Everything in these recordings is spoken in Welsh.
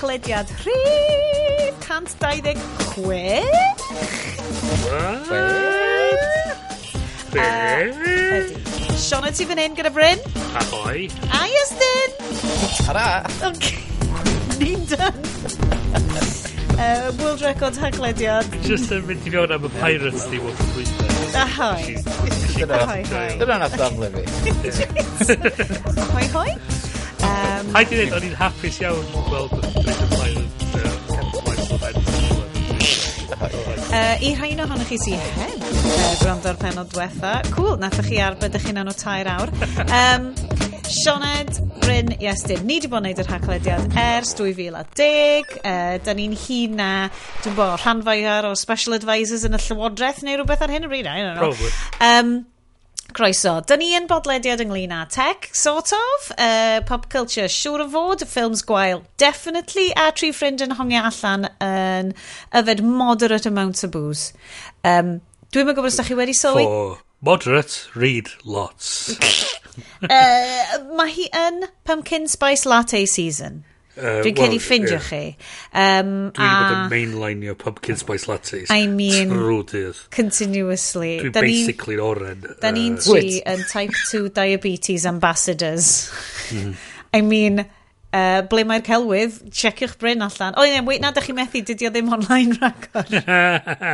podlediad rhif 126. Be? Siona ti fan hyn gyda Bryn? Ahoi. A Iestyn. Tara. Okay. Ni'n done. uh, world record haglediad. Just yn mynd i fewn am y pirates di wrth y pwynt. Ahoi. Ahoi, hoi. Dyna na daflu fi. Hoi hoi. Um, Haid i ddweud, o'n i'n hapus iawn gweld Uh, I rhain ohonych chi sy'n hen uh, gwrando'r penod diwetha, cool, nathach chi arbed eich hunan o tair awr. Um, Sioned, Bryn, Iestyn, ni wedi bod yn gwneud yr haglediad ers 2010. Uh, da ni'n hun na, dwi'n bod, rhan fwyaf o special advisors yn y Llywodraeth neu rhywbeth ar hyn o bryd. I don't know. Probably. Um, Croeso. Dyn ni yn bodlediad ynglyn â tech, sort of, uh, pop culture, siŵr o fod, ffilms gwael, definitely, a tri ffrind yn hongi allan yn yfed moderate amount o booze. Um, Dwi'n mynd gwybod os da chi wedi sylwi... For moderate, read lots. uh, mae hi yn pumpkin spice latte season. Uh, Dwi'n well, cael ei ffindio yeah. chi. Um, Dwi'n a... bod yn mainlineio pumpkin spice lattes. I mean, trwy dydd. Continuously. Dwi'n basically yn oren. Da ni'n uh, tri yn type 2 diabetes ambassadors. Mm. I mean, uh, ble mae'r celwydd, checiwch Bryn allan. O, oh, yeah, wait, na, da chi methu, dydy o ddim online ragor.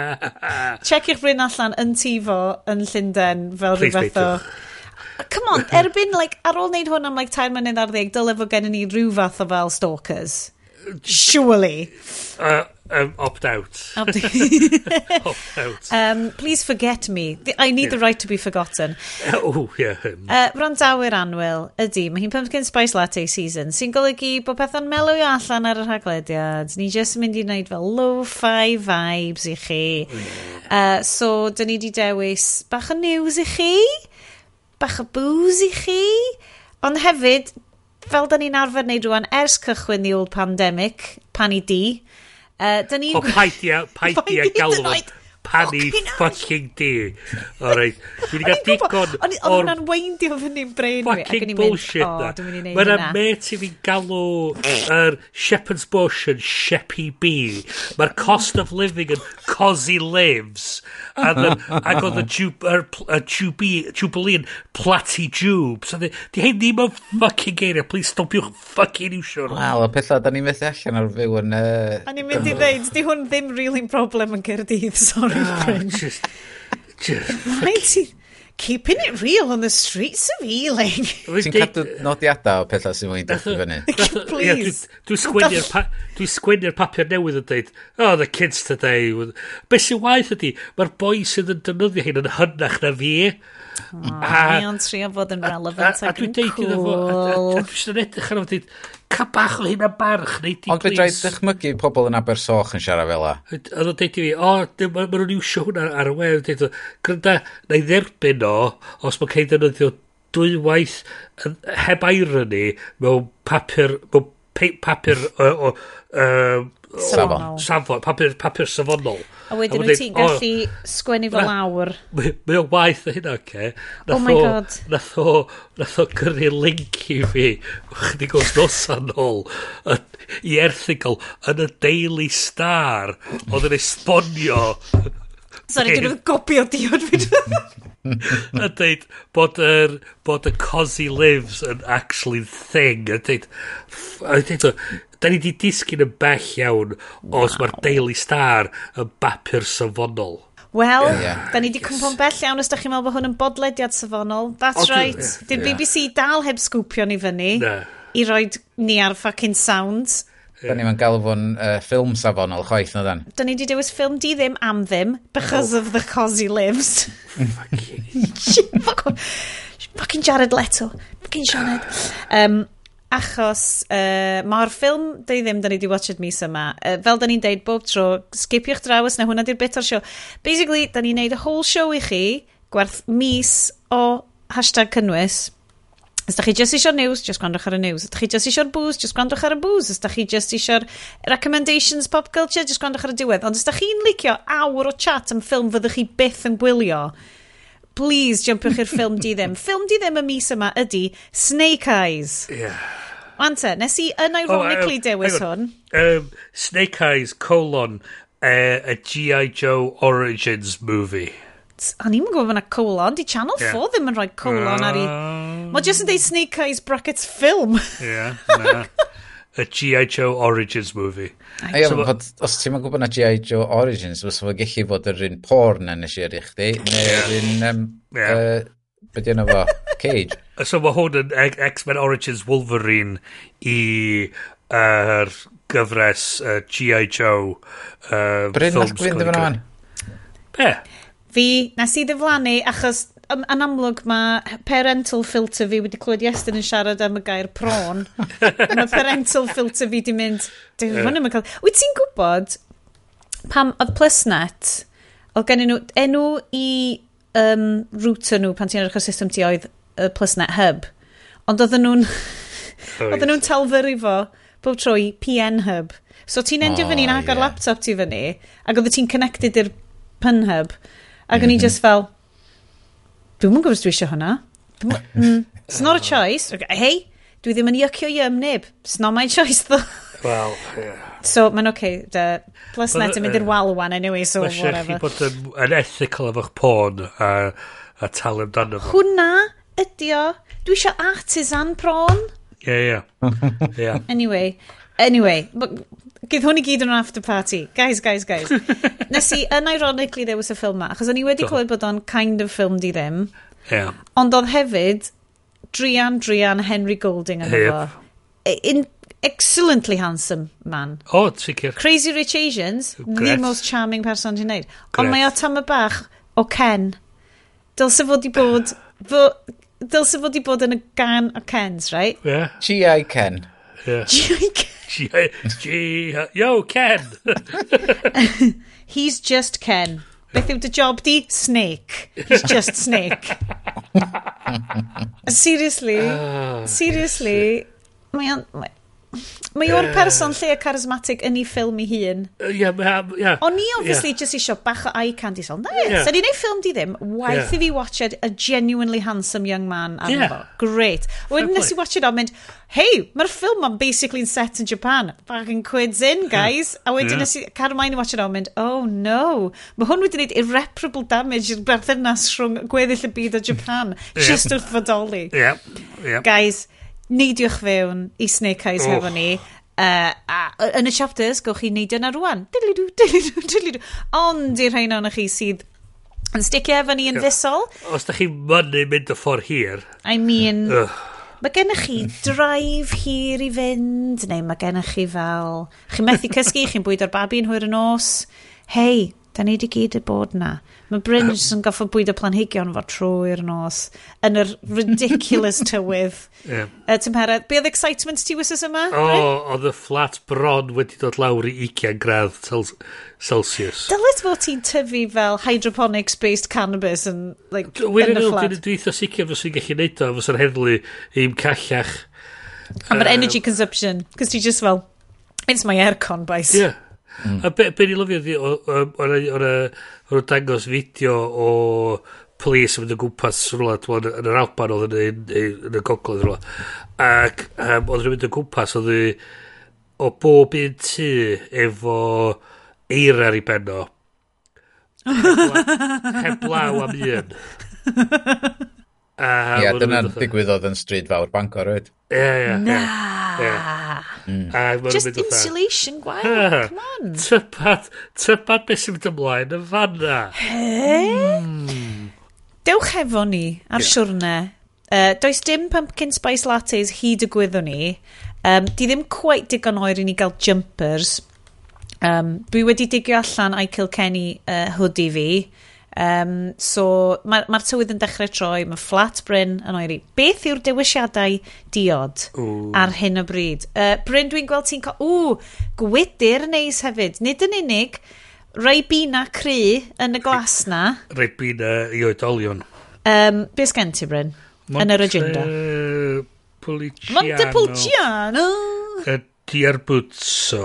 checiwch Bryn allan yn tifo, yn Llundain, fel Please rhywbeth o... Come on, erbyn, like, ar ôl wneud hwn am, like, tair munud ar ddeg, dylai fod gen i ni rhyw fath o fel stalkers. Surely. Uh, um, opt out. opt out. Um, please forget me. I need yeah. the right to be forgotten. Oh, yeah. Um. Uh, Randawyr anwyl ydy, mae hi'n pumpkin spice latte season sy'n golygu bod pethau'n melw allan ar yr haglediad. Ni jyst yn mynd i wneud fel low-fi vibes i chi. Uh, so, dyn ni wedi dewis bach o news i chi bach o booze i chi. Ond hefyd, fel da ni'n arfer wneud rwan ers cychwyn the old pandemic, pan i di, uh, da ni'n... O, paidia, paidia galw panu fucking di. Alright. wedi cael digon o'r... Oedd hwnna'n weindio fyny'n brain fi. Fucking bullshit na. Mae yna met i fi'n galw yr Shepherd's Bush yn Sheppy B. Mae'r cost of living yn Cosy Lives. Ac um, oedd y Jubilee yn Platty Jube. So di hyn ddim yn fucking geiriau. Please stopiwch fucking iwsio. Wel, y pethau, da ni'n methu allan ar fyw yn... A ni'n mynd i ddeud, di hwn ddim really problem yn Cyrdydd, sorry print. Ah, just, just... Right, keeping it real on the streets of Ealing. Ti'n cadw nodiadau o pethau sy'n mwyn dechrau fyny? Please. Dwi'n sgwennu'r pa, dwi sgwennu papur newydd yn dweud, oh, the kids today. Be sy'n waith ydy, mae'r boi sydd yn defnyddio hyn yn hynach na fi. Mae o'n trio fod yn relevant ac yn cool. A dwi'n eisiau edrych ar fod ca bach o hyn a barch, neu di Ond fe drai dychmygu pobl yn Abersoch yn siarad fel la. Oedd o'n deud i fi, o, maen nhw'n iwsio hwnna ar y web. Grynda, na i dderbyn o, os mae'n cael defnyddio dwywaith heb irony mewn papur, mewn papur o, o, Safon. Safon, papur, papur safonol. A wedyn wyt ti'n gallu sgwennu fo awr. Mae o'n waith o hynna, oce. Oh my god. Nath o, nath o gyrru link i fi, chdi gwrs nosan ôl, i erthigol, yn y Daily Star, oedd yn esbonio... Sorry, dwi'n gopio diod fi. a dweud bod yr bod y cosy lives yn actually thing a dweud a dweud da ni di disgyn yn bell iawn wow. os mae'r Daily Star yn bapur safonol. Wel, yeah, da ni di yes. cwmpo'n bell iawn os da chi'n meddwl bod hwn yn bodlediad safonol. That's oh, right. Yeah. Dy'r yeah. BBC dal heb sgwpio ni fyny nah. i roi ni ar fucking sound. Yeah. Da ni'n galw fo'n uh, ffilm safonol chwaith na dan. Da ni di dewis ffilm di ddim am ddim because oh. of the cozy lives. fucking... fucking Jared Leto. Fucking Sioned. Um, Achos uh, mae'r ffilm dwi ddim da ni wedi watched mis yma. Uh, fel da ni'n deud bob tro, sgipiwch draws na hwnna di'r bit o'r sio. Basically, da ni'n neud y whole show i chi gwerth mis o hashtag cynnwys. Os da chi just eisiau'r news, just gwrandwch ar y news. Os da chi just eisiau'r booze, just gwrandwch ar y booze. Os da chi just eisiau'r recommendations pop culture, just gwrandwch ar y diwedd. Ond os da chi'n licio awr o chat am ffilm fyddwch chi byth yn gwylio, please jumpiwch i'r ffilm di ddim. ffilm di ddim y mis yma ydy Snake Eyes. Yeah. Ante, nes i yn oh, ironically oh, um, dewis hwn. Um, Snake Eyes, colon, uh, a G.I. Joe Origins movie. A ni'n gwybod fyna colon, di Channel 4 yeah. ddim yn rhoi colon uh... ar ei... Mae ah. jyst yn dweud Snake Eyes brackets film. Yeah, na y G.I. Joe Origins movie. A ia, so, bod, os ti'n ma'n gwybod na G.I. Joe Origins, fes fo gallu bod yr un porn yn nes i i chdi, neu'r un, um, yeah. uh, beth yna fo, Cage. So mae hwn yn X-Men Origins Wolverine i yr gyfres uh, G.I. Joe uh, Bryn, ffilms. Bryn, nath gwyn ddim yn Be? Fi, nes i ddiflannu achos yn amlwg mae parental filter fi wedi clywed Iestyn yn siarad am y gair prawn. mae parental filter fi wedi mynd, dwi'n yeah. hwnnw cael... Wyt ti'n gwybod pam oedd Plusnet, oedd gen nhw enw i um, router nhw pan ti'n edrych ar system ti oedd y Plusnet Hub. Ond oedden nhw'n oedden nhw'n talfyru fo bob tro i PN Hub. So ti'n endio oh, yn agor yeah. laptop ti fyny ac oedden ti'n connected i'r Pun Hub. Ac o'n mm -hmm. i just fel, Dwi'n mwyn gwybod os dwi eisiau hwnna. Mm, it's not a choice. Okay. Hei, dwi ddim yn yucio i ym neb. It's not my choice, though. Wel, yeah. So, mae'n oce. Okay, de. Plus But, net yn mynd i'r wal wan, anyway, so Mae whatever. Mae bod yn, yn ethical efo'ch porn a, a tal amdano fo. Hwna ydi o. Dwi eisiau artisan prawn. Ie, yeah, ie. Yeah. yeah. Anyway, anyway, Gydd hwn i gyd yn after party. Guys, guys, guys. Nes i, unironically, ddewis y ffilm ma, achos o'n i wedi clywed bod o'n kind of film di ddim. Yeah. Ond oedd hefyd, Drian, Drian, Henry Golding yn yep. E, in, excellently handsome man. O, oh, sicr. Crazy Rich Asians, Gret. the most charming person ti'n neud. Ond mae o tam y bach o Ken. Dylse fod i bod... Fo, dylse fod i bod yn y gan o Kens, right? Yeah. G.I. Ken. Yeah. G.I. Ken. G, G, yo, Ken. He's just Ken. Beth yw dy job di? Snake. He's just Snake. seriously, ah, seriously, mae o'n... Mae o'r person lle charismatic yn ei ffilm i hun. Ie, ie. O'n i obviously yeah. just isio bach o eye candy. So, na, yeah. so ni'n ei ffilm di ddim. Waith yeah. i fi watched a genuinely handsome young man arno yeah. fo. Great. Wedyn nes i watched o'n mynd, hey, mae'r ffilm ma'n basically yn set in Japan. Fucking quids in, guys. A wedyn yeah. nes i, Carmine i watched o'n mynd, oh no. Mae hwn wedi gwneud irreparable damage i'r berthynas rhwng gweddill y byd o Japan. Just wrth fodoli. Yep, yep. Guys, neidiwch fewn i Snake Eyes hefo ni. Uh, a yn y chapters, gowch chi neidio na rwan. Dilidw, dilidw, dilidw. Ond i'r rhain o'n chi sydd yn sticio efo ni yn fusol. Os da chi mynnu mynd y ffordd hir. I mean, Ugh. mae gennych chi drive hir i fynd, neu mae gennych chi fel... Chi'n methu cysgu, chi'n bwyd o'r babi yn hwyr y nos. Hei, da ni di gyd y bod na. Mae Bryn jyst yn goffo bwydo planhigion fo trwy'r nos yn yr ridiculous tywydd. yeah. Uh, tymheredd, be oedd excitement ti wythnos yma? O, oh, oedd y fflat bron wedi dod lawr i 20 gradd Celsius. Dylid fod ti'n tyfu fel hydroponics-based cannabis yn, like, yn y fflat? Dwi'n dwi'n sicr fos i'n gallu neud o, fos yr heddlu i'm callach. A mae'r energy consumption, cos ti just fel, it's my aircon, bais. Yeah. Mm. A be, be ni lyfio, o'n nhw'n dangos fideo o polis yn mynd o gwmpas rhywle yn yr Alban oedd yn, yn y gogledd rhywle ac um, oedd nhw'n mynd o gwmpas oedd o bob un tŷ efo eira i benno. Heblaw am un. A, Ia, dyna'n digwydd digwyddodd yn stryd fawr Bangor, oed. Ie, ie. ie. Na. ie. Mm. A ma' nhw'n Just mynd fatha, insulation gwael, Ha. come on. Tybad, tybad beth sy'n mynd ymlaen yn fanna. He? Hmm. Dewch hefo ni ar Ie. siwrne. Uh, does dim pumpkin spice lattes hyd y gwyddwn ni. Um, di ddim quite digon oer i ni gael jumpers. Um, dwi wedi digio allan I Kilkenny uh, hoodie fi. Um, so mae'r ma, tywydd yn dechrau troi, mae flat Bryn yn oeri. Beth yw'r dewisiadau diod Ooh. ar hyn o bryd? Uh, Bryn, dwi'n gweld ti'n... Ww, gwydyr neis hefyd. Nid yn unig, rai bina cry yn y glas na. Rai bina i oedolion. Um, Be sgen ti, Bryn? Monte... Yn yr agenda. Montepulciano. Montepulciano. Y Dierbwtso.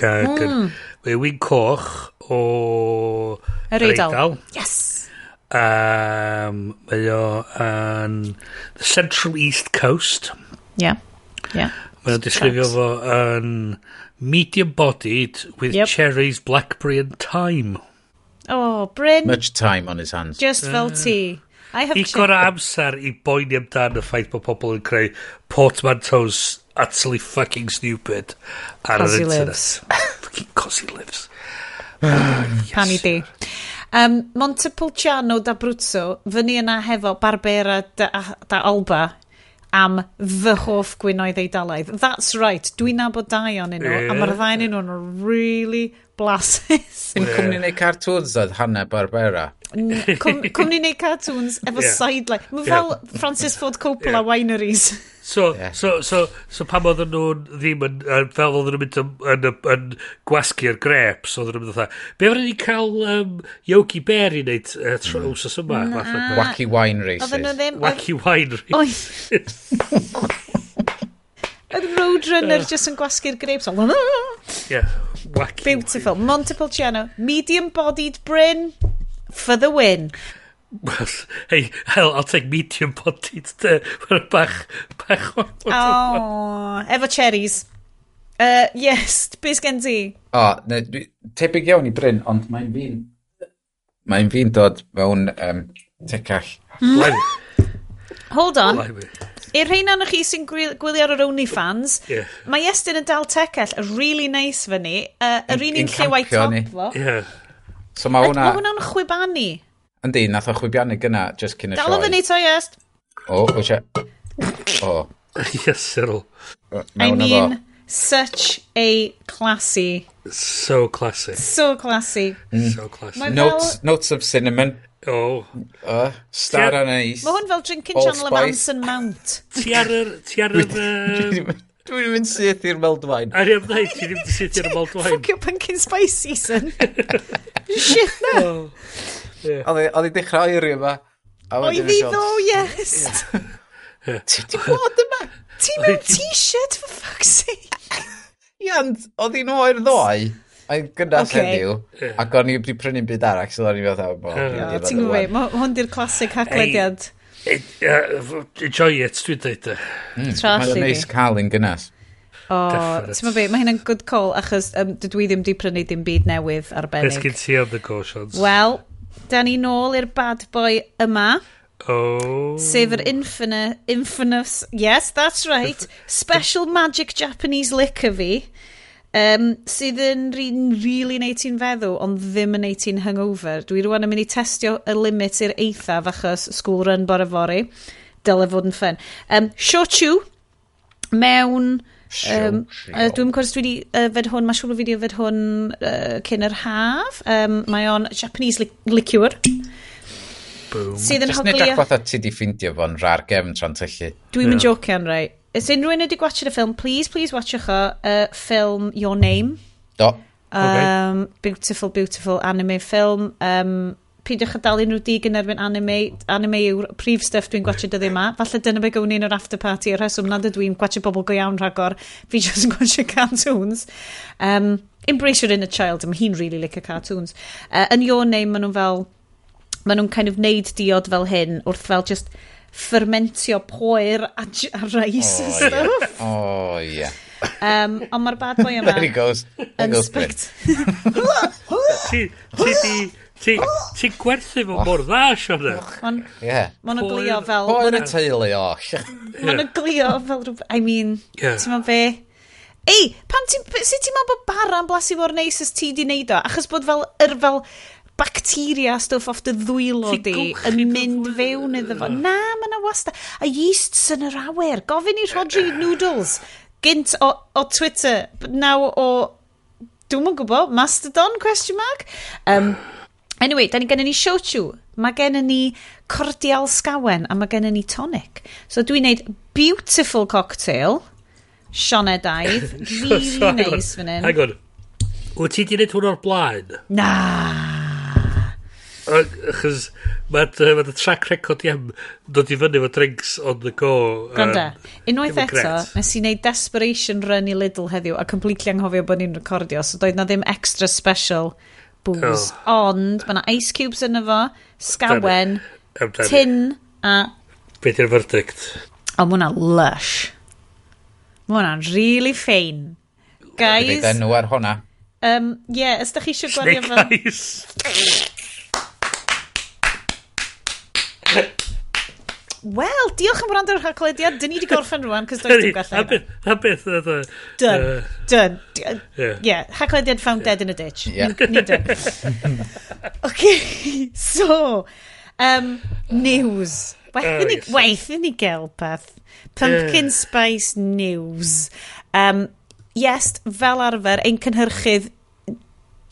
Ac hmm. Mae wy'n Coch o... Yr Eidal. Yes! Um, mae o yn the Central East Coast. Yeah. Yeah. Mae o'n disgrifio fo yn medium bodied with yep. cherries, blackberry and thyme. Oh, Bryn. Much time on his hands. Just fel ti. I have Igon o amser i boeni amdan y ffaith bod pobl yn creu portmanteaus utterly fucking stupid ar yr internet. Fucking cos he lives. Canu di. Um, Montepulciano da Bruzzo, fyny yna hefo Barbera da, ah, da Alba am fy hoff gwynoedd eidalaidd. That's right, dwi'n nabod dau o'n nhw, yeah. a mae'r ddau o'n nhw'n really blasus. Dim cwmni neu cartoons oedd Hanna Barbera. Cwmni neu cartoons efo yeah. sideline. Mae fel yeah. Francis Ford Coppola yeah. wineries. So, yeah. so, so, so pam oedden nhw'n ddim yn, yn fel oedden nhw'n mynd yn, yn, yn gwasgu'r greps, oedden nhw'n mynd o'n Be fyrwn ni cael um, Yogi Bear i wneud uh, trws mm. os yma? Wacky Wine Races. Oedden nhw ddim... Wacky Wine Races. Oedd Roadrunner uh. just yn gwasgu'r grapes. yeah, wacky. Beautiful. Wine. Montepulciano. Medium-bodied Bryn. For the win. Well, hey, hell, I'll take medium potted, uh, de. Mae'n bach, bach o... Oh, efo cherries. Uh, yes, beth gen ti? O, oh, ne, dwi, tebyg iawn i Bryn, ond mae'n fi'n... Mae'n fi'n dod mewn um, tecall. Mm. Hold on. I'r rhain o'n chi sy'n gwylio ar yr OnlyFans, yeah. mae Estyn yn dal tecall really nice fyny, uh, yr un un lle waith top fo. Yeah. So mae hwnna... Mae hwnna'n chwibani. Yndi, nath o chwibiannu gyna, just cyn y sioe. Dal o fyny to iest. O, o eisiau... O. Yes, Cyril. I mean, fo. such a classy... So classy. So classy. Mm. So classy. Mae notes, fel... notes of cinnamon. Oh. Uh, star anise. Mae hwn fel drinking channel of Anson Mount. Ti ar yr... Ti ar yr... Dwi'n mynd syth i'r meldwain. A ni am dweud, ti'n mynd syth i'r meldwain. your pumpkin spice season. Shit na. Oh, oedd e- i e dechrau oeri yma. Oedd i ddo, yes. Ti di bod yma? Ti mewn t-shirt, for fuck's sake. Ian, oedd i'n oer ddoe. A'n gynnall okay. heddiw, ac o'n i wedi prynu'n byd arall, so o'n i fel dda, bo. Ti'n gwybod, hwn di'r clasic haglediad. Hey. Enjoy it, dwi'n dweud. E. Mm, Mae'n neis cael yn gynnas. O, ti'n mynd be, mae hynna'n good call, achos um, dydw i ddim di prynu dim byd newydd arbennig. Beth gyd ti am the cautions? Wel, da ni nôl i'r bad boy yma. Oh. Sef yr infamous, infamous, yes, that's right, special magic Japanese liquor fi um, sydd yn rili'n really neud ti'n feddw, ond ddim yn neud ti'n hungover. Dwi rwan yn mynd i testio y limit i'r eithaf achos school run bore fori. Dyle fod yn ffyn Um, shochu mewn... Um, uh, dwi'n cwrs dwi wedi uh, fed hwn, mae siŵr o fi wedi fed hwn uh, cyn yr haf. Um, mae o'n Japanese li liqueur. Boom. Sydd yn hoglio... Jyst nid ac fatha ti di ffeindio fo'n rar gefn tra'n tyllu. Dwi'n yeah. mynd jocian, rai. Right? Os unrhyw un wedi gwachio'r ffilm, please, please watchwch o, uh, ffilm Your Name. Do. Um, okay. Beautiful, beautiful anime ffilm. Um, peidiwch a dal unrhyw dig yn erbyn anime. Anime yw prif stuff dwi'n gwachio dyddi yma. Falle dyna be gawn ni'n o'r after party. Y rheswm nad ydw i'n gwachio bobl go iawn rhagor. Fi just yn gwachio cartoons. Um, Embrace Your Inner Child. Mae hi'n really like a cartoons. Uh, yn Your Name, maen nhw'n fel... Maen nhw'n kind of neud diod fel hyn wrth fel just fermentio poer a, a rice oh, and stuff. Yeah. Oh, yeah. Um, ond mae'r bad boy yma... There he goes. There goes spect... Ti di... Ti, ti gwerthu fo mor dda, Sione. Ma'n yeah. ma glio fel... Mae'n y teulu o. Mae'n glio fel rhywbeth... I mean, yeah. ti'n fe? Ei, pan ti, sut ti'n meddwl bod bara'n blasu fo'r neis as ti di neud o? Achos bod fel, yr fel bacteria stwff off dy ddwylo si di yn mynd fewn iddo fo. Na, mae yna wasta. A yeasts yn yr awyr. Gofyn i Rodri Noodles. Gynt o, o Twitter. Naw o... Dwi'n mwyn gwybod. Mastodon, question mark? Um, anyway, da ni gennym ni shochu. Mae gennym ni cordial sgawen a mae gennym ni tonic. So dwi'n neud beautiful cocktail. Sionedaidd. Really nice fan hyn. Hang on. Wyt ti di wneud hwn o'r blaen? Na. Achos mae'r ma track record i am dod i fyny fo drinks on the go. Gwanda, unwaith eto, nes i wneud Desperation Run i Lidl heddiw a completely anghofio bod ni'n recordio, so doedd na ddim extra special booze. Oh. Ond, mae na ice cubes yn efo, sgawen, tin a... Beth yw'r verdict? O, mae hwnna lush. Mae hwnna'n really fein. Guys... Fe enw ar hwnna. Um, yeah, ysdach chi eisiau gwario fel... Snake eyes! Wel, diolch am wrando'r rhaglediad. Dyn ni wedi gorffen rwan, cos does dim gallu. A beth oedd e? Done. Done. Ie, rhaglediad found dead in a ditch. Yeah. Ni done. OK, so, um, news. Oh, waith i ni gael peth. Pumpkin Spice News. Um, yes, fel arfer, ein cynhyrchydd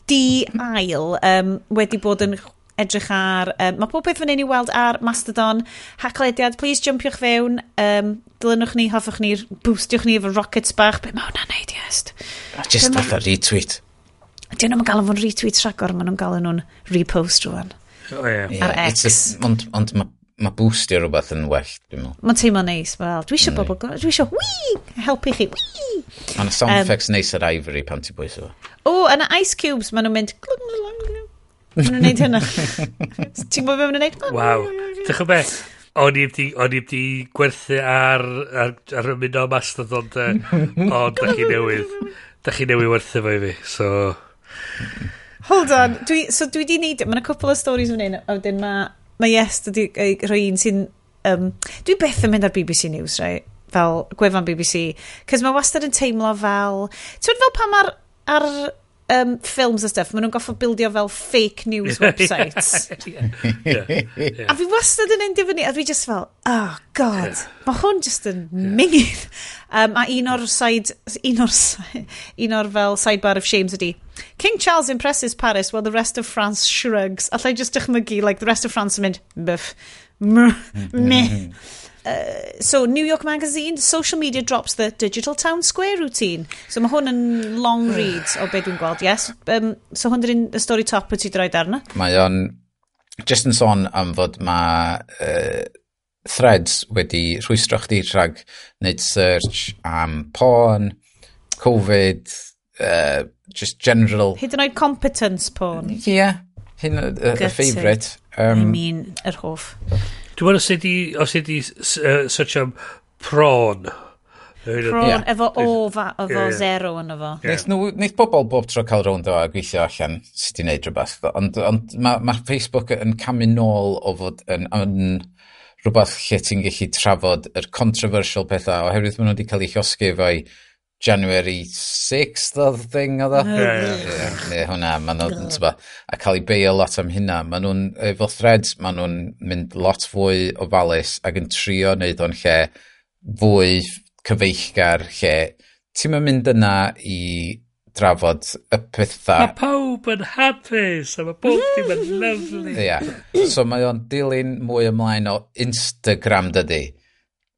di ail um, wedi bod yn edrych ar... Um, mae pob beth fan hyn i weld ar Mastodon. Haclediad, please jumpiwch fewn. Um, dylunwch ni, hoffwch ni, boostiwch ni efo rockets bach. Be mae hwnna'n neud, yes. A just fatha retweet. Dyn nhw'n gael nhw'n retweet rhagor, maen nhw'n gael nhw'n repost rwan. Oh, yeah. yeah ar X. Ond on, on, mae ma boostio rhywbeth yn well, dwi'n meddwl. Mae'n teimlo neis, fel, dwi eisiau bobl, dwi eisiau, wii, helpu chi, wii. Mae'n sound um, effects neis ar Ivory pan ti'n bwysio. O, yna Ice Cubes, maen nhw'n mynd, glwng, glwng, glwng. Mae'n nhw'n neud hynna. Ti'n gwybod bod fe'n neud? Waw. Dych chi'n beth? O'n i wedi on di gwerthu ar, ar, ar y mynd o mastod ond o, da chi newydd. Da chi newydd werthu fo i fi, so... Hold on, dwi, so dwi di neud, mae'n cwpl o stories fan hyn, a wedyn mae ma yes, dwi rhoi un sy'n... Um, dwi beth yn mynd ar BBC News, right? fel gwefan BBC, cos mae wastad yn teimlo fel... Ti'n fel pan mae'r ar um, films a stuff, maen nhw'n goffo bildio fel fake news websites. yeah. Yeah. Yeah. A fi wastad yn endio fyny, a fi just fel, oh god, yeah. mae hwn just yn yeah. mingydd. Um, a un o'r side, un o'r, un o'r fel sidebar of shames ydi, King Charles impresses Paris while the rest of France shrugs. Alla i just dychmygu, like, the rest of France yn mynd, byff, mm. meh. Mm. Uh, so New York Magazine, social media drops the digital town square routine. So mae hwn yn long read o beth dwi'n gweld, yes. Um, so hwn yn y stori top wyt ti droed arna. Mae o'n, just yn sôn am fod mae uh, threads wedi rhwystro chdi rhag wneud search am porn, Covid, uh, just general... Hyd yn oed competence porn. Yeah, hyn y uh, favourite. Um, I mean, yr hoff. Dwi'n meddwl os ydi, os ydi uh, search am prawn. Prawn yeah. efo o fa, efo yeah, yeah. zero yn efo. Yeah. Neith, nhw, neith bobl bob tro cael rownd o a gweithio allan sydd wedi gwneud rhywbeth. Ond, ond mae ma Facebook yn camu nôl o fod yn, yn rhywbeth lle ti'n gallu trafod yr controversial pethau oherwydd maen nhw wedi cael eu llosgu efo'i January 6th oedd thing oedd o. Oh, ie, hwnna, maen nhw'n, tyba, a cael ei beio lot am hynna. Maen nhw'n, efo threads, maen nhw'n mynd lot fwy o falus ac yn trio wneud o'n lle fwy cyfeillgar lle. Ti'n mynd yna i drafod y pethau. Mae pawb yn hapus a mae bob dim yn lyflu. Ie, so mae o'n dilyn mwy ymlaen o Instagram dydy.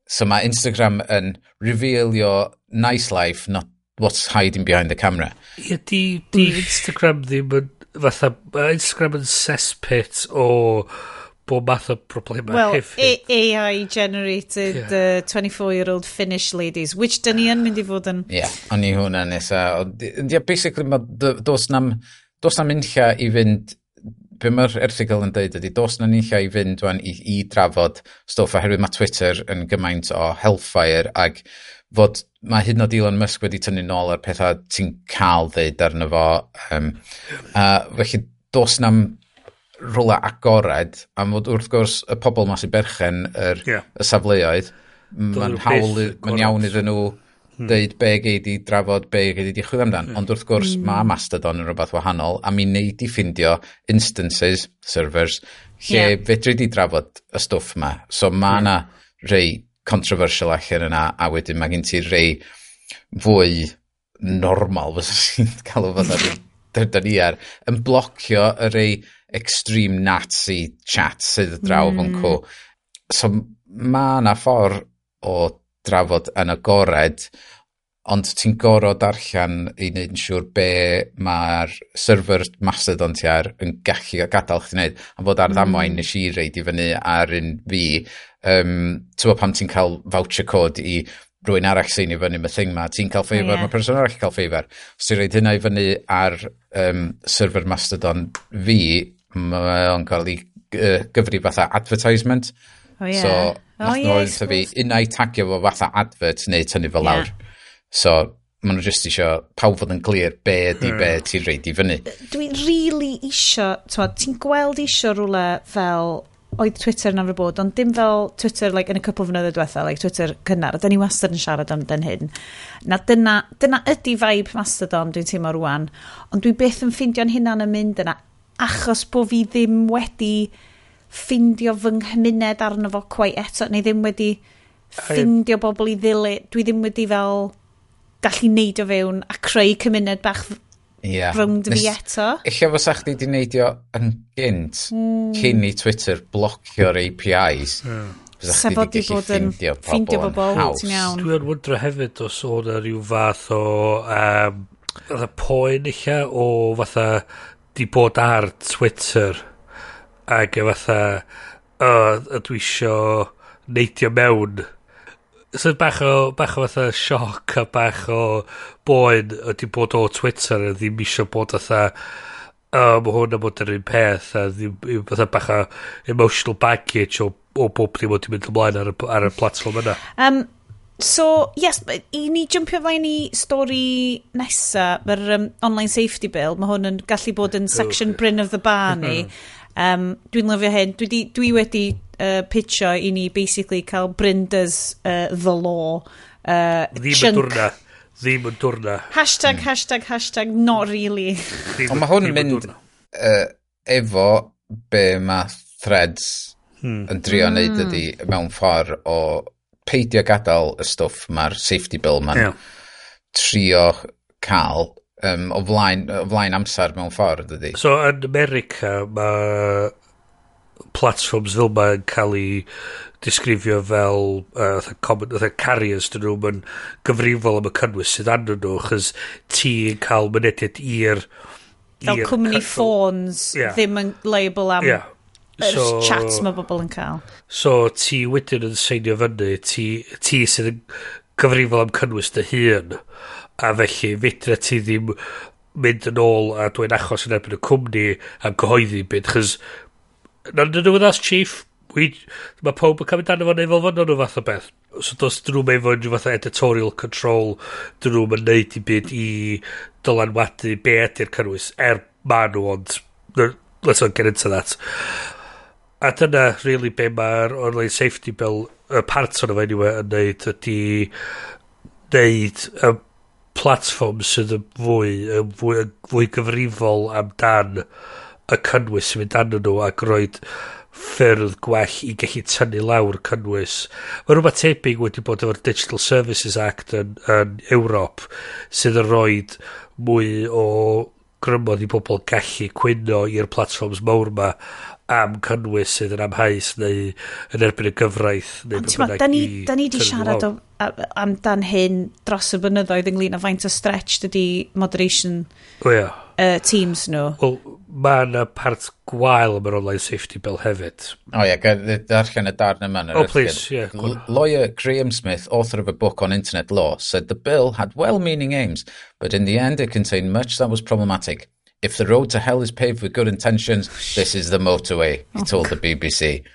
So mae Instagram yn revealio nice life, not what's hiding behind the camera. Ie, di, di Instagram ddim yn, fatha, mae Instagram yn cesspit o bob math o problemau well, hefyd. AI generated yeah. uh, 24 year old Finnish ladies, which dyn ni yn mynd i fod yn... Ie, yeah, o'n i hwnna nesa. Yeah, basically, mae dos nam, dos nam unlla i fynd be mae'r erthigol yn dweud ydy, dos na nillio i fynd wan i, i drafod stwff oherwydd mae Twitter yn gymaint o hellfire ac fod mae hyd yn oed Elon Musk wedi tynnu nôl ar pethau ti'n cael ddeud arno fo. Um, a felly dos na'm rhywle agored am fod wrth gwrs y pobl mas i berchen yr, yeah. y safleoedd mae'n hawl, mae'n iawn iddyn nhw hmm. deud be gei di drafod, be gei di chwilio amdan. Hmm. Ond wrth gwrs, hmm. mae Mastodon yn rhywbeth wahanol, a mi wneud i ffindio instances, servers, lle yeah. fedri di drafod y stwff yma. So mae yna hmm. yeah. rei controversial allan yna, a wedyn mae gen ti rei fwy normal, fyddwn ni'n cael o fydda dyda ni ar, yn blocio y rei extreme Nazi chat sydd draw mm. yn cw. So mae yna ffordd o drafod yn agored, ond ti'n goro darllen i wneud yn siŵr be mae'r server Mastodon ti ar yn gallu gadael chdi wneud. A fod ar mm. ddamwain nes i reid i fyny ar un fi, um, ti'n pam ti'n cael voucher code i rwy'n arall sy'n i fyny my thing ma, ti'n cael ffeifr, yeah. mae person arall cael ffeifr. Os ti'n rhaid hynna i fyny ar um, server Mastodon fi, mae o'n cael ei uh, gyfri fatha advertisement. Oh, yeah. So, Oh, nath yeah, nhw fi unna i tagio fo fatha advert neu tynnu fo lawr. So, maen nhw jyst isio pawb fod yn glir be ydi be hmm. ti'n reid i fyny. Dwi'n really isio, ti'n gweld isio rhywle fel oedd Twitter yn na'n bod, ond dim fel Twitter like, yn y cwpl fynyddo diwetha, like, Twitter cynnar, a da ni wastad yn siarad am den hyn. Na, dyna, dyna ydy vibe Mastodon dwi'n teimlo rwan, ond dwi beth yn ffeindio'n hynna'n yn mynd yna, achos bod fi ddim wedi ffindio fy nghymuned arno fo cwai eto, neu ddim wedi ffindio bobl i ddili, dwi ddim wedi fel gallu neidio fewn a creu cymuned bach yeah. rhwng fi eto. Illa fysa chdi di neidio yn gynt, mm. cyn i Twitter blocio'r APIs. mm. Fysa chdi wedi gallu ffindio bobl ffindio pobl yn haws. Dwi'n wyndro hefyd os o'n rhyw fath o um, poen eich o fatha di bod ar Twitter Ac e fatha, o, oh, dwi isio neidio mewn. So bach o, bach o fatha sioc a bach o boen ydy bod o Twitter a ddim isio bod fatha, o, mae hwn am bod yr un peth a ddim fatha bach o emotional baggage o, o bob ddim wedi mynd ymlaen ar y, ar y platform yna. Um, So, yes, i ni jumpio flaen i stori nesa, mae'r um, online safety bill, mae hwn yn gallu bod yn section oh. Bryn of the Bar ni, mm-hmm. Um, Dwi'n lyfio hyn. Dwi, di, dwi wedi uh, pitcho i ni basically cael Brinda's uh, The Law. Uh, Ddim chunk. y dwrna. Ddim yn dwrna. Hashtag, mm. hashtag, hashtag, not really. Ond mae hwn yn mynd uh, efo be mae threads hmm. yn drio mm. wneud hmm. ydy mewn ffordd o peidio gadael y stwff mae'r safety bill ma'n yeah. trio cael um, o, flaen, o flaen amser mewn ffordd ydy. So yn America mae platforms fel mae'n cael ei disgrifio fel uh, common, the carriers dyn nhw'n yn gyfrifol am y cynnwys sydd anno nhw chys ti'n cael mynediad i'r fel cwmni ffôns yeah. ddim yn label am yeah. yr so, chats mae bobl yn cael so ti wedyn yn seinio fyny ti, ti sydd yn gyfrifol am cynnwys dy hun a felly fedra ti ddim mynd yn ôl a dwi'n achos yn erbyn y cwmni am gyhoeddi byd, chys na nhw yn as chief, mae pob yn cael dan neu fel fod nhw fath o beth. So dos dyn nhw'n efo unrhyw fath o editorial control, dyn nhw'n neud i byd i dylanwadu be ydy'r cynnwys, er ma nhw ond, let's not get into that. A dyna, really, be mae'r online safety bill, y part o'n efo anyway, yn neud ydy neud um, platform sydd yn fwy, yn fwy, yn fwy gyfrifol amdan y cynnwys sy'n mynd anno nhw ac roed ffyrdd gwell i gallu tynnu lawr cynnwys. Mae rhywbeth tebyg wedi bod efo'r Digital Services Act yn, yn Ewrop sydd yn rhoi mwy o grymodd i bobl gallu cwyno i'r platforms mawr yma am cynnwys sydd yn amhaus neu yn erbyn y gyfraith. Ond ti'n da ni, da ni di siarad o, amdan hyn dros y bynyddoedd ynglyn â faint o stretch dydy moderation oh, yeah. uh, teams nhw. Well, mae yna part gwael am yr online safety bill hefyd. O oh, ie, yeah, darllen y darn yma. Oh, please, yeah. Lawyer Graham Smith, author of a book on internet law, said the bill had well-meaning aims, but in the end it contained much that was problematic. If the road to hell is paved with good intentions, this is the motorway, he oh, told the BBC.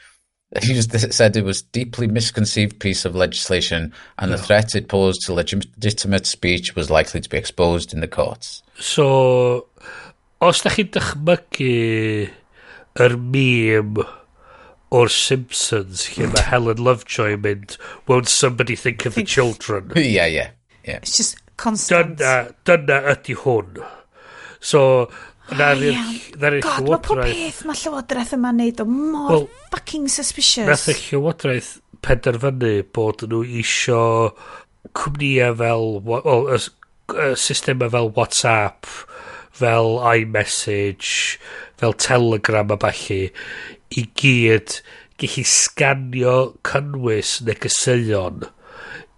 He said it was deeply misconceived piece of legislation and the threat it posed to legitimate speech was likely to be exposed in the courts. So, os da chi'n dychmygu yr meme o'r Simpsons lle mae Helen Lovejoy yn mynd won't somebody think of the children? Yeah yeah yeah. It's just constant. Dyna, dyna ydy hwn So, na'r ni'r llywodraeth. God, mae pob peth mae llywodraeth yma'n neud o mor well, fucking suspicious. Nath y llywodraeth penderfynu bod nhw isio cwmnïau fel, well, y, y systema fel WhatsApp, fel iMessage, fel Telegram a bachu, i gyd gallu sganio cynnwys negeseuon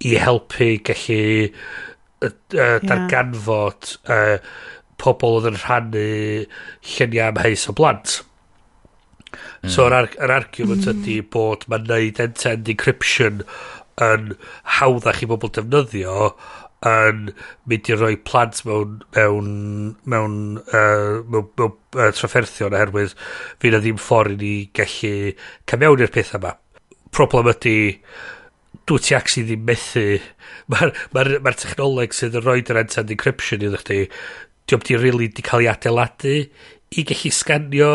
i helpu gallu uh, uh, darganfod uh, pobl oedd yn rhannu lluniau amheus o blant. Mm. So yr, ar yr argument ydy bod mae'n neud end-to-end encryption yn hawddach i bobl defnyddio yn mynd i roi plant mewn mewn mewn, uh, mewn, mewn uh, trafferthion oherwydd fi na ddim ffordd i ni gallu cael mewn i'r pethau yma. Problem ydy dwi ti ac sydd ddim methu mae'r ma r, ma, r, ma r technoleg sydd yn rhoi yr end-to-end encryption iddo chdi diolch di rili di cael ei adeiladu i gallu sganio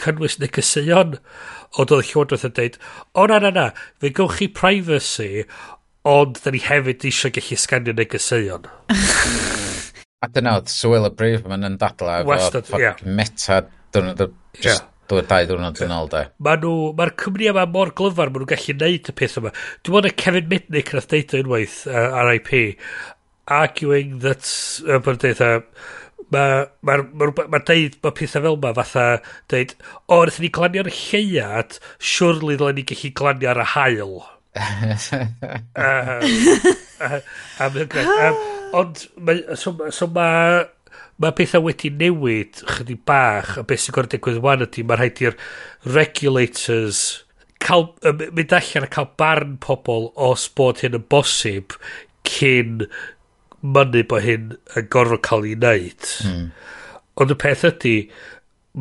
cynnwys negeseuon. Ond oedd y Llywodraeth yn dweud, o na na na, fe gywch chi privacy, ond da ni hefyd eisiau gallu sganio negeseuon. A dyna oedd Swyl y Brifman yn dadla efo yeah. meta dwrnod, just dwy dau dwrnod yn ôl de. Mae'r ma cwmni yma mor glyfar, mae nhw'n gallu neud y peth yma. Dwi'n meddwl Kevin Mitnick nath deud unwaith uh, RIP, arguing that, uh, Mae'r ma, ma, ma, ma deud, mae pethau fel yma fatha deud, o, oh, ni glanio ar y lleiad, siwrli ddylen ni gallu glanio ar y hael. A mae'n um, Ond, so, so mae mae pethau wedi newid chydig bach a beth sy'n gorau digwydd wan ydy mae rhaid i'r regulators cael, mynd allan a cael barn pobl os bod hyn yn bosib cyn mynnu bod hyn yn gorfod cael ei wneud. Mm. Ond y peth ydy,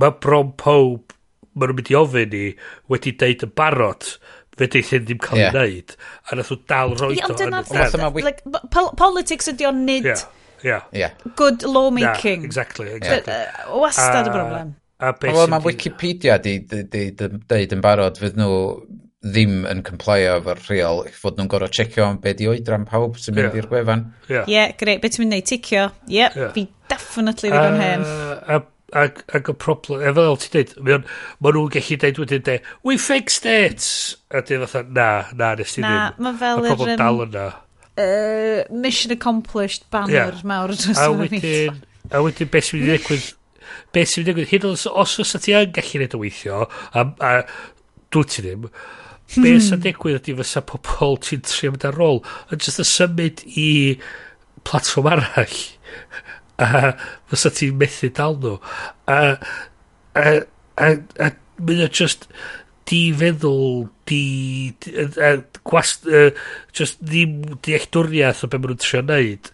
mae bron pob maen nhw'n mynd i ofyn i wedi deud yn barod fe deith hyn ddim cael ei yeah. wneud a nath nhw dal roi yeah, o yn y like, pol Politics ydy o'n nid yeah. Yeah. yeah. good lawmaking. Yeah, exactly. exactly. Yeah. Wastad y broblem. A, a Wel, mae Wikipedia di, di, di, di, deud yn barod fydd nhw ddim yn complio efo'r rheol, fod nhw'n gorau checio am be di oedran pawb sy'n mynd yeah. i'r gwefan. Ie, yeah. yeah, greu, beth ti'n mynd i ticio? Ie, yeah, yeah. fi definitely ddigon uh, hen. Ac, ac y problem, efo fel ti'n dweud, maen ma nhw'n gallu dweud wedyn de, we fixed it! A dyn fatha, na, na, nes ti ddim. Na, mae fel yr... problem dal yna. Uh, mission accomplished banner yeah. mawr. A wedyn, a wedyn beth sy'n mynd i ddigwydd, beth sy'n mynd i ddigwydd, hyd yn os oes ti yn gallu neud o weithio, a, a dwyt ti ddim, Hmm. beth sy'n digwydd ydy fysa pobl ti'n trio mynd ar ôl yn jyst y symud i platform arall a fysa ti'n methu dal nhw a a a, a mynd o just di feddwl di, di a, a gwas a, just ddim dealltwriaeth o be maen nhw'n trio wneud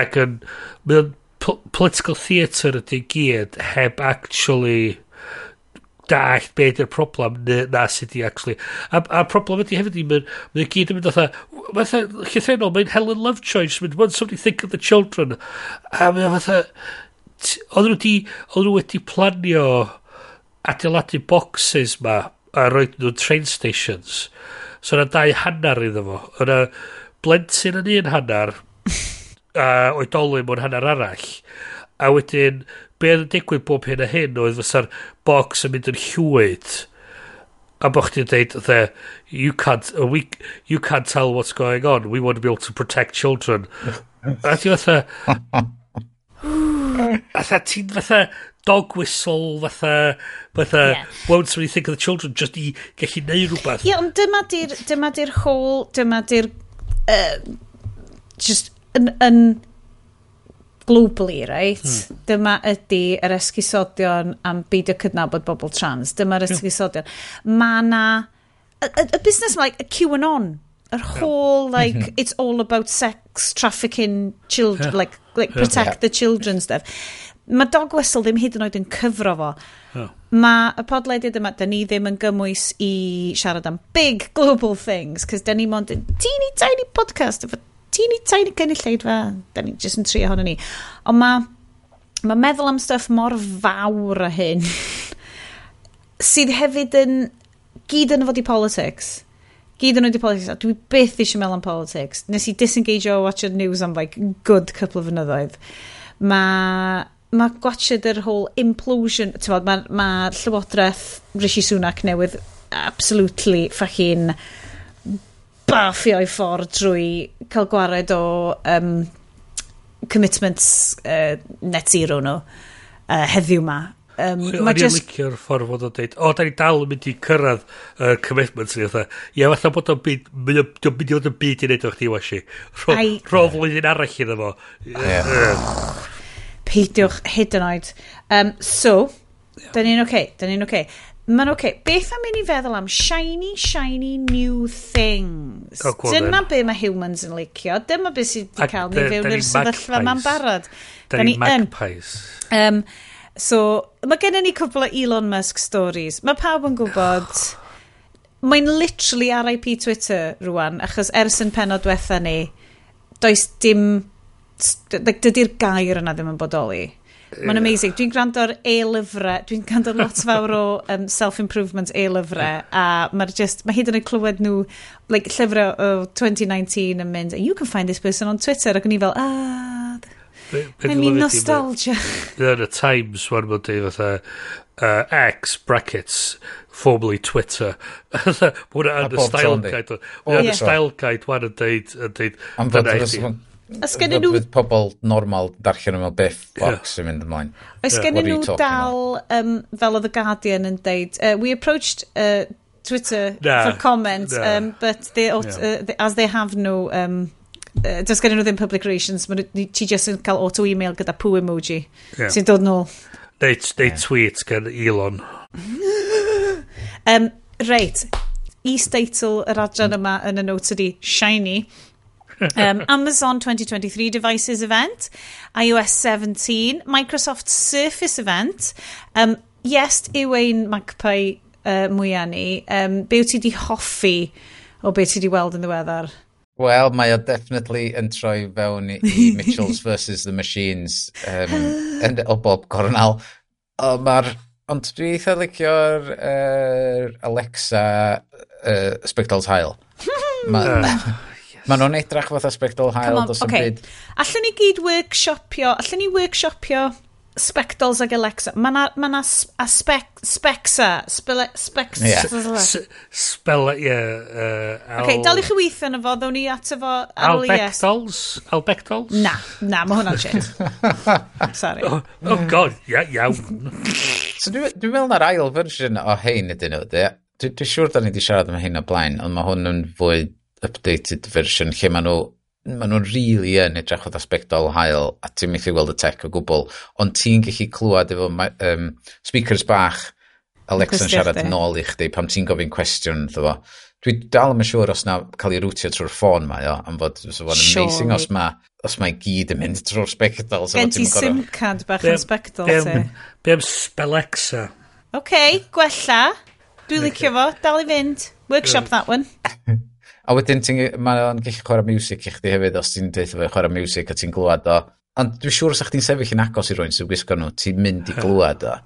ac yn mynd political theatre ydy gyd heb actually dallt be ydy'r problem na, na sydd i actually. A, a problem ydy hefyd i, mynd mae'n gyd yn mynd oedd fatha, llythrenol, mae'n Helen Lovejoy, just mynd, won't somebody think of the children? A mae'n fatha, oedd nhw wedi, oedd nhw wedi planio adeiladu boxes ma, a roed nhw'n train stations. So yna dau hannar iddo fo. Yna blentyn yn un hannar, a oedolyn mewn hanner arall. A wedyn, be oedd yn digwydd bob hyn a hyn oedd fysa'r box yn mynd yn llwyd a bo chdi'n deud the you can't uh, we, you can't tell what's going on. We want to be able to protect children. A ti fatha fatha ti'n fatha dog whistle fatha fatha yeah. won't somebody think of the children just i gallu neud rhywbeth ie ond dyma di'r dyma di'r whole dyma di'r uh, just yn, yn globally, right? Hmm. Dyma ydy yr esgusodion am beidio cydnabod bobl trans. Dyma'r esgusodion. Yeah. Mae na... Y, y, y busnes mae a QAnon. Yr whole, yeah. like, mm -hmm. it's all about sex, trafficking, children, yeah. like, like protect yeah. the children stuff. Mae dog whistle ddim hyd yn oed yn cyfro fo. Oh. Mae y podlediad yma, da ni ddim yn gymwys i siarad am big global things, cos da ni mond teeny tiny podcast efo ti'n i ta'n gynulleidfa. Da ni jyst yn trio honno ni. Ond mae ma meddwl am stuff mor fawr a hyn sydd hefyd yn gyd yn fod i politics. Gyd yn fod i politics. A dwi byth eisiau meddwl am politics. Nes i disengage o watch the news am like good couple of fynyddoedd mae ma gwachod yr whole implosion. Mae'r mae ma Llywodraeth Rishi Sunak newydd absolutely fucking baffio i ffordd drwy cael gwared o um, commitments uh, net zero nhw uh, heddiw ma. Um, O'n i'n just... licio'r ffordd fod o'n dweud, o, da ni dal yn mynd i cyrraedd y uh, commitments ni, fatha. Ie, fatha bod o'n byd, mynd i fod yn byd i wneud o'ch di wasi. Rho flwyddyn arall iddo fo. Peidiwch hyd yn oed. Um, so, yeah. da ni'n oce, okay, da ni'n oce. Okay. Mae'n oce. Okay. Beth am mynd i feddwl am shiny, shiny new things? Dyna be mae humans yn licio. Dyma be sydd wedi cael ni fewn i'r sefyllfa ma'n barod. Da ni magpies. Um, so, mae gennym ni cwbl o Elon Musk stories. Mae pawb yn gwybod... Mae'n literally RIP Twitter rwan, achos ers yn penod diwetha ni, does dim... Dydy'r gair yna ddim yn bodoli Mae'n amazing. Dwi'n gwrando'r e-lyfrau, dwi'n gwrando lot fawr o um, self-improvement e-lyfrau, a mae'r just, mae hyd yn oed clywed nhw, like, llyfrau o 2019 yn mynd, you can find this person on Twitter, ac o'n i fel, ah, I mean nostalgia. Yn y Times, wan bod i fatha, uh, X brackets formerly Twitter. Mae hwnna yn y style guide mae hwnna yn y style guide wan yn deud yn deud am fod Os gen nhw... Fydd pobl normal darllen yma biff box yeah. yn mynd ymlaen. Oes gen nhw dal, um, fel oedd The Guardian yn deud, uh, we approached uh, Twitter nah. for comment, nah. um, but they yeah. uh, as they have no... Um, uh, does gen nhw ddim public relations, ti just yn cael auto-email gyda poo emoji yeah. sy'n dod nôl. Neu, neu yeah. tweet gan Elon. um, reit, is-deitl yr adran yma yn y notes ydi Shiny. um, Amazon 2023 Devices event, iOS 17, Microsoft Surface event. Um, yes, yw ein MacPie uh, mwyaf ni. Um, be wyt ti di hoffi o be ti di weld yn ddiweddar? Wel, mae o definitely yn troi fewn i, i Mitchells versus The Machines um, o bob cornal. Mae'r... Ond dwi eitha licio'r uh, Alexa uh, Spectral Tile. Ma, Maen nhw'n edrach fath spectol hael, dos yn okay. byd. Allen ni gyd workshopio, allen ni workshopio spectols ag Alexa. Mae na, ma na a spec, spexa, spele, spex... Yeah. Spel, ie. Yeah, uh, okay, dal i chi weithio yna fo, ddawn ni ato fo ar Albectols? Albectols? Na, na, mae hwnna'n shit. Sorry. Oh, oh god, ia, iawn. so dwi'n dwi meddwl na'r ail version o hein ydyn nhw, dwi'n dwi, siŵr da ni wedi siarad am hyn o blaen, ond mae hwn yn fwy updated version lle maen nhw maen nhw'n really yn edrych o aspectol hael a ti'n methu weld y tech o gwbl ond ti'n gallu clywed efo um, speakers bach Alexa'n siarad yn ôl i chdi pam ti'n gofyn cwestiwn ddo fo dwi dal yn siŵr os na cael ei rwtio trwy'r ffôn mae o, am fod so fo'n amazing os mae os mae gyd yn mynd trwy'r spectol. So Gen ti sim card bach yn spectol te. Be am Spelexa? ok gwella. Dwi'n licio fo, dal i fynd. Workshop that one. A wedyn mae o'n gallu chwarae music i chdi hefyd os ti'n deitha fe chwarae music a ti'n glwad o. Ond dwi'n siŵr os ti'n sefyll yn agos i rwy'n sy'n gwisgo nhw, ti'n mynd i glwad o.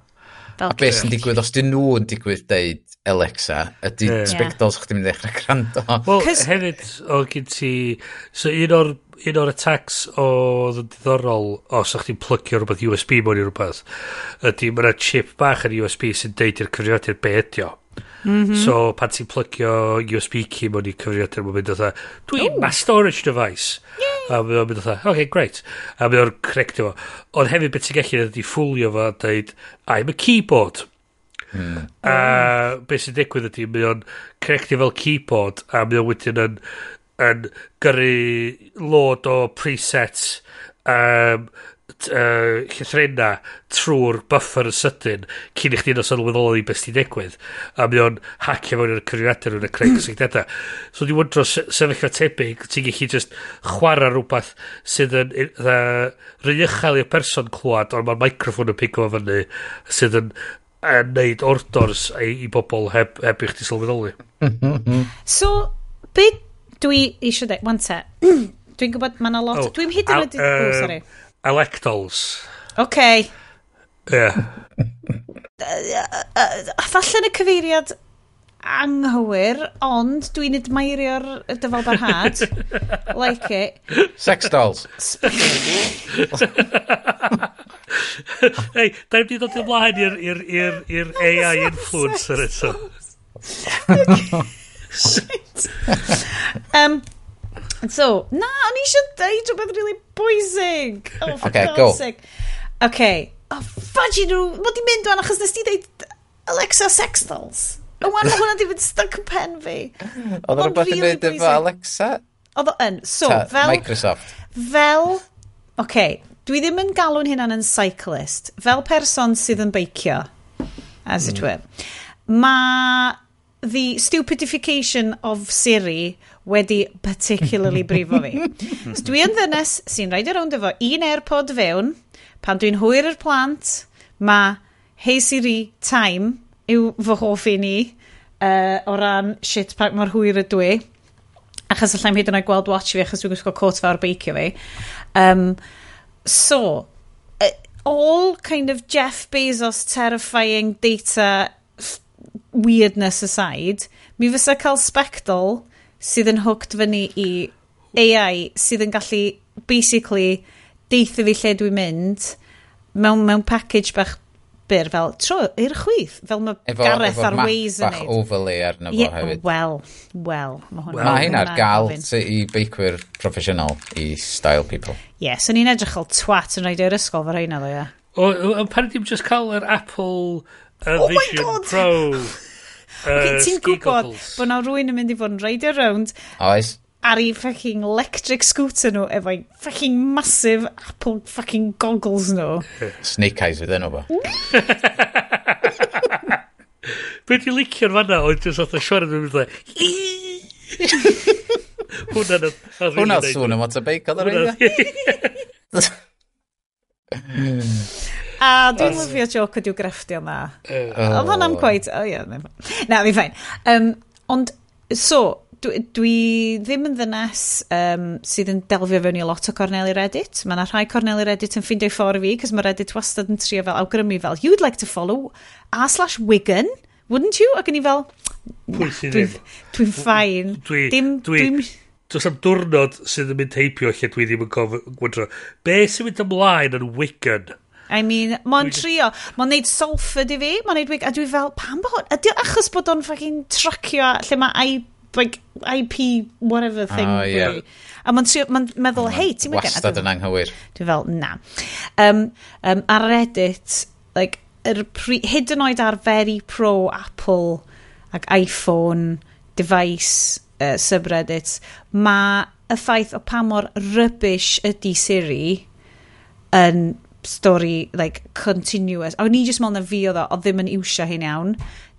A beth sy'n digwydd os dyn nhw yn digwydd deud Alexa, ydy yeah. spectols chdi'n mynd i ddechrau gwrando. Wel, hefyd, o gyd ti... So, un o'r, un o'r attacks o ddiddorol os o'ch ti'n plygio rhywbeth USB mewn i rhywbeth, ydy, mae chip bach yn USB sy'n deud i'r cyfrifiadur be ydi o. Mm -hmm. So pan ti'n plygio USB key mewn i cyfrifiadur er mae'n mynd oedd dwi ma storage device. Yay. A mae'n mynd oedd ok, great. A mae'n o'n connectio fo. Ond hefyd beth ti'n gallu ydy ffwlio fo a dweud, I'm a keyboard. Hmm. Mm. A beth sy'n digwydd ydy mae o'n connectio fel keyboard a mae o'n wedyn yn, yn gyrru load o presets um, uh, llythrenna trwy'r buffer yn sydyn cyn i chdi'n os sylweddoli beth sy'n digwydd a mi o'n hacio fewn i'r cyfrifiadur yn y creu hmm. cysylltiadau. So di wondro sefyllfa tebyg ti'n gallu just chwarae rhywbeth sydd yn uh, ryuchel i'r person clywed ond mae'r microphone yn pigo fyny sydd yn yn neud ordors i, i bobl heb, heb i chdi sylweddoli. So be dwi eisiau dweud wanta dwi'n gwybod mae yna lot. Oh, dwi'n hyd yn oed oh sorry. Electols. Okay. Ie. Yeah. Falle yn y cyfeiriad anghywir, ond dwi'n admirio'r dyfal barhad. like it. Sex dolls. Hei, da ni'n dod ymlaen i'r AI influencer eto. um, So, na, o'n i eisiau deud rhywbeth really bwysig. Oh, for okay, go. Sake. Okay. Oh, fudgy, nhw. Mod di mynd o'n achos nes ti deud Alexa sex dolls. O wan, mae hwnna di fynd stuck yn pen fi. Oedd o'n rhywbeth yn mynd efo Alexa? Oedd o'n, so, Ta, fel... Microsoft. Fel, okay, dwi ddim yn galw'n hynna'n yn cyclist. Fel person sydd yn beicio, as mm. it hmm. were. Mae the stupidification of Siri wedi particularly brifo fi. So, dwi yn ddynes sy'n rhaid i rownd efo un AirPod fewn, pan dwi'n hwyr yr plant, mae Hey Siri Time yw fy hoff i ni uh, o ran shit pack mor hwyr ydw i. Achos allai'm hyd yn oed gweld watch fi achos dwi'n gwisgo cwt fawr beicio fi. Um, so, uh, all kind of Jeff Bezos terrifying data weirdness aside, mi fysa cael spectol sydd yn hooked fyny i AI sydd yn gallu basically deitha fi lle dwi'n mynd mewn, mewn package bach byr fel tro i'r chwyth fel mae efo, Gareth efo ar Waze yn neud. overlay arno fo yeah, hefyd. wel wel mae hwnna well, hyn ar gael i beicwyr proffesiynol i style people. Ie yeah, so ni'n edrych al twat yn rhaid i'r ysgol fel rhain ddo ie? Yeah. o, o, pan ddim just cael yr Apple uh, oh Vision Pro? okay, ti'n gwybod bod na rwy'n yn mynd i fod yn reidio rownd Oes. ar ei fucking electric scooter nhw efo'i fucking massive Apple fucking goggles nhw. Snake eyes fydd nhw fo. Be di licio'r fanna oedd jyst oedd y siarad yn mynd dda. Hwna'n Hwna'n sŵn y motorbike oedd yr un. A dwi'n lyfio joc ydyw grefftio na. Uh, Oedd hwnna'n oh. gweud... o ie, na, mi ffain. Um, ond, so, dwi, dwi ddim yn ddynes um, sydd yn delfio fewn i lot o Corneli Reddit. Mae yna rhai Corneli Reddit yn ffeindio ffordd fi, cos mae Reddit wastad yn trio fel awgrymu fel, you'd like to follow a slash Wigan, wouldn't you? Ac yn i fel, na, dwi'n dwi ffain. Dwi, dim, dwi, dwi, Does am diwrnod sydd yn mynd teipio lle dwi ddim yn gofyn. Be sy'n mynd ymlaen yn Wigan? I mean, mo'n trio, mo'n neud sulfur i fi, mo'n neud wig, a dwi fel, pam bod, ydy achos bod o'n fucking tracio lle mae I, like, IP whatever thing oh, yeah. A mae'n ma meddwl, hei, ti'n mynd Wastad yn anghywir. Dwi fel, na. Um, um, ar Reddit, like, er pri, hyd yn oed ar very pro Apple ac iPhone device uh, subreddit, mae y ffaith o pa mor rubbish ydy Siri yn stori like, continuous. A o'n i just mewn na fi oedd o, oedd ddim yn iwsio hyn iawn.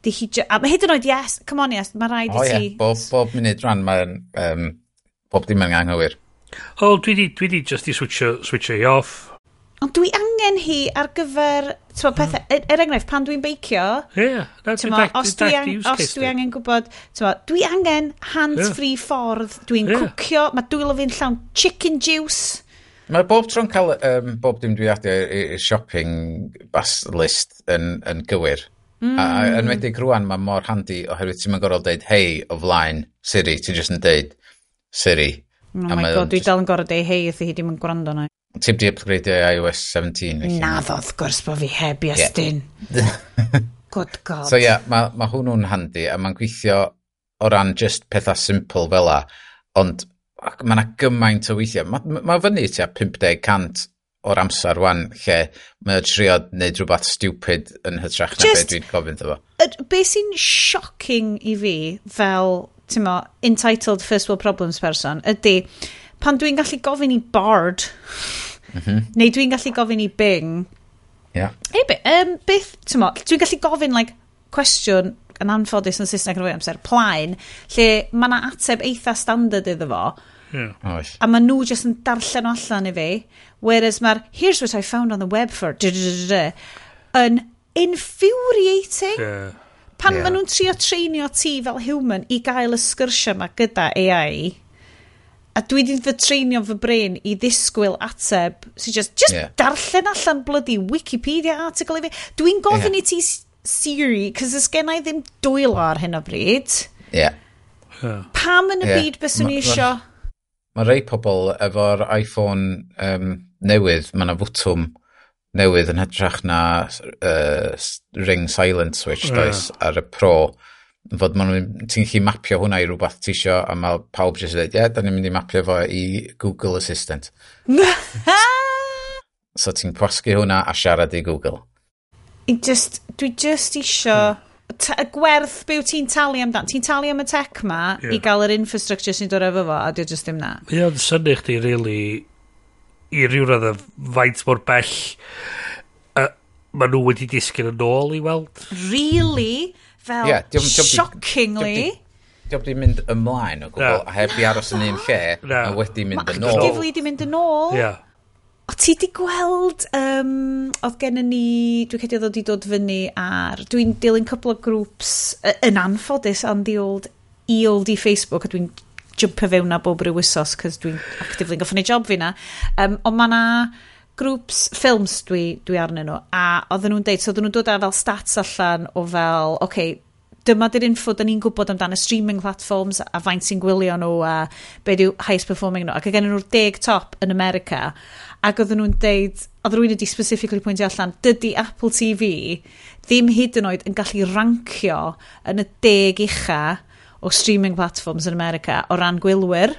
Di hi just, a hyd yn oed, yes, come on, yes, mae rhaid i ti... O ie, bob, bob munud rhan, mae'n, um, bob dim yn anghywir. O, dwi di, dwi di just i switcho, switcho i off. Ond dwi angen hi ar gyfer, ti'n pethau, hmm. er, er enghraifft, pan dwi'n beicio, Ie, yeah, tyma, os, dwi an, os dwi angen gwybod, tyma, dwi angen hands-free yeah. ffordd, dwi'n yeah. cwcio, mae dwylo fi'n llawn chicken juice, Mae bob tro'n cael um, bob dim dwi adio i'r shopping bas list yn, yn gywir. Mm. A a- mm. wedi rwan mae mor handi oherwydd ti'n gorfod deud hei o flaen Siri, ti'n just yn deud Siri. Oh A my mae god, o'n dwi jyst- dal yn gorau deu hei thi hi ddim yn gwrando na. Ti'n di upgradeio i iOS 17. felly. Na ddodd gwrs bod fi heb i estyn. Good god. So ie, yeah, mae ma hwnnw'n handi a mae'n gweithio o ran just pethau simple fel la, ond ac mae yna gymaint o weithiau. Mae ma fyny tua 50 cant o'r amser wan lle mae o trio wneud rhywbeth stupid yn hytrach na Just, beth dwi'n gofyn efo. Be sy'n shocking i fi fel, ti'n mo, entitled first world problems person ydy pan dwi'n gallu gofyn i Bard mm -hmm. neu dwi'n gallu gofyn i Bing yeah. Hey, be, um, beth, ti'n mo, dwi'n gallu gofyn like, cwestiwn yn anffodus yn Saesneg yn fwy amser, plaen, lle mae yna ateb eitha standard iddo fo. Yeah. Oes. A maen nhw jyst yn darllen o allan i fi. Whereas mae'r, here's what I found on the web for, yn infuriating. Yeah. Pan yeah. maen nhw'n trio treinio ti fel human i gael y sgyrsiau yma gyda AI, a dwi wedi fy treinio fy brain i ddisgwyl ateb so just, just yeah. darllen allan blydi Wikipedia article i fi. Dwi'n gofyn yeah. i ti Siri, cos ys gen i ddim dwylo ar hyn o bryd. Ie. Yeah. Pam yn y yeah. byd bys ni isio? Mae ma rei pobl efo'r iPhone um, newydd, mae yna fwtwm newydd yn hytrach na uh, ring silent switch yeah. does ar y pro fod ma'n nhw'n, ti'n gallu mapio hwnna i rhywbeth ti isio a mae pawb jyst dweud, ie, yeah, da ni'n mynd i mapio fo i Google Assistant. so ti'n gwasgu hwnna a siarad i Google. I just, dwi just isio... Hmm. Y gwerth byw ti'n talu amdan. Ti'n talu am y tech ma yeah. i gael yr infrastructure sy'n dod efo fo, a dwi'n just ddim na. Mae o'n syni chdi, really, i ryw radd y faint mor bell uh, maen nhw wedi disgyn yn ôl i weld. Really? Fel, yeah, diom, diom, shockingly... Diolch wedi mynd ymlaen o gwbl, no. a heb i aros yn un lle, no. a wedi mynd yn ôl. Gifli wedi mynd yn ôl. Yeah. O, ti di gweld, um, oedd gen ni, dwi'n credu oedd wedi dod fyny ar, dwi'n dilyn cwpl o grŵps yn anffodus on the old, i old i Facebook, a dwi'n jumpio fewn na bob rhyw wysos, cos dwi'n actively'n goffyn ei job fi na. Um, ond mae na grŵps ffilms dwi, dwi arnyn nhw, a oedden nhw'n deud, so oedden nhw'n dod â fel stats allan o fel, oce, okay, dyma dy'r info da ni'n gwybod amdan y streaming platforms a faint sy'n gwylio nhw a be diw highest performing nhw ac gen nhw'r deg top yn America ac oedden nhw'n deud, oedd rwy'n wedi specifically pwyntio allan, dydy Apple TV ddim hyd yn oed yn gallu rancio yn y deg ucha o streaming platforms yn America o ran gwylwyr,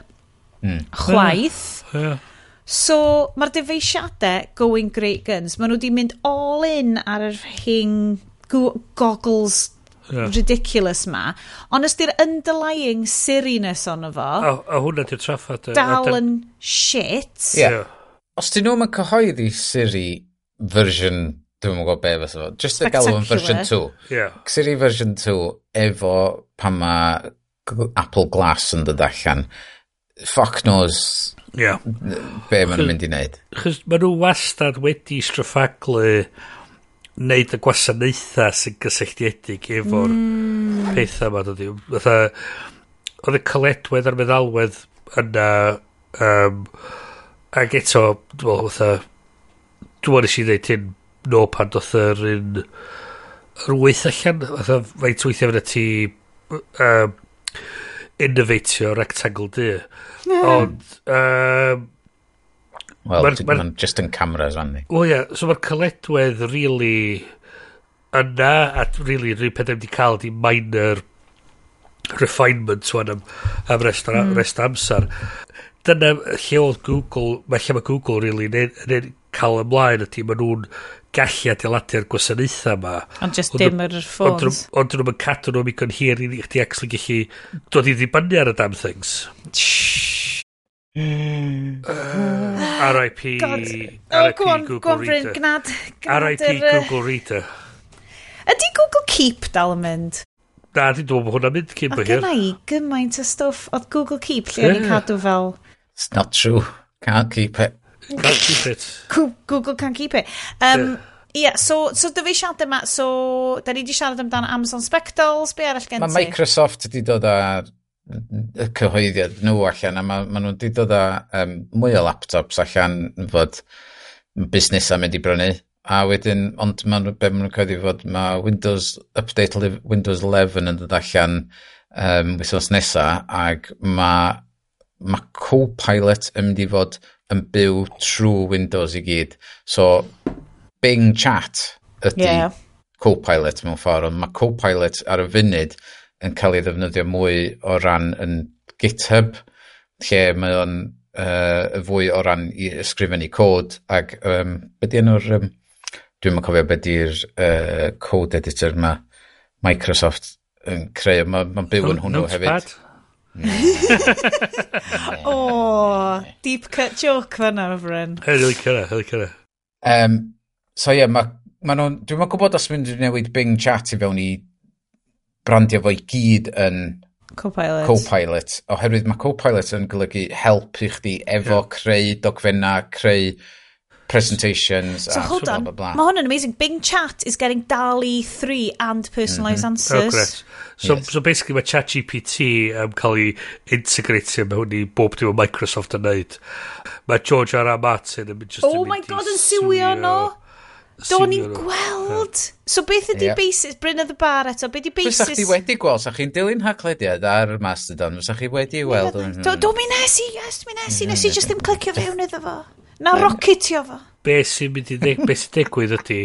mm. chwaith. Yeah. Yeah. So, mae'r dyfeisiadau going great guns, maen nhw wedi mynd all in ar yr hing goggles yeah. ridiculous ma. Ond ysdi'r underlying siriness ono fo... A, a hwnna di'r traffad. E, dal yn shit. Yeah. yeah os dyn nhw'n cyhoeddi Siri version, dwi'n mwyn gwybod be fysa fo, just y galw yn version 2. Yeah. Siri version 2 efo pan mae Apple Glass yn dod allan. Fuck knows yeah. be maen nhw'n mynd i wneud. Chos maen nhw wastad wedi straffaglu wneud y gwasanaethau sy'n gysylltiedig efo'r mm. pethau yma. Oedd y coledwedd a'r meddalwedd yna um, Ac eto, dwi'n meddwl, fatha, dwi'n meddwl nes i ddeud hyn no pan doth yr un yr wyth allan, fatha, faint weithiau fyna ti um, innovatio rectangle di Yeah. Ond, um, Wel, ma'n ma just yn cameras fan ni. Wel ie, so mae'r cyledwedd really yna, a really yr un peth wedi cael di minor refinement wan am, am hmm. rest, mm. rest amser dyna lle oedd Google, mae lle mae Google really yn, yn, cael ymlaen ydy, maen nhw'n gallu adeiladu'r gwasanaethau yma. Ond just dim yr ffôns. Ond dyn nhw'n cadw nhw'n mynd hir i chdi actually gallu dod i ddibynnu ar y damn things. Uh, R.I.P. RIP Google Reader. R.I.P. Google Reader. Ydy Google Keep dal yn mynd? Na, di dwi'n dweud bod hwnna'n mynd cyn bo hir. Oedd gyna i gymaint o stwff oedd Google Keep lle yeah. o'n i cadw fel It's not true. Can't keep it. Can't keep it. Google can't keep it. Um, Ie, yeah, so, so dyfeisiadau yma, so da ni wedi siarad amdano Amazon Spectacles, be arall gen ti? Mae Microsoft wedi dod ar y cyhoeddiad nhw allan, a mae ma nhw wedi dod â um, mwy o laptops allan fod busnesau mynd i brynu. A wedyn, ond maen nhw, be maen nhw'n codi fod mae Windows Update Windows 11 yn dod allan um, wythnos nesa, ac mae mae Copilot yn mynd i fod yn byw trwy Windows i gyd. So, Bing Chat ydy yeah. Copilot mewn ffordd, ond mae Copilot ar y funud yn cael ei ddefnyddio mwy o ran yn GitHub, lle mae o'n uh, fwy o ran i ysgrifennu cod, ac um, beth enw'r, um, dwi'n mynd cofio beth yw'r uh, code editor mae Microsoft yn creu, mae'n ma byw yn hwnnw hefyd. Notepad? oh, deep cut joke fanna o Bryn. Hei, cyrra, hei, cyrra. Um, so ie, yeah, ma, ma nhw'n, dwi'n meddwl gwybod os mynd i newid Bing Chat i fewn i brandio fo i gyd yn Copilot. Copilot. Oherwydd mae Copilot yn golygu help i chdi efo yeah. creu dogfenna, creu presentations so hold on blah, blah, blah. mae hwn yn amazing Bing chat is getting DALI 3 and personalised mm -hmm. answers oh, progress so, yes. so basically mae chat GPT um, cael ei integratio mewn hwn i bob dim o Microsoft yn neud mae George R. R. Martin yn just oh my god yn siwio no Do ni'n gweld. Yeah. So beth ydy yeah. basis, Bryn y the Bar eto, beth ydy basis... Fysa chdi wedi gweld, sa chi'n dilyn haglediad ar Mastodon, fysa chi wedi weld... Do, do mi nes i, yes, mi nes i, nes i mm, just ddim clicio fewn iddo fo. Na rocketio fo. Be sy'n mynd i ddeg, be sy'n digwydd ydy,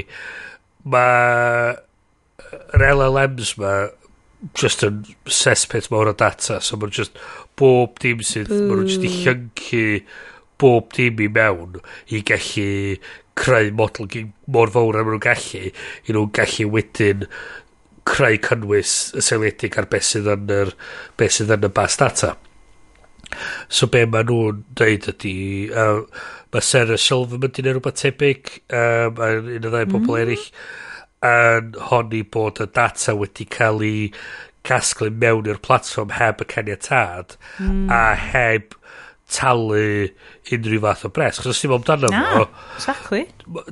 mae yr LLMs ma just yn cesspit mawr o data, so mae'n just bob dim sydd, mae'n just i llyncu bob dim i mewn i gallu creu model mor fawr am nhw'n gallu, i nhw'n gallu wedyn creu cynnwys y seiliedig ar beth sydd yn yr, beth sydd yn y bas data. So be maen nhw'n dweud ydy, uh, Mae Sarah Silverman di neud rhywbeth tebyg um, a un o ddau mm-hmm. bobl mm. eraill yn honni bod y data wedi cael ei casglu mewn i'r platform heb y caniatad mm. a heb talu unrhyw fath o bres. Chos os ti'n amdano fo... exactly.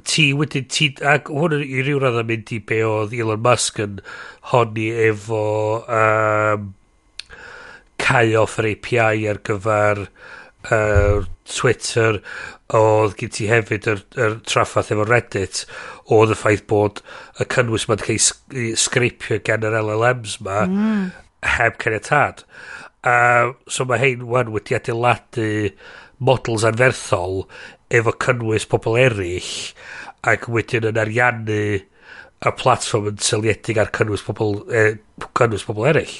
Ti wedyn... Ti, ac hwn i ryw radd yn mynd i be oedd Elon Musk yn honni efo um, cau off yr API ar gyfer uh, Twitter oedd gyd ti hefyd yr, yr traffath efo Reddit oedd y ffaith bod y cynnwys ma'n cael ei sgripio gan yr LLMs ma mm. heb caniatad Uh, so mae hein wan wedi adeiladu models anferthol efo cynnwys pobl eraill ac wedyn yn ariannu y platform yn seliedig ar cynnwys pobl, eh, cynnwys pobl eraill.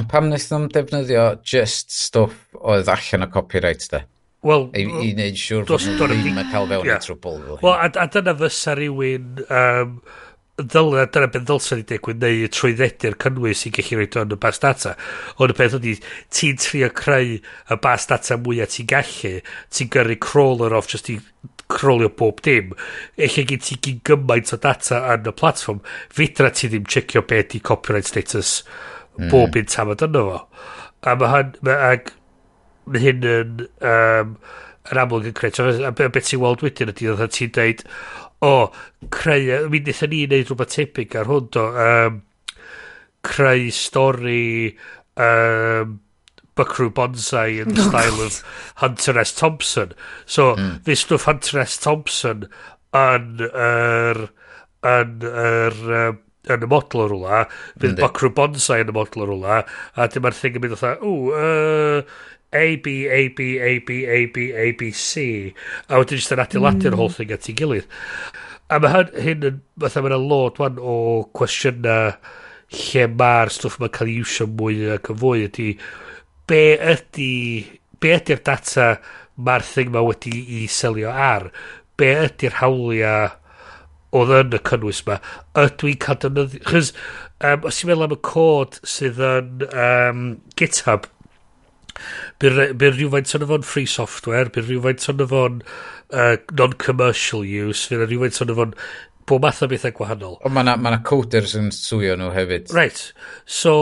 Ond pam wnaeth nhw'n defnyddio just stwff oedd allan o copyright de? Wel, I, i wneud siŵr dos, bod ddim yn cael fewn yeah. i trwbl. Wel, a, a dyna fysa rhywun, um, dyna, dyna beth ddylsa ni digwydd, neu trwyddedu'r cynnwys i gallu rhoi o'n y bas data. Ond y peth ydy, ti'n trio creu y bas data mwyaf ti'n gallu, ti'n gyrru crawler off just i crawlio bob dim. Eich gen ti gyn gymaint o data yn y platform, fydra ti ddim checio beth i copyright status hmm. bob mm. un tam yna fo. A mae hyn, ma, ag mae hyn yn um, yn amlwg yn creu. A beth sy'n weld wedyn ydy, oedd ti'n deud, o, creu, mi wnaethon ni wneud rhywbeth tebyg ar hwn, do, um, creu stori um, Buckaroo Bonsai yn oh, style of Hunter S. Thompson. So, mm. this stwff Hunter S. Thompson yn yr... yn yr... Um, yn y model o'r rwla, bydd Buckaroo Bonsai yn y model o'r rwla, e, a dyma'r thing yn mynd o tha, ww, uh, A, B, A, B, A, B, A, B, A, B, C. A wedyn jyst yn adeiladu'r mm. holl thing at ei gilydd. A mae hyn, hyn yn, fatha mae'n lot wan o cwestiynau lle mae'r stwff mae'n cael ei iwsio mwy ac yn fwy ydy be ydy be ydy'r data mae'r thing mae wedi i selio ar be ydy'r hawliau oedd yn y cynnwys yma ydw i'n cael defnyddio chys um, os i'n meddwl am y cod sydd yn um, GitHub Bydd rhywfaint o'n fo'n free software, bydd rhywfaint o'n fo'n uh, non-commercial use, bydd rhywfaint o'n fo'n bob math o bethau gwahanol. Ond mae yna ma coders yn swio nhw hefyd. Right. So,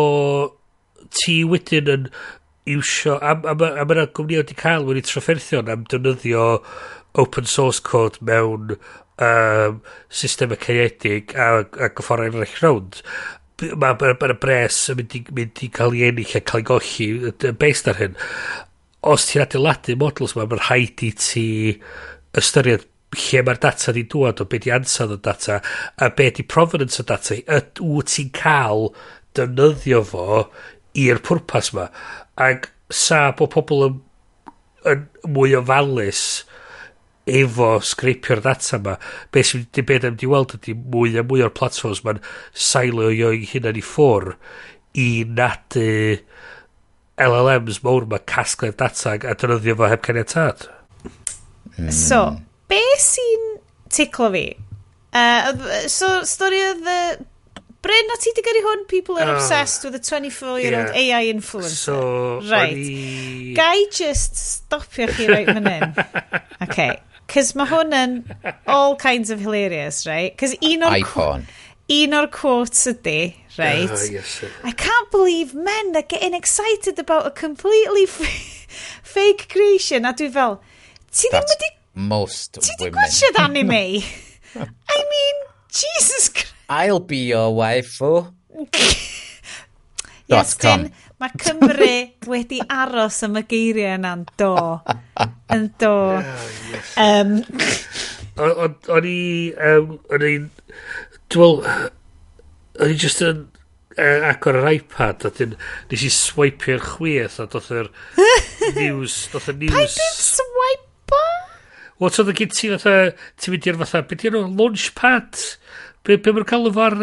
ti wedyn yn iwsio... A, a, a, a mae gwmni wedi cael wedi trafferthion am defnyddio open source code mewn um, system y caeedig a, a gyffordd eraill rownd mae ma, ma bres yn mynd i, mynd i cael ei ennill a cael ei golli based ar hyn. Os ti'n adeiladu models ma mae'n rhaid i ti ystyried lle mae'r data di dŵad o beth di ansawdd o data a beth di provenance o data ydw ti'n cael defnyddio fo i'r pwrpas ma. Ac sa bod pobl yn, yn mwy ofalus efo sgripio'r data ma beth sy'n di beth am di weld ydy mwy a mwy o'r platforms ma'n sailo o i hunan i ffwr i nadu LLMs mawr ma casglu'r data a dynyddio fo heb caniatad hmm. so be sy'n ticlo fi uh, so stori o the Bryn, o ti di gyrru hwn, people are obsessed with a 24-year-old yeah. AI influencer. So, right. Oni... Gai just stopio chi right fan hyn. Okay. Cys mae hwn yn all kinds of hilarious, right? Cys un o'r... Icon. Un o'r quotes ydy, right? Oh, yes, I can't believe men are getting excited about a completely fake creation. A dwi fel, ti ddim wedi... most ti women. Ti wedi gwachod anime? I mean, Jesus Christ. I'll be your waifu. yes, Dot com. Mae Cymru wedi aros am y geiriau yna'n do. Yn do. Um, o'n i... Um, o'n i... Dwi'n O'n i just yn agor yr iPad a dyn nes i swipio'r chwith a doth yr news doth y news pa dwi'n swipo? Wel, so y gyd ti fatha ti'n mynd i'r fatha beth i'r launchpad be, be mae'n cael efo'r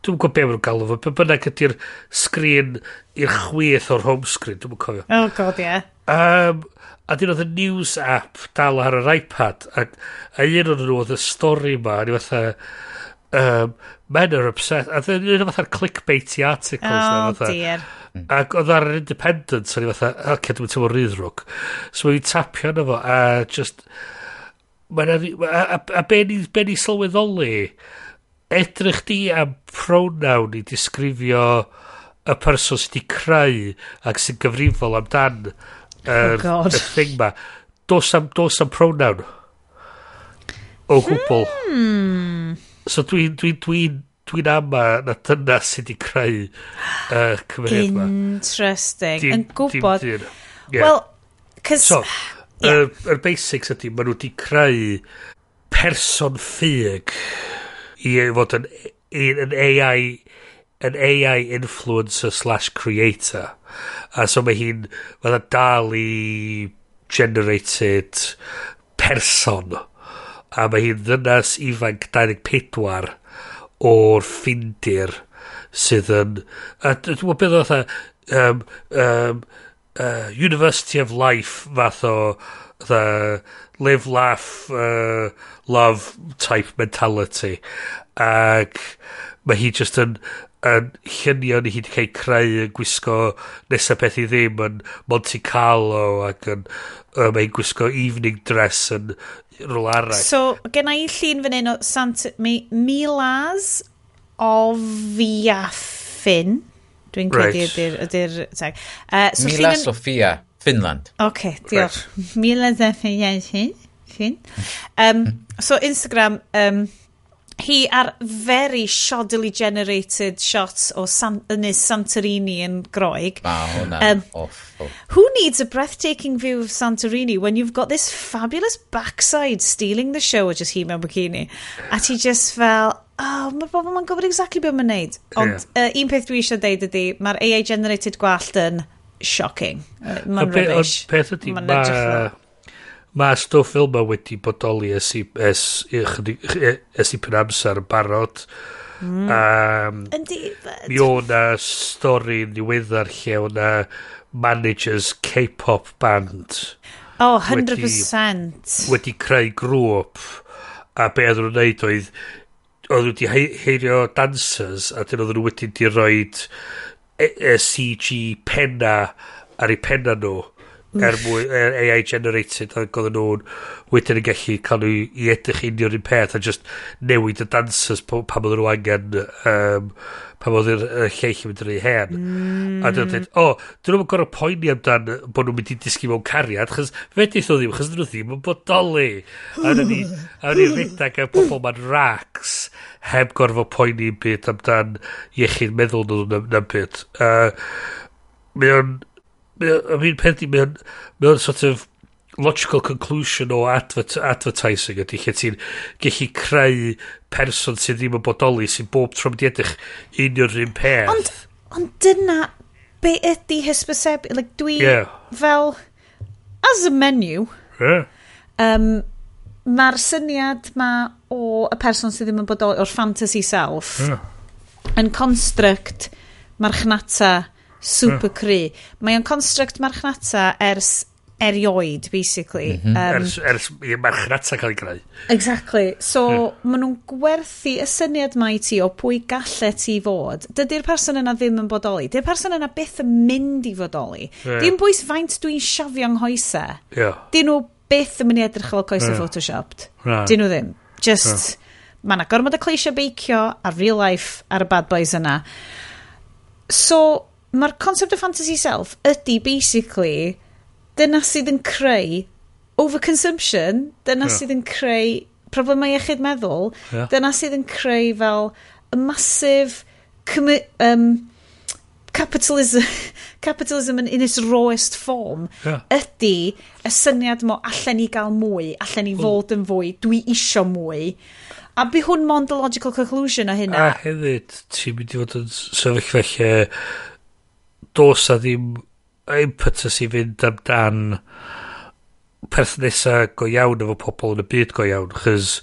Dwi'n gwybod be maen nhw'n galw fo. Be bynnag ydy'r sgrin i'r chwith o'r home screen. Dwi'n cofio. Oh god, ie. Yeah. Um, a dyn oedd y news app dal ar yr iPad. A, a un o'n nhw oedd y stori ma. A ni fatha... Um, men are obsessed, A dyn nhw fatha'r clickbaity articles. Oh, fatha. dear. Ac oedd ar yr independent. So ni fatha, ac okay, dwi'n teimlo rydrwg. So mae'n tapio yna fo. A just... A, a, a, a be ni sylweddoli edrych di am pronoun i disgrifio y person sydd wedi creu ac sy'n gyfrifol amdan yr er, oh er thing ma. Dos am, dos am pronoun o gwbl hmm. so dwi'n dwi, dwi, dwi ama na dyna sydd wedi creu uh, cymeriad ma. Interesting. Yn gwybod yeah. well cys... so yr yeah. er, er basics ydy maen nhw wedi creu person ffug i fod yn, yn AI yn AI influencer slash creator. A so mae hi'n fydda dal i generated person. A mae hi'n ddynas ifanc 24 o'r ffindir sydd yn a dwi'n gwybod beth oedd um, um, uh, University of Life fath o the, live, laugh, uh, love type mentality. Ac mae hi just yn, yn llunion hi wedi cael creu yn gwisgo nesaf beth i ddim yn Monte Carlo ac yn uh, mae'n gwisgo evening dress yn rôl arall. So, gen i llun fan hyn o Santa, mi, Milaz o Fiaffin. Dwi'n credu right. ydy'r... Ydy uh, so Mila Sofia. Finland. OK, diolch. Right. Miles Efeiesin. Fin. Um, so Instagram, um, hi ar very shoddily generated shots o San Ynys Santorini yn Groeg. Ma, hwnna um, awful. Who needs a breathtaking view of Santorini when you've got this fabulous backside stealing the show o just hi mewn bikini? A ti just fel, oh, mae'r bobl ma'n gwybod exactly beth mae'n neud. Ond yeah. uh, un peth dwi eisiau deud ydy, mae'r AI generated gwallt yn shocking. Uh, Mae'n rubbish. Peth ydy, mae... Mae stwff fel yma wedi bodoli ys i, es, ys i pen amser yn barod. Mm. Um, Yndi. Mi o'na stori niweddar lle o na managers K-pop band. Oh, 100%. Wedi, wedi creu grŵp a be oedd nhw'n neud oedd oedd nhw wedi heirio dancers a dyn oedd nhw wedi di roed e, e, CG penna ar eu penna nhw er mwy er AI generated ac oedden nhw'n wedyn yn gallu cael nhw i edrych union un peth a just newid y dansers pa oedden nhw angen um, pa oedden y lleill yn mynd yn ei hen. Mm. a hmm. dyn nhw'n dweud o oh, dyn nhw'n gorau poeni amdan bod nhw'n mynd i disgu mewn cariad chys fedith nhw ddim chys dyn nhw ddim yn bodoli. A dyn ni a dyn ni redag a pobl ma'n racs heb gorfod poeni byd amdan iechyd meddwl nhw'n nabod uh, mae o'n yr un peth di, mae o'n mae o'n sort of logical conclusion o advert, advertising ydy lle ti'n gallu creu person sydd ddim yn bodoli sy'n bob tro mynd i edrych unio'r un peth ond, ond dyna be ydy hysbyseb like, dwi yeah. fel as a menu yeah. um, mae'r syniad ma o y person sydd ddim yn bodoli o'r fantasy self yeah. yn construct marchnata super hmm. cry. Mae o'n construct marchnata ers erioed, basically. Mm -hmm. um, ers, ers marchnata cael ei greu. Exactly. So, hmm. yeah. maen nhw'n gwerthu y syniad mae ti o pwy gallet ti fod. Dydy'r person yna ddim yn bodoli. Dydy'r person yna byth yn mynd i fodoli. Yeah. Dim bwys faint dwi'n siafio yng nghoesau. Yeah. Dyn nhw byth yn mynd i edrych fel coesau yeah. photoshopped. Yeah. Dyn nhw ddim. Just, yeah. mae yna gormod o cleisio beicio a real life ar y bad boys yna. So, mae'r concept o fantasy self ydy basically dyna sydd yn creu overconsumption, dyna yeah. sydd yn creu problemau iechyd meddwl, yeah. dyna sydd yn creu fel y masif um, capitalism, capitalism in its rawest form yeah. ydy y syniad mo allan ni gael mwy, allan ni hmm. fod yn fwy, dwi isio mwy. A by hwn mond logical conclusion o hynna. A hefyd, ti'n mynd i fod yn sefyllfa lle dos a ddim impetus i fynd amdan peth nesa go iawn efo pobl yn y byd go iawn, chys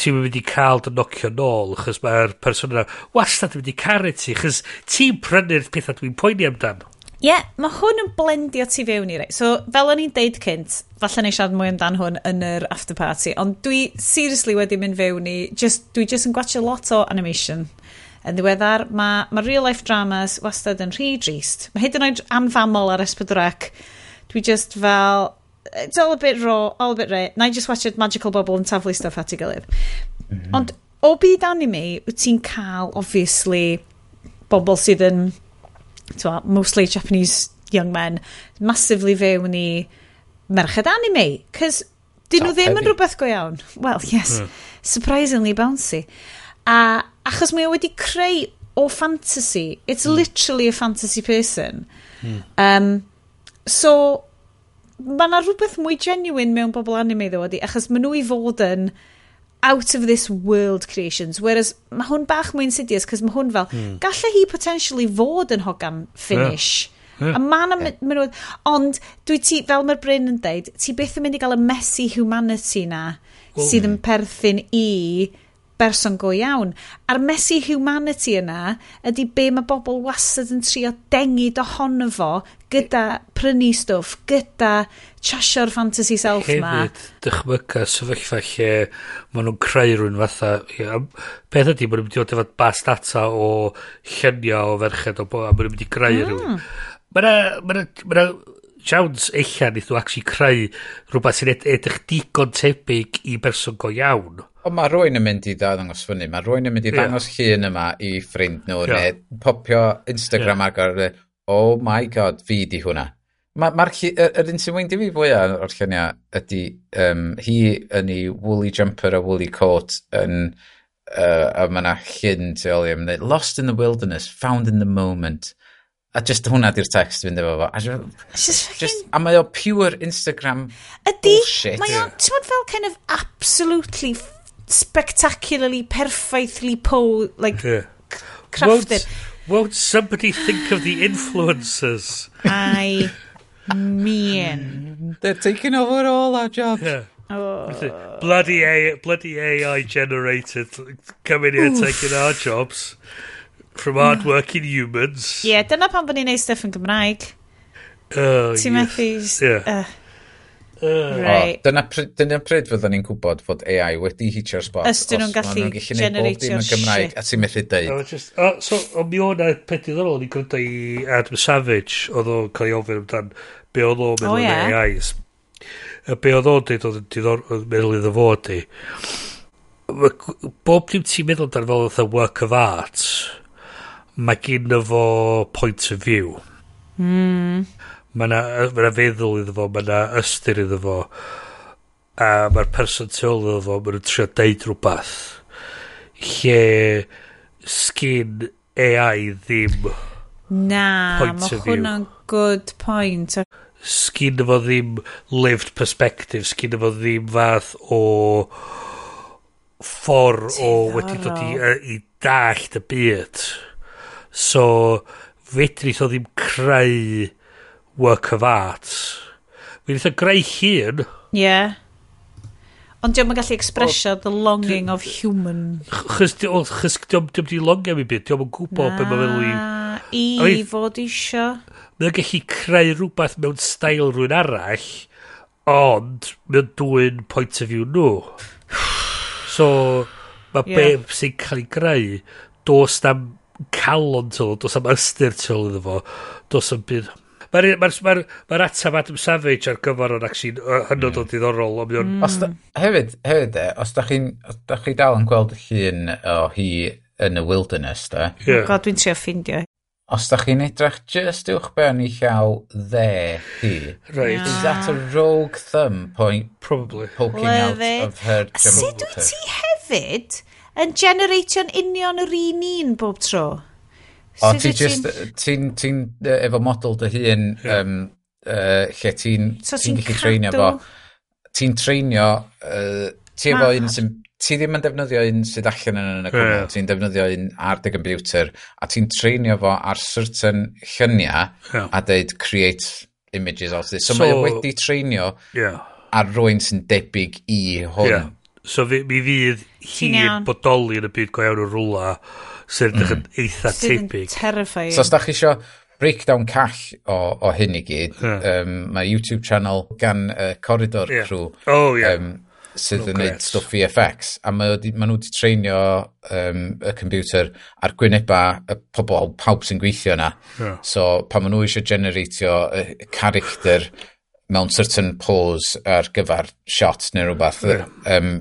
ti'n mynd i cael dy nocio nôl, chys mae'r person yna wastad yn mynd i caru ti, chys ti'n prynu'r pethau dwi'n poeni amdan. Ie, yeah, mae hwn yn blendio ti fewn i rei. So, fel o'n i'n deud cynt, falle ni siarad mwy amdan hwn yn yr after party, ond dwi seriously wedi mynd fewn i, just, dwi just yn gwachio lot o animation yn ddiweddar, mae ma real life dramas wastad yn rhy drist. Mae hyd yn oed anfamol ar Esbydrec. Dwi just fel, it's all a bit raw, all a bit rare. And I just watched Magical bubble yn taflu stuff at ei gilydd. Mm -hmm. Ond o byd anime, wyt ti'n cael, obviously, bobl sydd yn, twa, mostly Japanese young men, massively fewn i merched anime. Cys dyn nhw ddim yn rhywbeth go iawn. Well, yes. Mm. Surprisingly bouncy. A Achos mae o wedi creu o fantasy. It's mm. literally a fantasy person. Mm. Um, so, mae yna rhywbeth mwy genuine mewn bobl anime ddo wedi, achos maen nhw i fod yn out of this world creations, whereas mae hwn bach mwy insidious, cos mae hwn fel, mm. gallai hi potentially fod yn hogan finish. Yeah. Yeah. A ma na yeah. mynd, ond dwi ti, fel mae'r Bryn yn deud, ti byth yn mynd i gael y messy humanity na well, sydd yn perthyn i berson go iawn. A'r messy humanity yna ydy be mae bobl wastad yn trio dengid ohono fo gyda prynu stwff, gyda chasio'r fantasy self Hefyd, ma. Hefyd, dychmyga sefyllfa lle maen nhw'n creu rhywun fatha. Ia, peth ydy, maen nhw'n mynd i fod efo bas data o lluniau o ferched o bo, a maen nhw'n mynd i greu mm. rhywun. Mae'na siawns eich nid nhw actually creu rhywbeth sy'n ed edrych digon tebyg i berson go iawn o mae rwy'n yn mynd i ddangos fyny, mae rwy'n yn mynd i ddangos yeah. llun yma i ffrind nhw, yeah. neu popio Instagram yeah. gyfer, oh my god, fi di hwnna. Mae'r ma, ma yr, yr un sy'n weindio fi fwyaf o'r lluniau ydy um, hi yn ei woolly jumper a woolly coat yn uh, a mae yna llun tu ôl i am lost in the wilderness, found in the moment. A just hwnna di'r text fynd efo fo. A, just, just, a mae o pure Instagram ydy, bullshit. Mae o'n, ti'n fel kind of absolutely spectacularly, perfectly po, like, yeah. crafted. Won't, won't somebody think of the influencers? I mean... They're taking over all our jobs. Yeah. Oh. Bloody, AI, bloody AI generated coming here taking our jobs from hard-working humans. Ie, yeah, dyna pan bod ni'n neud stuff yn Gymraeg. Oh, Ti'n yes. methu... Yeah. Uh, Right. O, dyna, pryd, dyna pryd fyddwn ni'n gwybod fod AI wedi hitio'r spot. Os dyn nhw'n gallu generatio'r shit. A ti'n methu deud. Just, uh, so, o mi o'n peth iddorol, ni'n gwrando i Adam Savage, oedd o'n cael ei ofyn amdan be oedd o'n meddwl yn yeah. AIs. Be oedd o'n dweud oedd yn meddwl iddo fo di. Bob dim ti'n meddwl amdan fel oedd work of art, mae gen fo point of view. Mm Mae yna ma na feddwl iddo fo, mae yna ystyr iddo fo, a mae'r person tu ôl iddo fo, mae nhw'n trio deud rhywbeth lle sgin AI ddim Na, Point mae hwnna'n good point. Sgyn fo ddim lived perspective, sgyn fo ddim fath o ffordd o wedi dod i, i dallt y byd. So, fedrith o ddim creu work of art. Fi'n o greu hun. Ie. Yeah. Ond diolch yn gallu expresio the longing of human. Chys diolch di longio mi byd, diolch yn gwybod beth mae'n meddwl i... I fod isio. Mae'n gallu creu rhywbeth mewn stael rhywun arall, ond mae'n dwy'n point of view nhw. So, mae yeah. be sy'n cael ei greu, dos am calon tyl, dos am ystyr tyl iddo fo, dos am byd... Mae'r ma ma ma r atab Adam Savage ar gyfer o'n ac sy'n hynod mm. o ddiddorol. O mm. os da, hefyd, hefyd os da chi'n chi, chi dal yn gweld llun o hi yn y wilderness, da. Yeah. God, dwi'n trio ffindio. Os da chi'n edrych just uwch ben i llaw dde hi. Right. Yeah. Is that a rogue thumb point? Probably. Poking Love out it. of her Sut wyt ti hefyd yn generatio'n union yr un un bob tro? O, ti just, ti'n ti efo model dy hun, um, uh, lle ti'n so ti'n gallu treinio fo. Ti'n treinio, uh, ti efo un sy'n ti ddim yn defnyddio un sydd allan yn y gwmwl, yeah. ti'n defnyddio un ar dy computer, a ti'n treinio fo ar certain lluniau yeah. a deud create images of this. So, so mae wedi treinio yeah. ar rwy'n sy'n debyg i hwn. Yeah. So mi fydd hi bodoli yn y byd go iawn o rwla sy'n mm. eitha tebyg. Terrifying. So os da chi isio breakdown call o, o hyn i gyd, yeah. um, mae YouTube channel gan uh, Corridor yeah. Crew oh, yeah. um, sydd yn gwneud stwff VFX a maen nhw wedi treinio um, y computer ar gwyneba y pobl pawb sy'n gweithio yna yeah. so pan maen nhw eisiau generatio y character mewn certain pose ar gyfer shot neu rhywbeth yeah. um,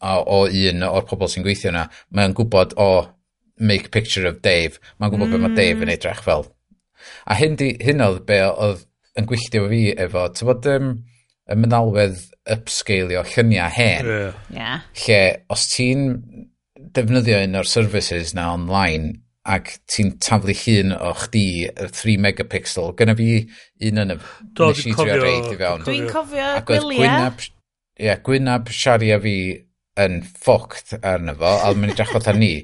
o, o un o'r pobl sy'n gweithio yna mae'n gwybod o oh, make picture of Dave. Mae'n gwybod mm. beth mae Dave yn mm. edrych fel. A hyn, di, hyn oedd be oedd yn gwylltio fi efo, ti'n bod um, y mynalwedd upscalio lluniau hen. Yeah. yeah. Lle, os ti'n defnyddio un o'r services na online, ac ti'n taflu llun o chdi, y 3 megapixel, gyda fi un yn y... Do, dwi'n cofio. fewn. Dwi'n cofio gwyliau. Ie, yeah, Gwynab siaria fi yn ffoct arno fo, a mae'n edrych o ni.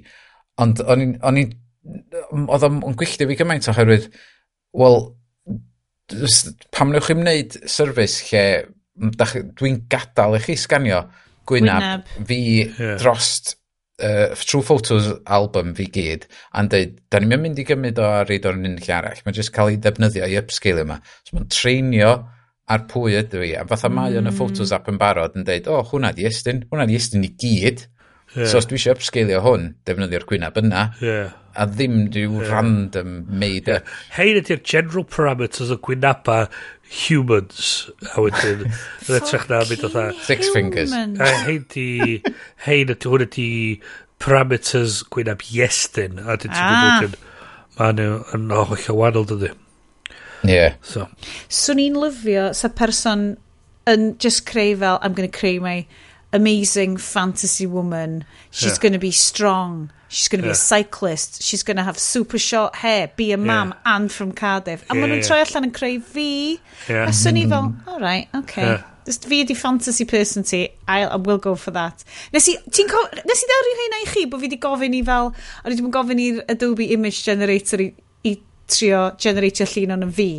Ond o'n i'n... O'n i'n oedd o'n gwylltio fi gymaint oherwydd, wel, pam newch chi'n wneud service lle dwi'n gadael i chi sganio gwynab, gwynab. fi yeah. drost uh, True Photos album fi gyd a'n dweud, da ni'n mynd i gymryd o a reid o'r un lle arall. Mae'n jyst cael ei ddefnyddio i upscale yma. So mae'n treinio ar pwy ydw i. A fatha mm. mae o'n y photos app yn barod yn dweud, o, oh, hwnna di estyn, hwnna di estyn i gyd. Yeah. So os dwi eisiau upscalio hwn, defnyddio'r gwynab yna, yeah. a ddim dyw yeah. random made yeah. up. Hein ydy'r general parameters o gwynaba humans, a wedyn, yn etrach na mynd o tha. Six fingers. A hein di, hein ydy hwn ydy parameters gwynab iestyn, a dyn ti'n gwybod ah. yn, ma nhw yn hollol wahanol dydy. Yeah. So. Swn so, i'n lyfio sa person yn just creu fel, I'm going to creu my amazing fantasy woman. She's yeah. going to be strong. She's going to yeah. be a cyclist. She's going to have super short hair, be a mam, yeah. and from Cardiff. A yeah, maen nhw'n yeah. troi allan yn creu fi. Yeah. A swn i fel, mm. all right, okay. Yeah. Just fi ydi fantasy person ti, I will go for that. Nes i, ti'n nes i ddewr i hynna i chi, bod fi wedi gofyn i fel, o'n i ddim yn gofyn i'r Adobe Image Generator i, i trio generatio llun o'n fi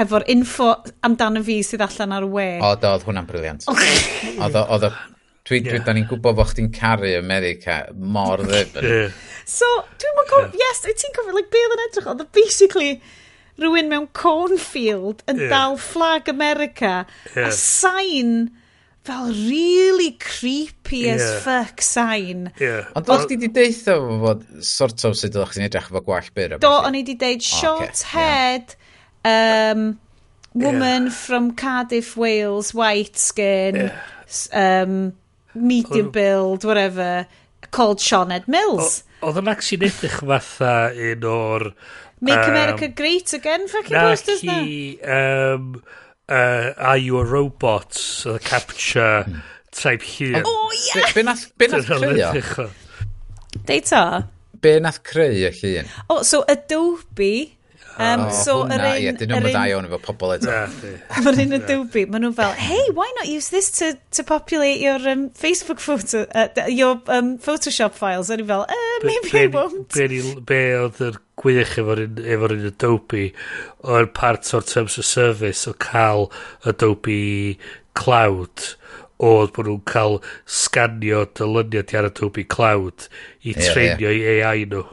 hefo'r info amdano fi sydd allan ar y we. Oedd, oedd hwnna'n briliant. oedd, oedd Dwi, yeah. dwi, da ni'n gwybod bod chdi'n caru America mor ddefn. yeah. So, dwi'n mwyn gofio, yes, ti'n gofio, like, be oedd yn edrych oedd, basically, rhywun mewn cornfield yn yeah. dal flag America yeah. a sain fel really creepy yeah. as fuck sain. Yeah. Ond o'ch ti di deitha fo fod sort of sut o'ch ti'n edrych fo gwall byr? Do, o'n i di deud short oh, okay. head, yeah. um, woman yeah. from Cardiff, Wales, white skin, yeah. um, medium o, build, whatever, called Sean Ed Mills. Oedd yn actually edrych fatha un o'r... Make um, America Great Again fucking na posters na. Um, uh, Are You a Robot? the capture hmm. type hue. Oh, yeah! Be, nath, be nath creu o? Deita? Be nath creu y llun? Oh, so Adobe Um, oh, so hwnna, yr un... Ie, dyn nhw'n meddai o'n efo pobl eto. Mae'r un yn dwbi, maen nhw'n fel, hey, why not use this to, to populate your um, Facebook photo, uh, your um, Photoshop files? O'n i fel, uh, maybe be, I won't. Be, be oedd yr gwych efo'r un, efo un Adobe o'r part o'r terms of service o cael Adobe Cloud oedd bod nhw'n cael sganio dylyniad ar Adobe Cloud i treinio yeah. i AI nhw.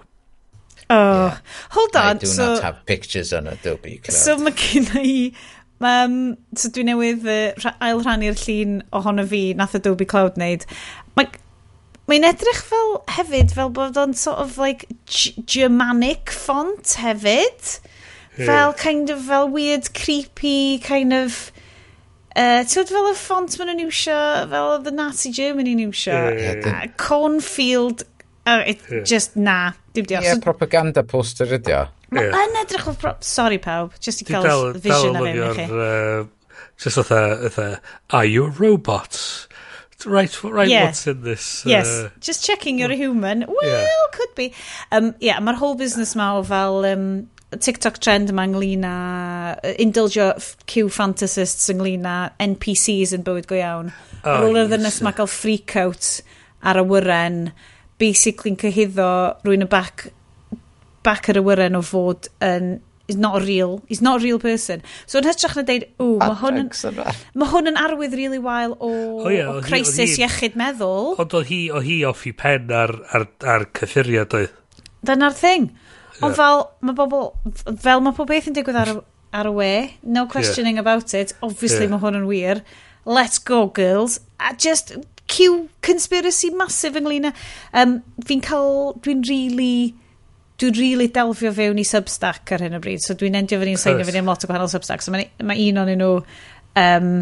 Oh, yeah. hold on. I do so, not have pictures on Adobe Cloud. So mae gen i... Um, so dwi newydd uh, ail rhannu'r llun ohono fi nath Adobe Cloud wneud. Mae Mae'n edrych fel hefyd fel bod o'n sort of like Germanic font hefyd. Yeah. Fel kind of fel weird creepy kind of Uh, Ti'n fel y ffont maen nhw'n iwsio, fel the Nazi Germany yn iwsio. Yeah, yeah, yeah. Uh, cornfield, uh, it, yeah. just na. Dim diolch. Ie, yeah, propaganda poster ydi o. Mae yeah. yn edrych o... Pro... Sorry pawb, just i cael dal, vision dal ar i chi. Uh, just otha, otha, are you a robot? Right, right yeah. what's in this? Uh, yes, just checking you're a human. Well, yeah. could be. Um, yeah, mae'r whole business ma o fel um, TikTok trend yma ynglyn â indulgio Q fantasists ynglyn â NPCs yn bywyd go iawn. Oh, ar ôl yes. ddynes mae gael freak out ar y wyren basically'n cyhyddo rwy'n y back back ar y wyren o fod yn is not a real, he's not a real person. So yn hytrach na deud o, mae hwn yn, ma hwn yn arwydd really wael o, o, yeah, o crisis hi, iechyd meddwl. Ond oedd hi, o hi off i pen ar, ar, ar cyffuriad oedd. Dyna'r thing. Ond yeah. fel, mae bobl, fel mae pob beth yn digwydd ar, ar y we, no questioning yeah. about it, obviously yeah. mae hwn yn wir, let's go girls, a just Q conspiracy massive ynglyn â... Um, fi'n cael, dwi'n really dwi'n really delfio fewn i Substack ar hyn o bryd, so dwi'n endio fyny'n seinio fyny am lot o gwahanol Substack, so mae, ma un o'n nhw, um,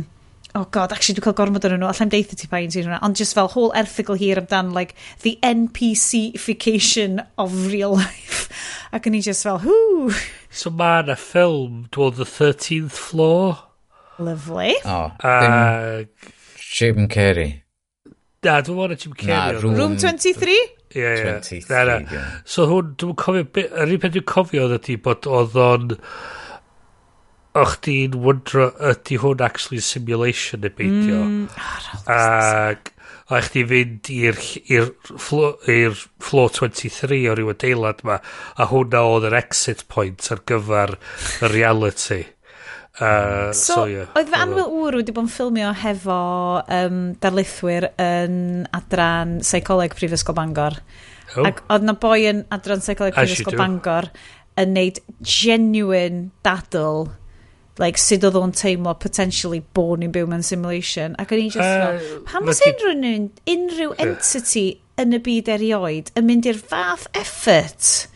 oh god, actually dwi'n cael gormod o'n nhw, allai'n deitha ti pa un sy'n hwnna, ond just fel whole erthigol here amdan, like, the NPCification of real life, ac yn i just fel, hw! So mae yna ffilm, dwi'n The 13th Floor? Lovely. Oh, uh, Jim Carrey. Na, dwi'n mwyn Jim Carrey. Room, Room 23? Ie, yeah, ie. Yeah. Na, na. Yeah. So hwn, dwi'n cofio, yr un peth dwi'n cofio oedd ydi bod oedd o'n... Och di'n wyndro ydi hwn actually simulation neu beidio. Mm. Ac o'ch chdi fynd i'r floor 23 o'r ryw adeilad ma a hwnna oedd yr exit point ar gyfer y reality. Uh, so, so yeah, oedd fe Anwyl Wr wedi bod yn ffilmio hefo um, darlithwyr yn adran seicoleg Prifysgol Bangor. Oh. Ac oedd na boi yn adran seicoleg Prifysgol Bangor yn neud genuine dadl like sut oedd o'n teimlo potentially born in byw mewn simulation ac o'n i'n just uh, fel pam os unrhyw, unrhyw entity yn y byd erioed yn mynd i'r fath effort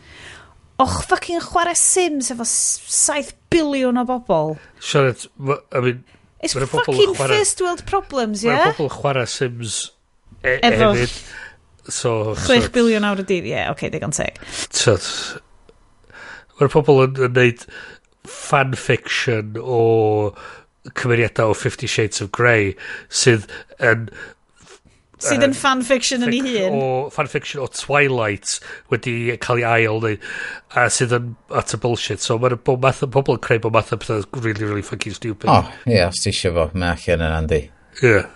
Och, fucking chwarae Sims efo 7 biliwn o bobl. Siarad, I mean... It's fucking chwarae, first world problems, ie? Yeah? Mae pobl chwarae Sims e efo... Hefyd. So, 6 so, biliwn awr y dydd, ie, yeah, oce, okay, digon teg. So, Mae'r pobl yn, yn neud fanfiction o cymeriadau o Fifty Shades of Grey sydd yn sydd yn fanfiction yn ei hun. O fanfiction o Twilight wedi cael ei ail neu, a sydd yn at y bullshit. So mae'r bod math o bobl yn creu bod math o pethau really, really fucking stupid. O, oh, ie, yeah, os ti eisiau fo, mae allan yn andy. Ie. Yeah.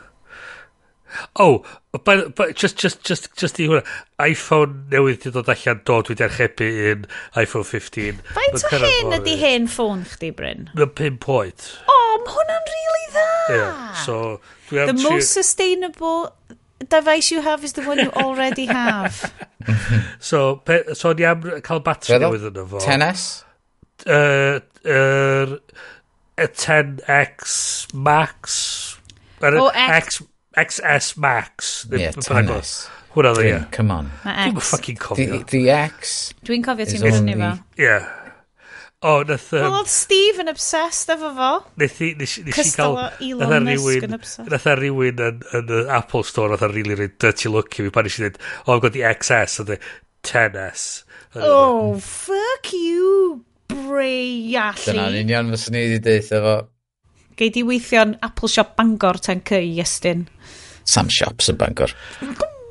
Oh, but, but just, just, just, just i hwnna, iPhone newydd di dod allan dod wedi archebu un iPhone 15. Faint o hen ydi hen ffôn chdi, Bryn? Mae'n 5 point. O, oh, mae hwnna'n really dda! Yeah, so... The most sustainable device you have is the one you already have. so, pe, so ni am cael batri newydd yn efo. 10S? Yr uh, uh, 10X Max. Er, oh, X. X XS Max. Yeah, 10S. Hwna dda, ie. E, come on. Mae X. Dwi'n fucking cofio. The, the X. Dwi'n cofio ti'n mynd i fo. Ie. O, nath... Um, oedd Steve yn obsessed efo fo. Nath i, nes, nes i cael... Elon e Musk yn obsessed. Nath ar rywun yn, yn, yn Apple Store, nath a really really dirty look i fi, pan nes i ddweud, oh, I've got the XS, and the 10S. Oh, fuck you, breiallu. Dyna'n union fyswn ni wedi deith efo. Gei di weithio'n Apple Shop Bangor ten cy, i Iestyn. Sam Shops yn Bangor.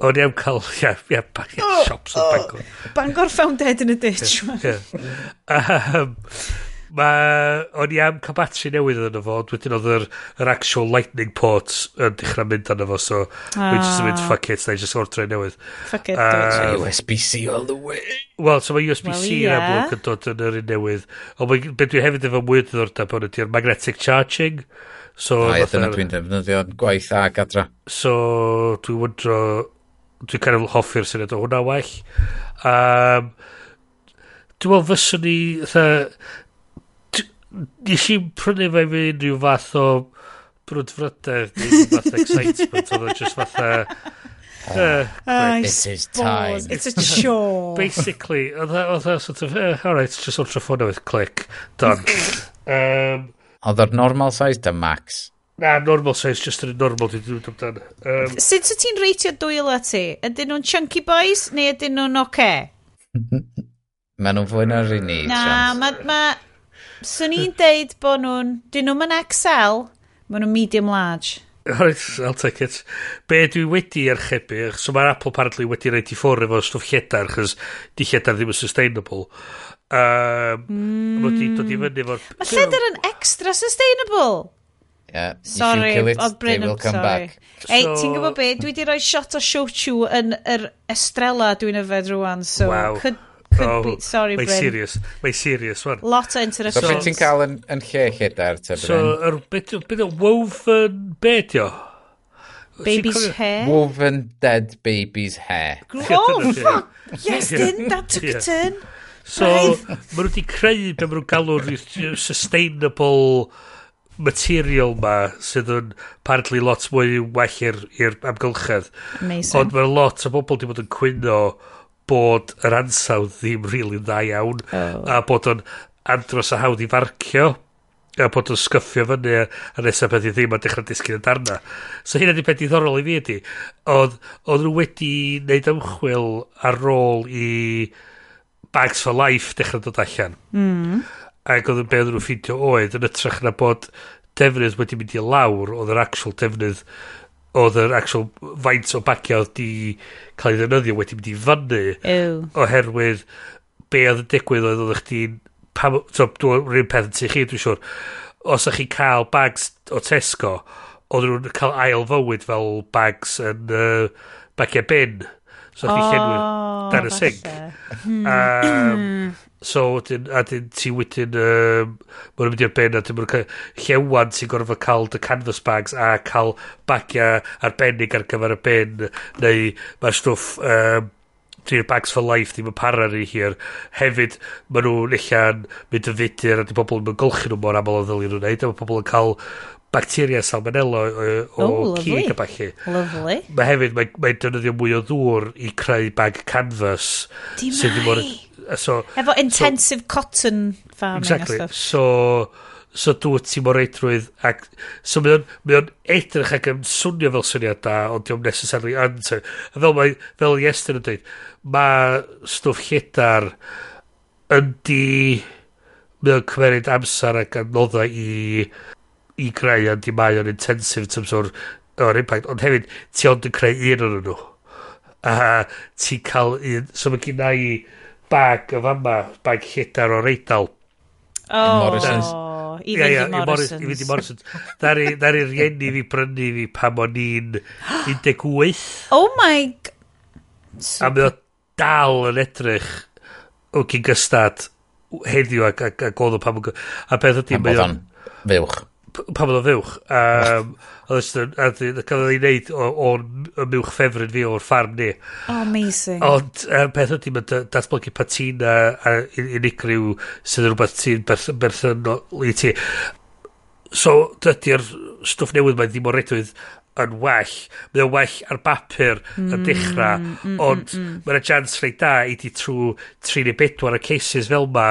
O'n i am cael, ie, ie, ie, shops yn Bangor. Bangor found dead in a ditch, man. Um, Mae, o'n i am cael batri newydd yn y fo, wedyn oedd yr, yr actual lightning port yn dechrau mynd yn y fo, so ah. we just mynd, ah. fuck it, na i just ordre newydd. Fuck it, uh, USB-C all the way. Wel, so mae USB-C well, yeah. yn amlwg yn dod yn yr un newydd. Ond beth dwi hefyd efo mwy o ddiddordeb o'n ydy'r magnetic charging. So, Ai, dyna dwi'n defnyddio'n gwaith a gadra. So, dwi'n wyndro dwi'n kind of hoffi'r syniad o hwnna well. Um, dwi'n meddwl fyswn ni... tha, Nes i'n prynu fe fi unrhyw fath o brwdfrydedd, unrhyw fath excitement, oedd o just fatha... Uh, uh, this is time. It's a chore. Basically, oedd o sort of, eh, uh, alright, just ultra fun with click, done. um, oedd o'r normal size, the max. Na, normal size, just yn normal dwi'n dwi'n amdan. Um, Sut wyt ti'n reitio dwyl a ti? Ydyn nhw'n chunky boys neu ydyn nhw'n oce? Okay? ma nhw'n fwy na'r un i. Na, mae... ma Swn i'n deud bod nhw'n... Dyn nhw'n yn XL, mae nhw'n medium large. Alright, I'll take it. Be dwi wedi archebu, so mae'r Apple apparently wedi rhaid i ffwrdd efo stwff lledar, chys di lledar ddim yn sustainable. Um, mm. Mae wedi dod i fyny efo'r... Mae lledar yn extra sustainable! Yeah, sorry, oedd Bryn yn sorry. Ei, so... ti'n gwybod be? Dwi wedi rhoi shot o Shochu yn yr estrella dwi'n yfed rwan, so wow. could, could oh, be, sorry Bryn. Mae'n serious, mae'n serious wan. Lot o interruptions. So beth ti'n cael yn, yn lle lledar te Bryn? So, er, beth o woven bed o? Baby's hair? Woven dead baby's hair. Oh, fuck! Yes, dyn, that took yeah. a turn. So, maen nhw wedi creu be maen nhw'n galw'r sustainable material ma sydd yn apparently lot mwy well i'r amgylchedd. Amazing. Ond mae lot o bobl wedi bod yn cwyno bod yr ansawdd ddim really dda iawn oh. a bod o'n andros a hawdd i farcio a bod o'n sgyffio fyny a nesaf beth i ddim a dechrau disgyn y darna. So hynna di beth diddorol i fi ydi. Oedd, oedd nhw wedi wneud ymchwil ar ôl i Bags for Life dechrau dod allan. Mm. Ac oedd yn beth nhw'n ffeindio oedd yn ytrach na bod defnydd wedi mynd i lawr oedd yr actual defnydd oedd yr actual faint o bacio oedd di cael ei ddefnyddio wedi mynd i fyny Ew. oherwydd be oedd y digwydd oedd oedd chdi'n pam, so, dwi'n rhywun peth yn tu chi dwi'n siŵr. Os ydych chi'n cael bags o Tesco oedd nhw'n cael ail fywyd fel bags yn uh, bagiau bin. So oh, chi'n llenwi dan y sink. um, So, wedyn, a dyn ti wedyn, um, mae'n mynd i'r ben a dyn mae'n cael llewan sy'n gorfod cael dy canvas bags a cael bagia arbennig ar gyfer y ben, neu mae'r stwff, um, Dreer Bags for Life ddim yn para ni hir. Hefyd, maen nhw'n allan mynd y fudur a di pobl yn golchi nhw mor aml o ddylio nhw'n neud. A mae pobl yn cael bacteria salmonella o, o oh, cig a bachu. Lovely. Mae hefyd, mae'n mae, mae defnyddio mwy o ddŵr i creu bag canvas. Di mai! So, Efo intensive so, cotton farming. Exactly. So, so dwi ti mor reidrwydd ac so mae o'n mae o'n edrych ac yn swnio fel syniad da ond diolch necessarily answer a fel mae fel Iestyn yn dweud mae stwff lledar yn di mae o'n cymeriad amser ac adnodda i i greu ond di mae o'n intensif tym's o'r, or impact ond hefyd ti ond yn creu un o'n nhw a ti cael un so mae gen i bag o fama, bag lledar o'r eidl. Oh, Morrison's. I fynd i Morrison's. I fynd i Morrison's. Dar i'r rieni fi brynu fi pam o'n i'n 18. Oh my... A mae o dal yn edrych o cyn gystad heddiw ac, ac, ac oedd o pam... A beth ydy... Pam oedd o'n fywch pan oedd o'n fywch. Um, oedd a cael ei wneud o'n mywch ffefryd fi o'r ffarm ni. Oh, amazing. Ond um, peth ydy, mae'n datblygu patina a unigryw sydd yn rhywbeth ti'n berthynol i ti. So, dydy'r stwff newydd mae'n ddim o redwydd yn well. Mae o'n well ar bapur yn mm, dechrau, mm, mm, ond mm, mm. mae'n jans reit da i ti trwy 3 neu 4 y cases fel ma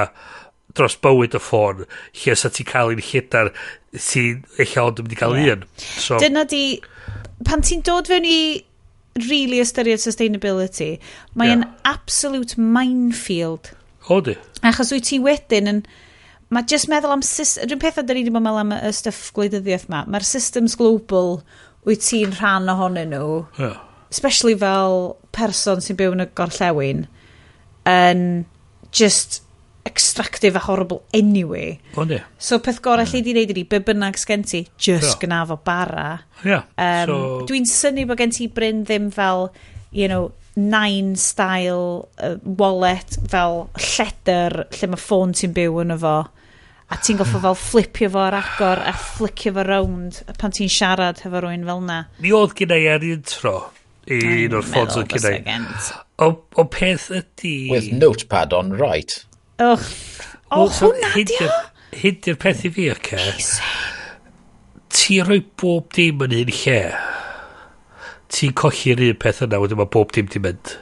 dros bywyd y ffôn, lle os ti cael un lledar sy'n eich ond yn mynd i cael yeah. un. So, Dyna di, pan ti'n dod fewn i really ystyried sustainability, mae'n yeah. absolute minefield. O di. Achos wyt ti wedyn yn... Mae just meddwl am... Rwy'n peth da ni wedi bod meddwl am y stuff gwleidyddiaeth ma. Mae'r systems global wyt ti'n rhan ohonyn nhw. Yeah. Especially fel person sy'n byw yn y gorllewin. Yn just extractive a horrible anyway. Ond. So peth gorau yeah. lle di wneud ydi, be bynnag sgen ti, just yeah. gynnaf o bara. Yeah. Um, so... Dwi'n syni bod gen ti Bryn ddim fel, you know, nine style uh, wallet fel lledr lle mae ffôn ti'n byw yn efo a ti'n goffo fel flipio fo ar agor a flicio fo round pan ti'n siarad hefo rwy'n fel na ni oedd gyda i ar un tro i un o'r ffons o'n gyda i o peth ydy with notepad on right Och, o, hwnna di o? Hyn di'r peth i fi, oce? Ti roi bob dim yn un lle. Ti'n colli'r un peth yna, wedyn mae bob dim ti'n mynd.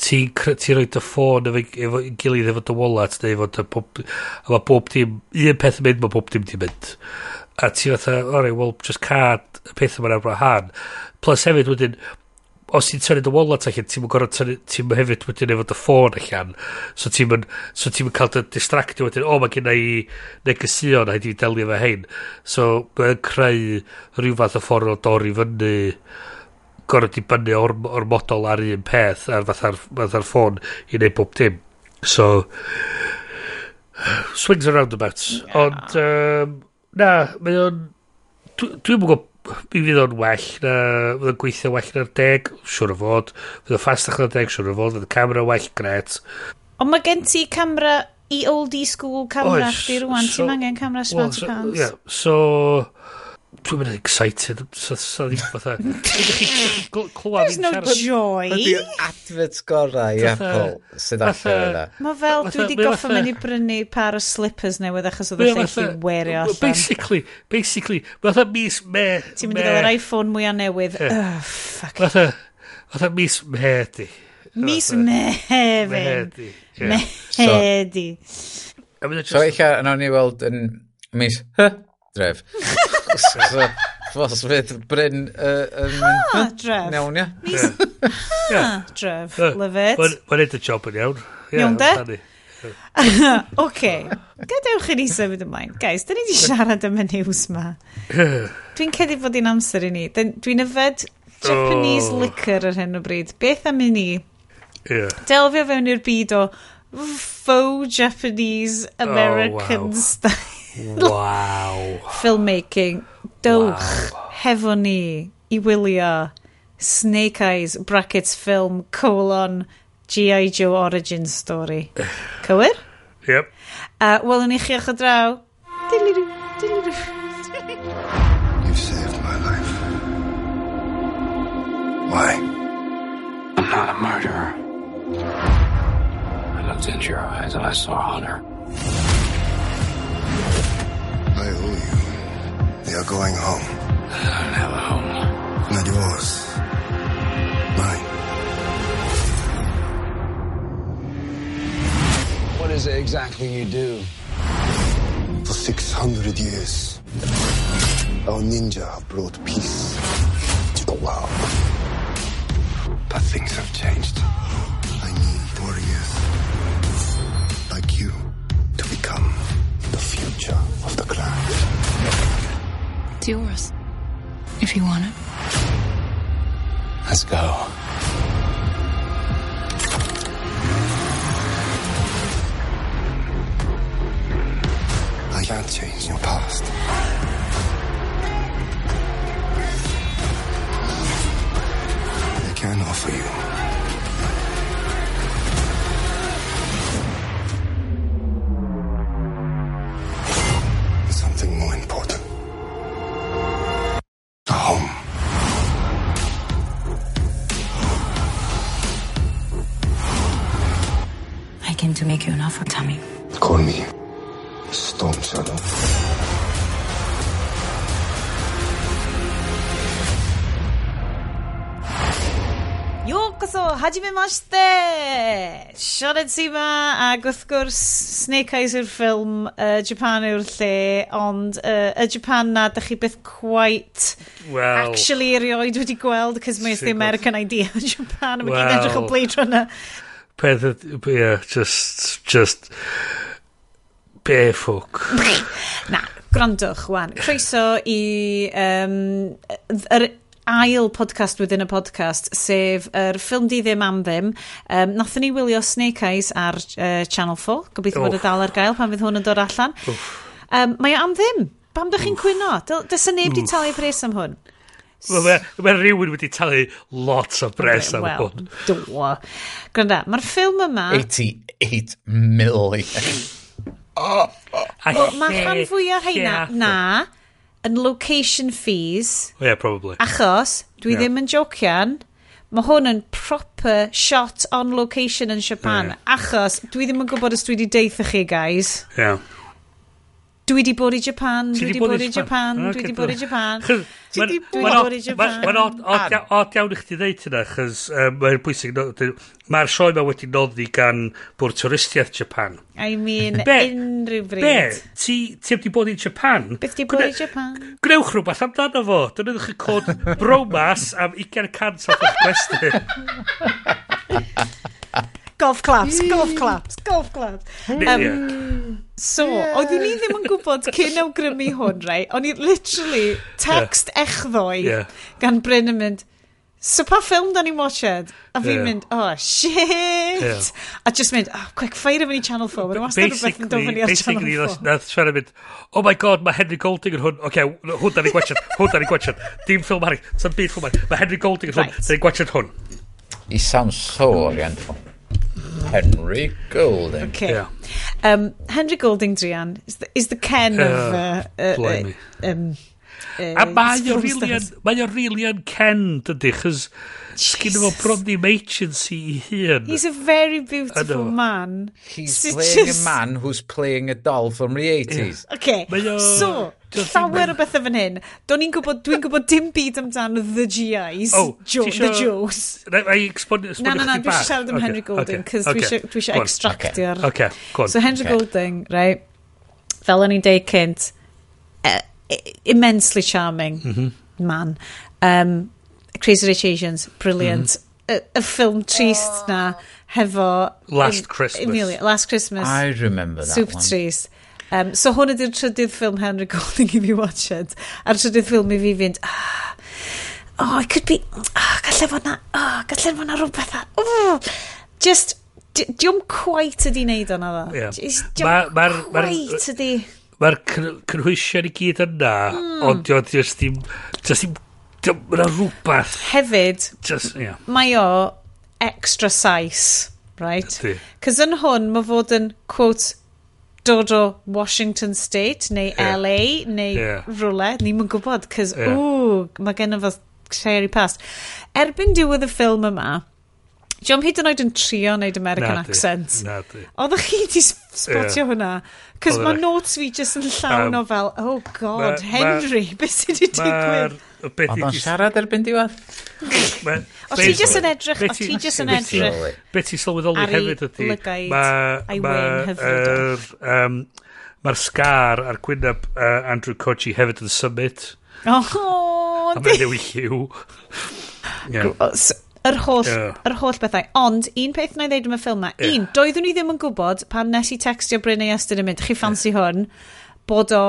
Ti'n ti roi dy ffôn efo efo gilydd efo dy wallet, neu efo dy bob... A mae bob dim... Un peth yn mynd, mae bob dim ti'n mynd. A ti fatha, ori, well, just card, y peth yma'n ar han. Plus hefyd wedyn, os ti'n tynnu dy wallet allan, ti'n mynd gorau tynnu, ti'n hefyd wedyn efo dy ffôn allan, so ti'n mynd, so ti'n mynd cael dy distractio wedyn, o, oh, mae gen i negesion, haid i fi delio efo hein. So, mae'n creu rhyw fath o ffordd o dorri fyny, gorfod dibynnu o'r, or model ar un peth, ar fatha'r fatha ffôn i wneud bob dim. So, swings and roundabouts. Yeah. Ond, um, na, mae o'n... Dwi'n dwi gwybod mi fydd o'n well na, fydd o'n gweithio well na'r deg, siwr o fod, fydd o'n ffastach na'r deg, siwr o fod, fydd y camera well, gret. Ond mae gen ti camera i oldie school camera chdi rwan, so, ti'n angen camera smart well, so, pants. Yeah, so, Dwi'n mynd excited. So, so ddim fatha... There's no joy. Ydy'r advert gorau i Apple sydd allan yna. Mae fel dwi wedi goffa mynd i brynu par o slippers newydd achos oedd y lle chi werio allan. Basically, basically, fatha mis me... Ti'n mynd i gael yr iPhone mwyaf newydd. Oh, fuck. Fatha mis me di. Mis me hefyd. Me hefyd. So eich a, yna ni weld yn mis... Dref. so, Fos, fydd Bryn yn mynd... Ha, dref. Iawn, ia. Mis... Ha, dref. Love it. Mae'n edrych job yn iawn. Iawn, de? Oce. Gadewch i ni symud ymlaen. Guys, da ni wedi siarad am y news ma. Dwi'n cedi fod i'n amser i ni. Dwi'n yfed Japanese oh. liquor ar hyn o bryd. Beth am i ni? Yeah. Delfio fewn i'r byd o faux Japanese American oh, wow. style. Wow. filmmaking. Dowch hefo ni i wylio Snake Eyes brackets film colon G.I. Joe origin story. Cywir? Yep. Uh, Wel, yn i chi o'ch o draw. Dilidu, dilidu. You've saved my life. Why? I'm not a murderer. I looked into your eyes and I saw Hunter. I owe you. You're going home. I don't have a home. Not yours. Mine. What is it exactly you do? For 600 years, our ninja have brought peace to the world. But things have changed. I need warriors of the clan. It's yours. If you want it. Let's go. I can't change your past. I can offer you something more important. A home. I came to make you an offer, Tommy. Call me Storm Shadow. Yo koso, hajime mashite! Sionet Sima, ac wrth gwrs, Snake Eyes yw'r ffilm, uh, Japan yw'r lle, ond uh, y Japan na, dych chi byth quite well, actually erioed wedi gweld, cos mae'n the American idea o Japan, a mae well, gyd edrych o Blade Runner. Peth, yeah, just, just, be ffwc. na, grandwch, wan. Croeso i um, yr ail podcast within a podcast, sef yr er ffilm di ddim am ddim. Um, nathon ni wylio Snake Eyes ar uh, Channel 4, gobeithio bod y dal ar gael pan fydd hwn yn dod allan. Um, mae o am ddim. Pam dych chi'n cwyno? Dysa neb di talu pres am hwn. Mae ma rhywun wedi talu lot o bres am well, hwn. Do. Gwranda, mae'r ffilm yma... 88 million. oh, oh, oh. Mae rhan fwy o heina... Na yn location fees. Yeah, probably. Achos, dwi yeah. ddim yn jocian, mae hwn yn proper shot on location yn Japan. Yeah. Achos, dwi ddim yn gwybod os dwi wedi deitha chi, guys. Yeah. Dwi di bod i Japan, dwi di bod i Japan, dwi di bod i Japan. Dwi di bod i Japan. Mae'n odd iawn i chdi ddeud hynna, chys mae'n bwysig, mae'r sioe mae wedi noddi gan bwrdd twristiaeth Japan. I mean, unrhyw bryd. Be? Ti, ti wedi bod i Japan? Beth di bod i Japan? Gwnewch rhywbeth amdano fo. Dyna chi cod bromas am 20% o'r gwestiwn. Golf claps, golf claps, golf claps. Um, So, yeah. oeddwn ni ddim yn gwybod cyn awgrymu hwn, rai. O'n i literally text yeah. echddoe yeah. gan Bryn yn mynd, so pa ffilm da ni'n watched? A fi'n yeah. mynd, oh, shit! Yeah. A just mynd, oh, quick, ffeirio fyny Channel 4. Mae'n wastad rhywbeth yn dod fyny ar Channel 4. Nath siarad mynd, oh my god, mae Henry Golding yn hwn. Oce, okay, hwn da ni'n gwachod, hwn da ni'n gwachod. Dim ffilm arall, sa'n byd ffilm arall. Mae Henry Golding yn hwn, right. da ni'n gwachod hwn. He sounds so oriental. Henry Golding. Okay. Yeah. Um, Henry Golding Drian is the, is the Ken of... Uh, uh, blimey. uh, um, E, a mae o rilian, mae o rilian Ken, dydy, chys sgyn efo bron ddim agency i hun. He's a very beautiful Ano. man. He's So playing just- a man who's playing a doll from the 80s. Okay, Mae o- so, Just- llawer o bethau fan hyn. Do'n i'n gwybod, dwi'n gwybod dim byd amdan the GIs, Oh, jo, ti the isio- Joes. Na, na, i exponio Na, na, na, dwi eisiau siarad am Henry Golding, cos dwi eisiau- dwi eisiau extractio'r... Okay, go on. So Henry Okay. Golding, right, fel o'n i'n deud cynt, immensely charming mm -hmm. man. Um, Crazy Rich Asians, brilliant. Mm -hmm. y, y ffilm trist oh. na hefo... Last in, Christmas. Emilia, Last Christmas. I remember that Super one. trist. Um, so hwn ydy'r trydydd ffilm Henry Golding i fi watch it. A'r trydydd ffilm i fi fynd... Ah, oh, it could be... Oh, gallai fod na... Oh, gallai fod na rhywbeth a... Oh, just... Diwm quite ydi wneud o'na adda. Yeah. Diwm ma, ma, quite ydi mae'r cynhwysion i gyd yna, mm. ond diolch just dim, just dim, mae'n rhywbeth. Hefyd, just, yeah. mae o extra size, right? Cos yn hwn, mae fod yn, quote, dod o Washington State, neu yeah. LA, neu yeah. rhywle, ni'n mynd gwybod, cos, yeah. ww, mae gen i fo cherry past. Erbyn diwedd y ffilm yma, Di o'm hyd yn oed yn trio wneud American na accent. Na di. Oeddech chi di spotio yeah. hwnna? Cos mae notes fi just yn llawn um, o fel, oh god, ma, Henry, ma, beth sydd wedi digwydd? Beth Oedd o'n siarad erbyn diwedd? O ti just yn edrych, o ti just yn edrych. Beth i sylweddoli hefyd ydy, mae'r mae'r scar ar gwyneb uh, Andrew Cochi hefyd yn symud. Oh, a mae'n newid lliw. yeah yr holl, yeah. yr holl bethau. Ond, un peth na i ddeud am y ffilm ma, yeah. un, doeddwn i ddim yn gwybod pan nes i textio Bryn ei Estyn yn mynd, chi ffansi yeah. hwn, bod o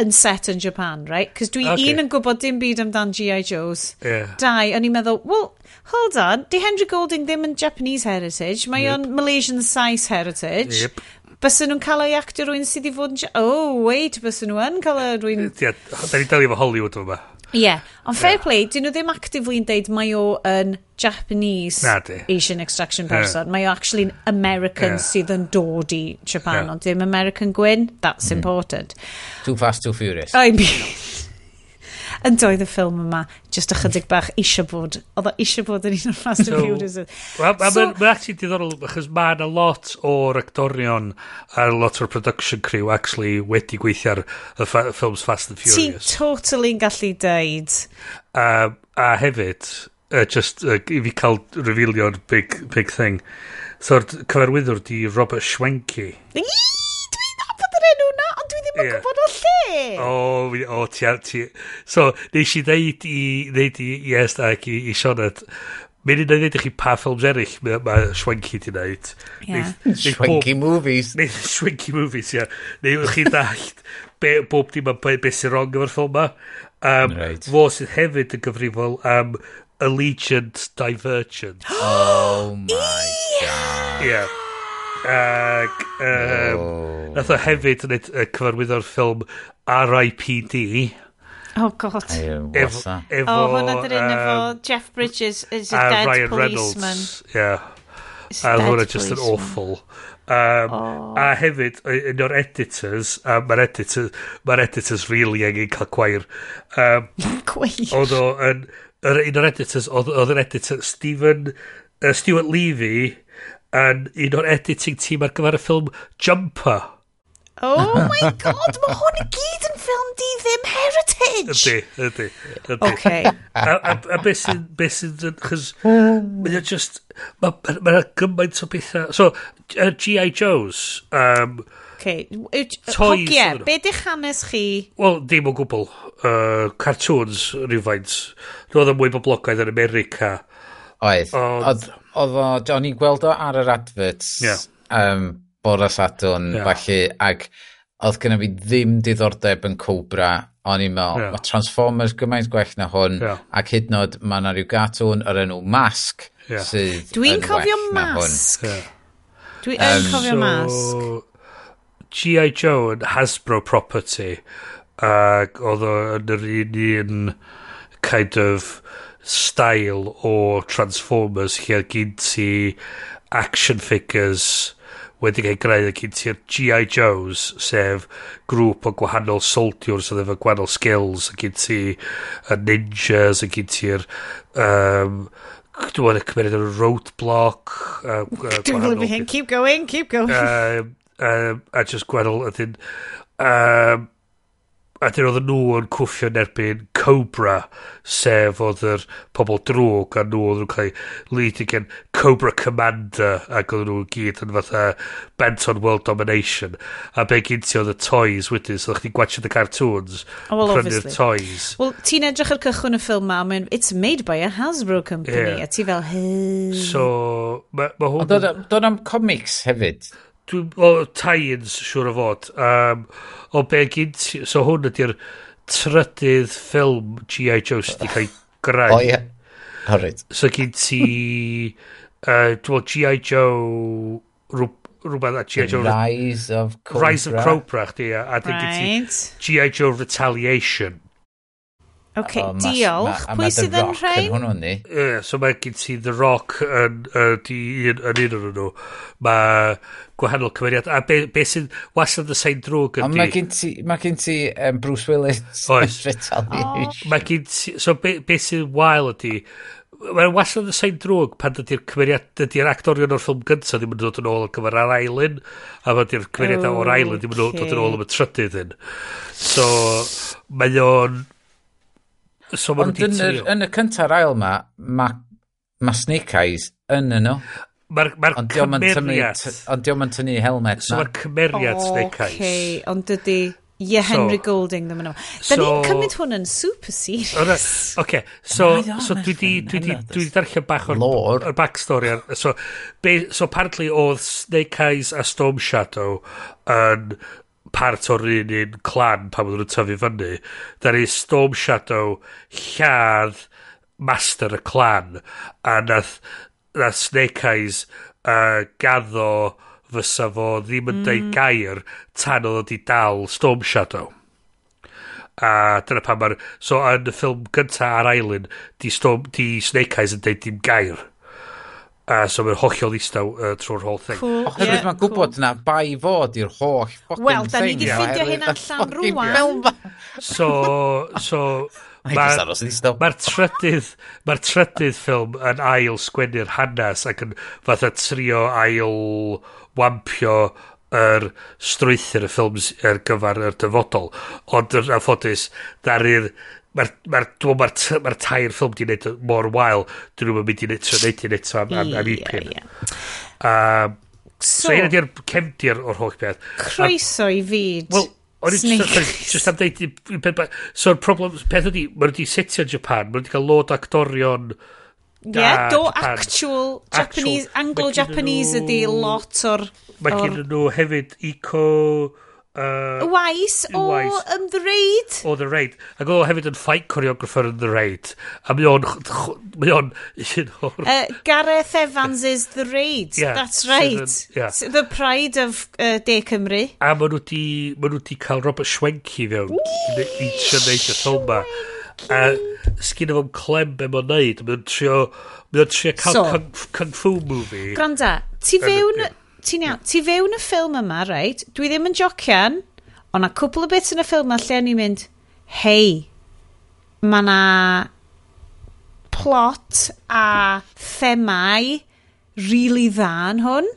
yn set yn Japan, right? Cos dwi okay. un yn gwybod dim byd amdan G.I. Joes. Yeah. Dau, o'n i'n meddwl, well, hold on, di Henry Golding ddim yn Japanese heritage, mae yep. o'n Malaysian size heritage. Yep. Bysyn nhw'n cael ei actio rwy'n sydd i fod yn... Oh, wait, bysyn nhw yn cael ei rwy'n... Ie, Da ni dal efo Hollywood yma. Ie, yeah. ond fair yeah. play, dyn nhw ddim actively yn deud mae o yn Japanese Na, di. Asian extraction person. Yeah. Mae o actually yn American yeah. sydd yn dod i Japan, yeah. ond dim American gwyn. That's mm. important. Too fast, too furious. I mean yn doedd y ffilm yma just ychydig bach eisiau bod oedd o eisiau bod yn un o'r Fast and Furious mae'n actually diddorol achos mae yna lot o'r actorion a lot o'r production crew actually wedi gweithio ar y ffilms Fast and Furious. ti'n yn gallu deud. Um, a hefyd uh, just uh, i fi cael revealio'r big, big thing. So'r cyfarwyddwr di Robert Schwenke gwybod yr enw na, ond dwi ddim yn yeah. gwybod o lle. O, oh, oh, ti, ti. So, neis i ddeud i, ddeud i, yes, ac i, i Sioned, Mae'n un o'i ddeud i chi pa ffilms eraill mae, mae Schwenki di wneud. Yeah. Schwenki movies. Neu Schwenki movies, ia. Neu chi dallt be, bob dim am beth sy'n wrong efo'r ffilm ma. Um, right. Fo sydd hefyd yn gyfrifol am um, Allegiant Divergent. oh my god. Yeah. Ac um, oh. nath o hefyd yn y cyfarwyddo'r ffilm R.I.P.D. Oh god. Efo, efo, oh, hwnna dyn um, efo Jeff Bridges is a, a dead Ryan policeman. Reynolds, yeah. A hwnna just an awful. Um, oh. A hefyd, un o'r editors, a mae'r editors, mae'r editors really angen cael gwair. Um, gwair? Oedd o'n, un o'r editors, oedd yr editor Stephen, uh, Stuart Levy, yn un o'r editing team ar gyfer y ffilm Jumper. Oh my god, mae hwn i gyd yn ffilm di ddim heritage. Ydy, ydy. ydy. Okay. A, a, a beth sy'n, beth sy'n, chys, mae'n just, mae'n ma, ma, gymaint o bethau. So, uh, G.I. Joe's. Um, okay. Hogie, be di hanes chi? Wel, dim o gwbl. Uh, cartoons, rhywfaint. Roedd yn mwy boblogaidd yn America. Oedd. Oedd oedd o, o'n i'n gweld o ar yr adverts yeah. um, bore Sadwn, yeah. falle, ac oedd gynnu fi ddim diddordeb yn Cobra, o'n i'n meddwl, yeah. mae Transformers gymaint gwell na hwn, yeah. ac hyd yn oed mae yna rhyw gatwn yr enw Mask, yeah. sydd Dwi'n cofio well Mask. Yeah. Dwi um, yn cofio so, Mask. G.I. Joe yn Hasbro property, ac oedd o'n yr un un kind of style o Transformers lle oedd gyn ti action figures wedi cael greu oedd gyn ti'r G.I. Joes sef grŵp o gwahanol soldiers oedd efo gwahanol skills oedd gyn ti y ninjas oedd gyn ti'r um, dwi'n cymryd yr roadblock uh, dwi'n gwybod hyn keep going keep going um, um, a just gwahanol ydyn um, a dyn oedd nhw yn cwffio yn erbyn Cobra, sef oedd yr pobl drwg, a nhw oedd nhw'n cael eu leadio Cobra Commander, ac oedd nhw'n gyd yn fatha bent on World Domination. A be gyn ti oedd y toys wedyn, so oeddech chi'n gwachio the cartoons, oh, well, prynu'r toys. Wel, ti'n edrych ar cychwyn y ffilm ma, mae'n it's made by a Hasbro company, yeah. a ti fel, hei... So, mae ma hwn... Ond Doedd am comics hefyd. Dwi'n... O, tie-ins, siŵr o fod. Um, o be gynt... So hwn ydy'r trydydd ffilm G.I. Joe sydd wedi cael ei greu. O, ie. O, reit. So gynt ti... Uh, Dwi'n G.I. Joe... Rhywbeth a G.I. Joe... Rise of Cobra. Rise of Cobra, chdi. A dyn gynt ti G.I. Joe Retaliation. OK, o, mas, diolch. Ma, Pwy sydd yn rhain? Yn hwnnw ni. Yeah, so mae gen ti The Rock yn, uh, di, yn, yn un o'n nhw. Mae gwahanol cymeriad. A be, be sy'n wastad y sain drwg ydi... Ond mae gen ti, ma gen ti um, Bruce Willis Oes. Retaliation. Mae gen ti... So be, be sy'n wael ydi... Mae'n wastad y sain drwg pan dydy'r cymeriad... Dydy'r actorion o'r ffilm gyntaf ddim yn dod yn ôl ar gyfer ar ailyn. A mae dydy'r cymeriad o'r ailyn ddim yn dod yn ôl am y trydydd hyn. So mae o'n So Ond yn, yr, yn y cynta'r ail ma, mae ma Snake Eyes yn yno. Mae'r ma ond cymeriad. Ond diolch yn tynnu helmet so na. So mae'r cymeriad oh, Snake Eyes. Okay. Ond dydy... Ie, yeah, Henry so, Golding ddim yn yma. Da so, ni'n cymryd hwn yn super serious. Oce, okay, so, so dwi di, dwi di, dwi di darllen bach o'r, or backstory. Ar, so, be, so apparently oedd Snake Eyes a Storm Shadow yn part o'r un un clan pan oedden nhw'n tyfu fyny. Da ni Storm Shadow lladd master y clan a nath, nath Snake Eyes uh, gaddo fysa fo ddim yn mm. deud gair tan oedd wedi dal Storm Shadow. A dyna pan mae'r... So yn y ffilm gyntaf ar Island, di, Storm, di Snake Eyes yn deud dim gair. A so mae'n hollol ddistaw uh, trwy'r whole thing. Cool. Oherwydd yeah, mae'n gwybod cool. na bai fod i'r holl fucking well, thing. Wel, da ni di ffindio hyn allan rwan. So, so... Mae'r ma trydydd, mae'r trydydd ffilm yn ail sgwennu'r hanes ac yn fatha trio ail wampio yr strwythyr y ffilms ar er gyfer yr dyfodol. Ond yn er, anffodus, ddaru'r mae'r ma ma ma'r ma tair ffilm di wneud mor wael. Dyn nhw'n mynd i wneud so wneud i'n eto am, am, am ipin yeah, yeah. um, so, so un ydy'r cefndir o'r holl beth. Croeso i fi well, just am deud, dweud so'r problem peth ydi mae'n wedi setio Japan mae'n wedi cael load actorion Yeah, do Japan. actual Japanese, Anglo-Japanese ydi lot o'r... Mae gen nhw hefyd eco Uh, Wais o um, The Raid. O The Raid. Ac o hefyd yn fight choreographer yn The Raid. A mae o'n... Mae o'n... Uh, Gareth Evans is The Raid. Yeah, That's right. Sydd yeah. The pride of uh, De Cymru. A maen nhw di, maen nhw di cael Robert Schwenke fewn i Sianeid y ffilm ma. A sgyn efo'n clem be ma'n neud. Mae'n trio... Mae'n trio cael so, kung, kung fu movie. Granda, ti fewn... Um, ti'n iawn, ti fewn y ffilm yma, reit, dwi ddim yn jocian, ond a cwpl o bits yn y ffilm yma lle ni'n mynd, hei, mae na plot a themau really dda yn hwn.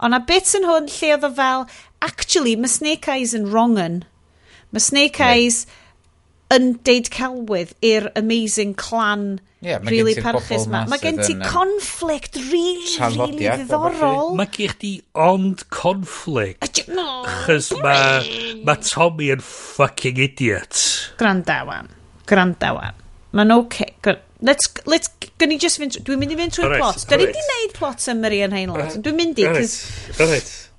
Ond a bits yn hwn lle oedd o fel, actually, mae Snake Eyes yn wrongen. Mae Snake Eyes yn deud celwydd i'r amazing clan yeah, really parchus ma. Mae gen ti conflict really, really ddiddorol. Mae gen ti ond conflict. No, Chos mae ma Tommy yn fucking idiot. Grandawan. Grandawan. Mae'n oce. okay. Let's, let's, gyn ni just fynd, dwi'n mynd i fynd trwy'r plot. Gynni di wneud plot summary yn hein lot. Dwi'n mynd i, cos... Alright, alright.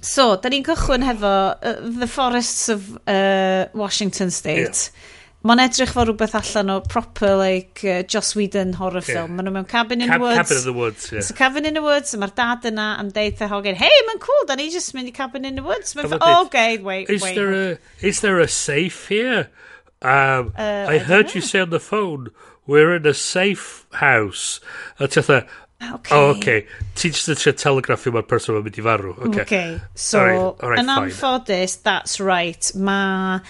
So, da ni'n cychwyn hefo uh, The Forests of uh, Washington State. Yeah. Mae'n edrych fel rhywbeth allan o proper, like, uh, Joss Whedon horror yeah. film. Maen nhw mewn Cabin in Cab the Woods. Cabin in the Woods, yeah. It's a Cabin in the Woods, mae'r dad yna am deud a hogan, hey, mae'n cool, da ni just mynd i Cabin in the Woods. Mae'n fel, oh, okay, wait, is wait. There a, is there a safe here? Um, uh, I, I heard know. you say on the phone, we're in a safe house. A ti'n Ah, okay. Oh, okay. Ti just yn trio telegraffu mae'r person yn mynd i farw. Okay. okay. So, all right, all right, yn anffodus, that's right. Mae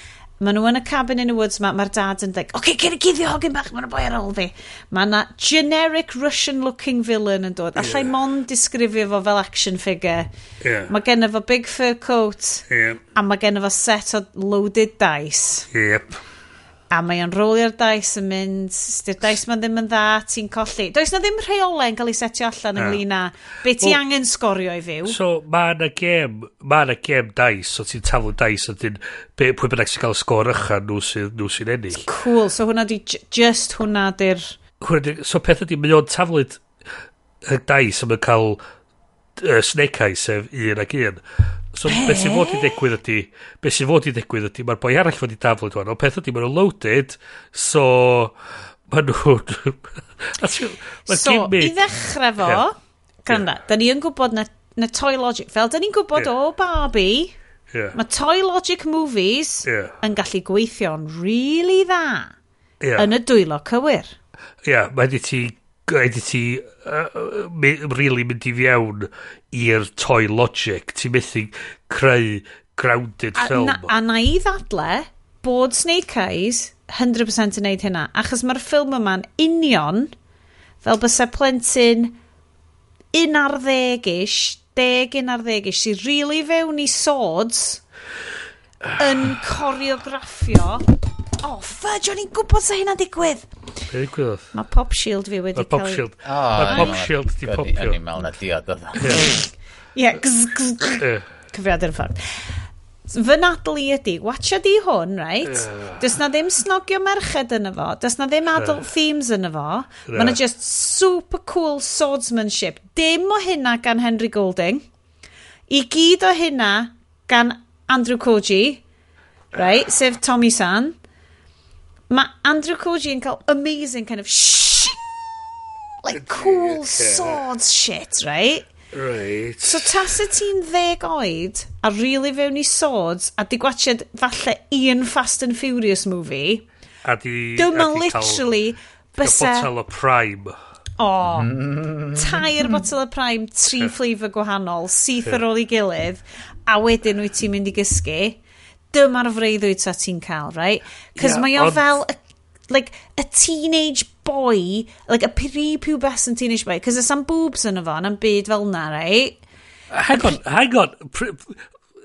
ma nhw yn y cabin in the woods ma, mae'r dad yn dweud, oce, okay, cyn i gyddi hogyn bach, mae'n boi ar ôl fi. Mae yna generic Russian looking villain yn dod. Allai yeah. mond disgrifio fo fel action figure. Yeah. Mae gen fo big fur coat. Yeah. A mae gen fo set o loaded dice. Yep a mae o'n rolio'r dice yn mynd, dy'r dice ma'n ddim yn dda, ti'n colli. Does na ddim rheolau yn cael ei setio allan ynglyn â be ti well, angen sgorio i fyw. So, mae yna gem, mae yna gem dice, so ti'n taflu dice, a ti'n, pwy bynnag sy'n cael sgor ychan nhw sy'n nhw sy ennill. Cool, so hwnna di, just hwnna di'r... So peth ydi, mae o'n taflu dice, a mae'n cael uh, snake eyes, sef un ac un. So hey? beth sy'n fod i ddigwydd ydy, beth sy'n fod i ddigwydd ydy, mae'r boi arall fod i daflu dwi'n, ond peth ydy, mae'n loaded, so mae nhw'n... so, i ddechrau fo, yeah. Granda, yeah. da ni yn gwybod na, na Toy Logic, fel da ni'n gwybod yeah. o Barbie, yeah. mae Toy Logic Movies yeah. yn gallu gweithio'n really dda yeah. yn y dwylo cywir. Ie, yeah, mae di ti, mae di ti uh, really mynd i fiewn i'r toy logic. Ti'n methu creu grounded a, film. Na, a na i ddadle bod Snake Eyes 100% yn neud hynna. Achos mae'r ffilm yma'n union fel bysau plentyn un ar ddeg-ish, deg un ar ddeg-ish, sy'n rili really fewn i swords yn coreograffio O, oh, fudge, o'n i'n gwybod sa hynna'n digwydd. Be ddigwyddodd? Mae pop shield fi wedi cael... Mae pop shield. Mae pop shield di popio. O'n i'n mewn na diod oedd. Ie, cyfriad yn ffordd. Fy nadl i ydi, watcha di hwn, right? Does na ddim snogio merched yn fo, does na ddim adult themes yn fo. Mae na just super cool swordsmanship. Dim o hynna gan Henry Golding. I gyd o hynna gan Andrew Koji, right? Sef Tommy San. Mae Andrew Koji yn cael amazing kind of shh, like cool swords shit, right? Right. So tas y ti'n ddeg oed a really fewn i swords a di gwachod falle un Fast and Furious movie a di... Dwi'n ma literally bysa... botel o prime. O, mm. tair botel o prime, tri yeah. flavour gwahanol, syth ar ôl i gilydd a wedyn wyt ti'n mynd i gysgu dyma'r freuddwyd sa ti'n cael, right? Cos yeah, mae o fel, like, a teenage boy, like, a pre-pubescent teenage boy, cos ysam boobs yn efo, na'n byd fel na, right? Hang on, hang on,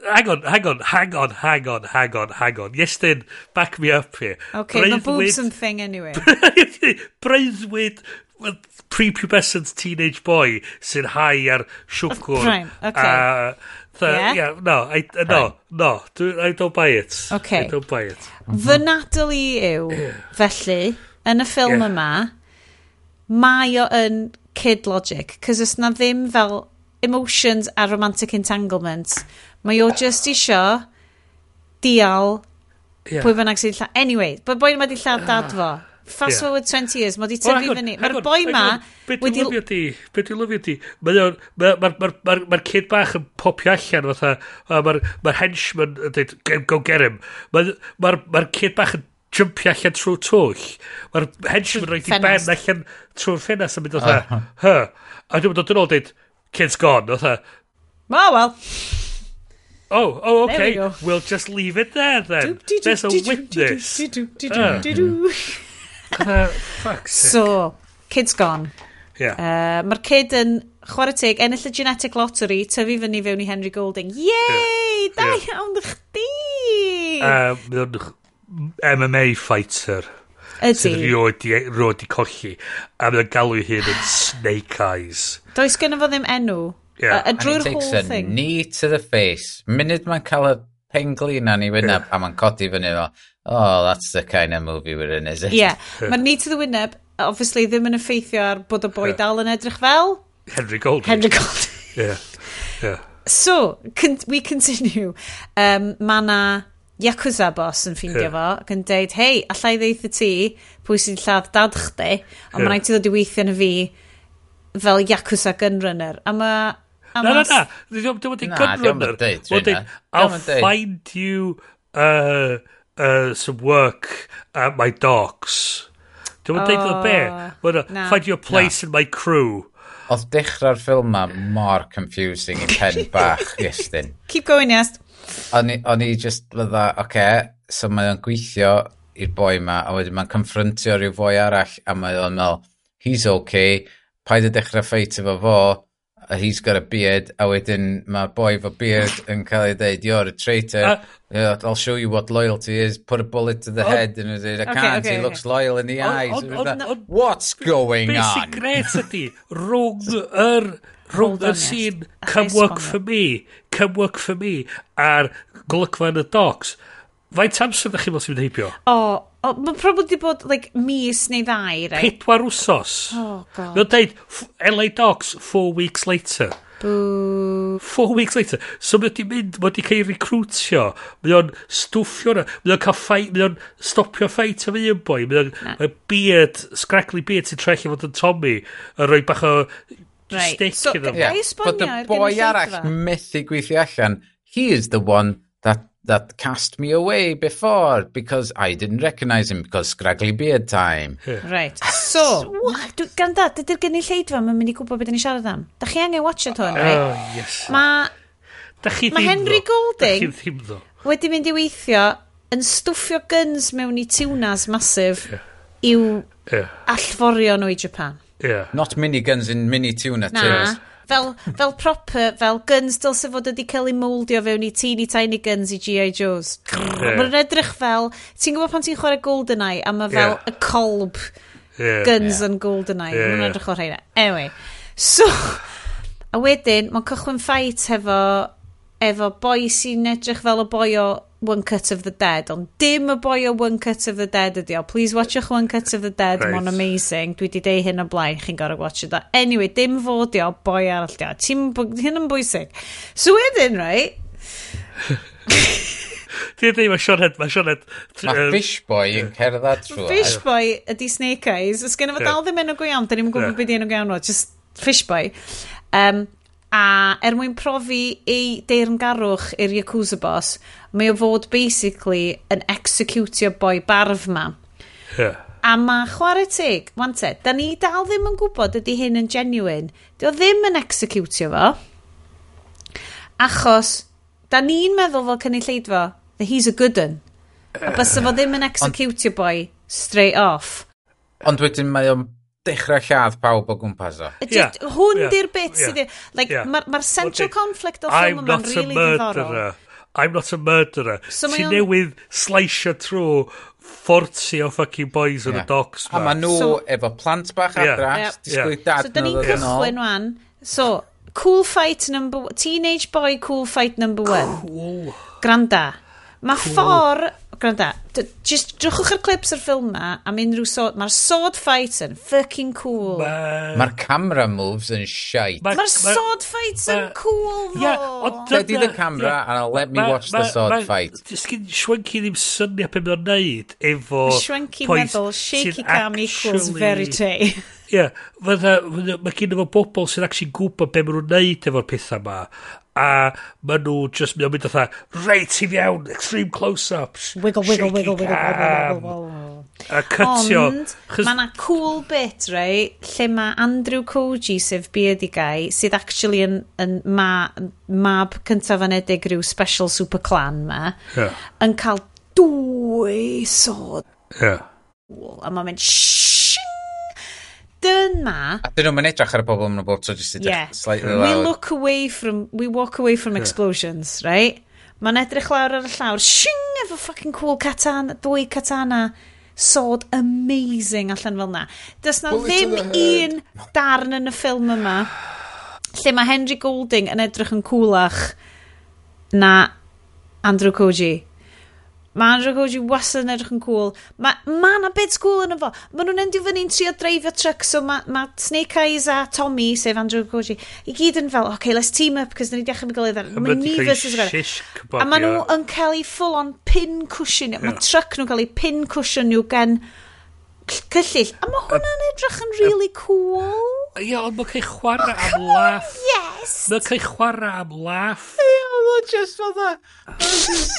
hang on, hang on, hang on, hang on, hang on, hang on. Iestyn, back me up here. Okay, the boobs and thing anyway. Braiddwyd with prepubescent teenage boy sy'n hau ar siwcwr. Okay. A, Yeah? yeah, no, I, uh, no, no, do, I don't buy it. Okay. I don't buy it. Fy -hmm. i yw, yeah. felly, yn y ffilm yeah. yma, mae o yn kid logic, cos os na ddim fel emotions a romantic entanglement, mae o just isio deal yeah. pwy bynnag sy'n lladd. Anyway, bod boi yma di lladd dad ah. fo. Fast yeah. forward 20 years, mae wedi tyfu fyny. Mae'r boi ma... Be wedi... lyfio di? Be di lyfio di? Mae'r ma, ma, ma, ma, ma kid bach yn popio allan, fatha, mae'r ma henchman yn dweud, go get him. Mae'r ma, ma kid bach yn jumpio allan trwy twll. Mae'r henchman roed di ben allan trwy'r ffenas yn mynd o dda, huh. A dwi'n dod yn ôl dweud, kid's gone, o dda. Ma, wel. Oh, oh, okay. We we'll just leave it there then. There's a witness. Mm. Uh, so, kid's gone. Yeah. Uh, Mae'r kid yn chwarae teg, ennill y genetic lottery, tyfu fyny fewn i Henry Golding. Yay! Yeah. Da yeah. iawn chdi! Uh, MMA fighter. Ydy. Sydd rioed i, rioed i colli. A mae'n galw hyn yn Snake Eyes. Does gen fo ddim enw. Yeah. A, a drwy'r whole thing. knee to the face. Munud mae'n cael y penglin na'n i wyneb yeah. a mae'n codi fyny fo oh, that's the kind of movie we're in, is it? Yeah. Mae'r knee to the wyneb, obviously, ddim yn effeithio ar bod y boi dal yn edrych fel. Henry Golding. Henry Golding. yeah. yeah. So, con we continue. Um, mae na Yakuza boss yn ffindio yeah. fo ac yn deud, hei, allai ddeith y ti pwy sy'n lladd dad chdi, ond yeah. mae'n rhaid i ddod i weithio yn y fi fel Yakuza gunrunner. A mae Na, na, na. Dwi'n meddwl, dwi'n meddwl, dwi'n meddwl, dwi'n meddwl, I'll find you uh, uh, some work at my docks. Dwi'n oh, dweud o be? Na. Find your place na. in my crew. Oedd dechrau'r ffilm ma mor confusing i pen bach, Iestyn. Keep going, yes. O'n i just fydda, oce, okay, so mae o'n gweithio i'r boi ma, a wedyn mae'n confrontio rhyw fwy arall, a mae o'n meddwl, he's okay, paid y dechrau ffeit efo fo, a he's got a beard, a wedyn mae'r boi fo beard yn cael ei ddeud, you're a traitor, uh, I'll show you what loyalty is, put a bullet to the oh, head, and it, I okay, can't, okay, he okay. looks loyal in the oh, eyes. Oh, oh, oh, What's going be on? Be gret ydi, rhwng yr, rhwng yr sîn, come work for me, come work for me, a'r golygfa yn y docs, faint amser ydych chi'n meddwl sy'n heibio? O, oh, Mae'n probably wedi bod like, mis neu ddau, rai. Pedwar wsos. Oh, god. Mae'n deud LA Dogs four weeks later. Boo. Four weeks later. So mae wedi mynd, mae wedi cael ei recrwtio. Mae o'n stwffio na. Mae o'n cael ffait, mae o'n stopio ffait am un boi. Mae o'n beard, scraggly beard sy'n trellu fod yn Tommy. Yn rhoi bach o right. stick so, iddo. Yeah. Bod y boi arall methu gweithio allan. He is the one that that cast me away before because I didn't recognise him because scraggly beard time. Yeah. Right. So, so gan da, dydy'r gynulleidfa mae'n mynd i gwybod beth ni siarad am. Da chi angen watch it hwn, right? Oh, yes. Mae ma Henry Golding wedi mynd i weithio yn stwffio guns mewn i tunas masif yeah. i'w yeah. allforio nhw i Japan. Yeah. Not mini guns in mini tuna. Na. Tears fel, fel proper, fel guns dylse fod wedi cael ei moldio fewn i teeny tiny guns i G.I. Joes. Yeah. Mae'n edrych fel, ti'n gwybod pan ti'n chwarae GoldenEye a mae fel yeah. y colb yeah. guns yn yeah. GoldenEye. Yeah. Mae'n edrych o'r rhaid. Anyway, so, a wedyn, mae'n cychwyn ffait hefo, efo boi sy'n edrych fel y boi o One Cut of the Dead, ond dim y boi o One Cut of the Dead ydi o. Please watchwch One Cut of the Dead, right. mae'n amazing. Dwi wedi deud hyn o blaen, chi'n gorau watch it. Anyway, dim fod i o, boi arall di o. Hyn yn bwysig. So wedyn, right? Ti'n dweud mae Sioned... Mae Sioned... Mae Fish Boy yn cerdded trwy. Fish Boy ydi Snake Eyes. Os gen i fod dal ddim enw go iawn, da ni'n gwybod beth enw go iawn o. Just Fishboy. Um, A er mwyn profi ei deirngarwch i'r Yakuza boss, mae o fod basically yn executio boi barf ma. Yeah. A ma chwarae teg, wante, da ni dal ddim yn gwybod ydy hyn yn genuine. Dio ddim yn executio fo. Achos, da ni'n meddwl fel cynulleid fo, that he's a good un. A bys fo ddim yn executio boi straight off. Ond wedyn mae o'n dechrau lladd pawb o gwmpas o. Just, yeah. Hwn yeah. di'r bit yeah. sydd... Like, yeah. Mae'r ma central okay. conflict o ffilm yma'n really ddiddorol. I'm not a murderer. So Ti newydd sleisio trwy 40 o fucking boys yn yeah. y docs. A maen nhw so, efo plant bach yeah. adra, yeah. disgwyl yeah. dad so, nhw ddod yn ôl. wan. So, cool fight number... Teenage boy cool fight number one. Cool. Granda. Mae cool. ffordd Gwranda, just drwchwch ar clips o'r ffilm ma, am unrhyw sword, mae'r sword fight yn fucking cool. Mae'r ma camera moves yn shite. Mae'r ma sword fight yn ma cool, ddo. Yeah, Teddy the camera, yeah, and I'll let me ma, watch ma, the sword ma, fight. Sgyn Schwenki ddim syniad beth mae'n neud efo... Schwenki meddwl, shaky cam equals verite. Ie, fydda, mae gen efo bobl sy'n actually gwybod be maen nhw'n neud efo'r pethau yma. A maen nhw just mynd mynd oedd reit i fiewn, extreme close-ups. Wiggle, wiggle, wiggle, wiggle, wiggle, wiggle, wiggle, A cytio. Ond, chys... mae yna cool bit, rei, lle mae Andrew Koji, sef biodigau, sydd actually yn, yn ma, mab cyntaf anedig rhyw special super clan ma, yeah. yn cael dwy sod. Yeah. A mae'n mynd, dyna... A dyn nhw'n edrych ar y bobl yn y bob tro jyst yeah. slightly loud. We look away from, we walk away from explosions, right? Mae'n edrych lawr ar y llawr, shing, efo fucking cool katana, dwy katana, sod amazing allan fel na. Does na Bullet ddim un darn yn y ffilm yma lle mae Henry Golding yn edrych yn coolach na Andrew Koji. Mae Andrew Koji wastad yn edrych yn cool. Mae ma na bit cool yn efo. Mae nhw'n endio fyny'n trio dreifio truck, so mae ma Snake Eyes a Tommy, sef Andrew Koji, i gyd yn fel, okay, let's team up, cos dyn ni dechrau gilydd ar. Mae ni versus ar. A mae nhw yn cael ei full on pin cushion. Yeah. Mae truck nhw'n cael ei pin cushion nhw gen cyllill. A mae hwnna'n edrych yn really cool. Ie, ond mae'n cael chwarae am laff. Yes! Mae'n cael chwarae am laff. Ie, ond mae'n just fel that.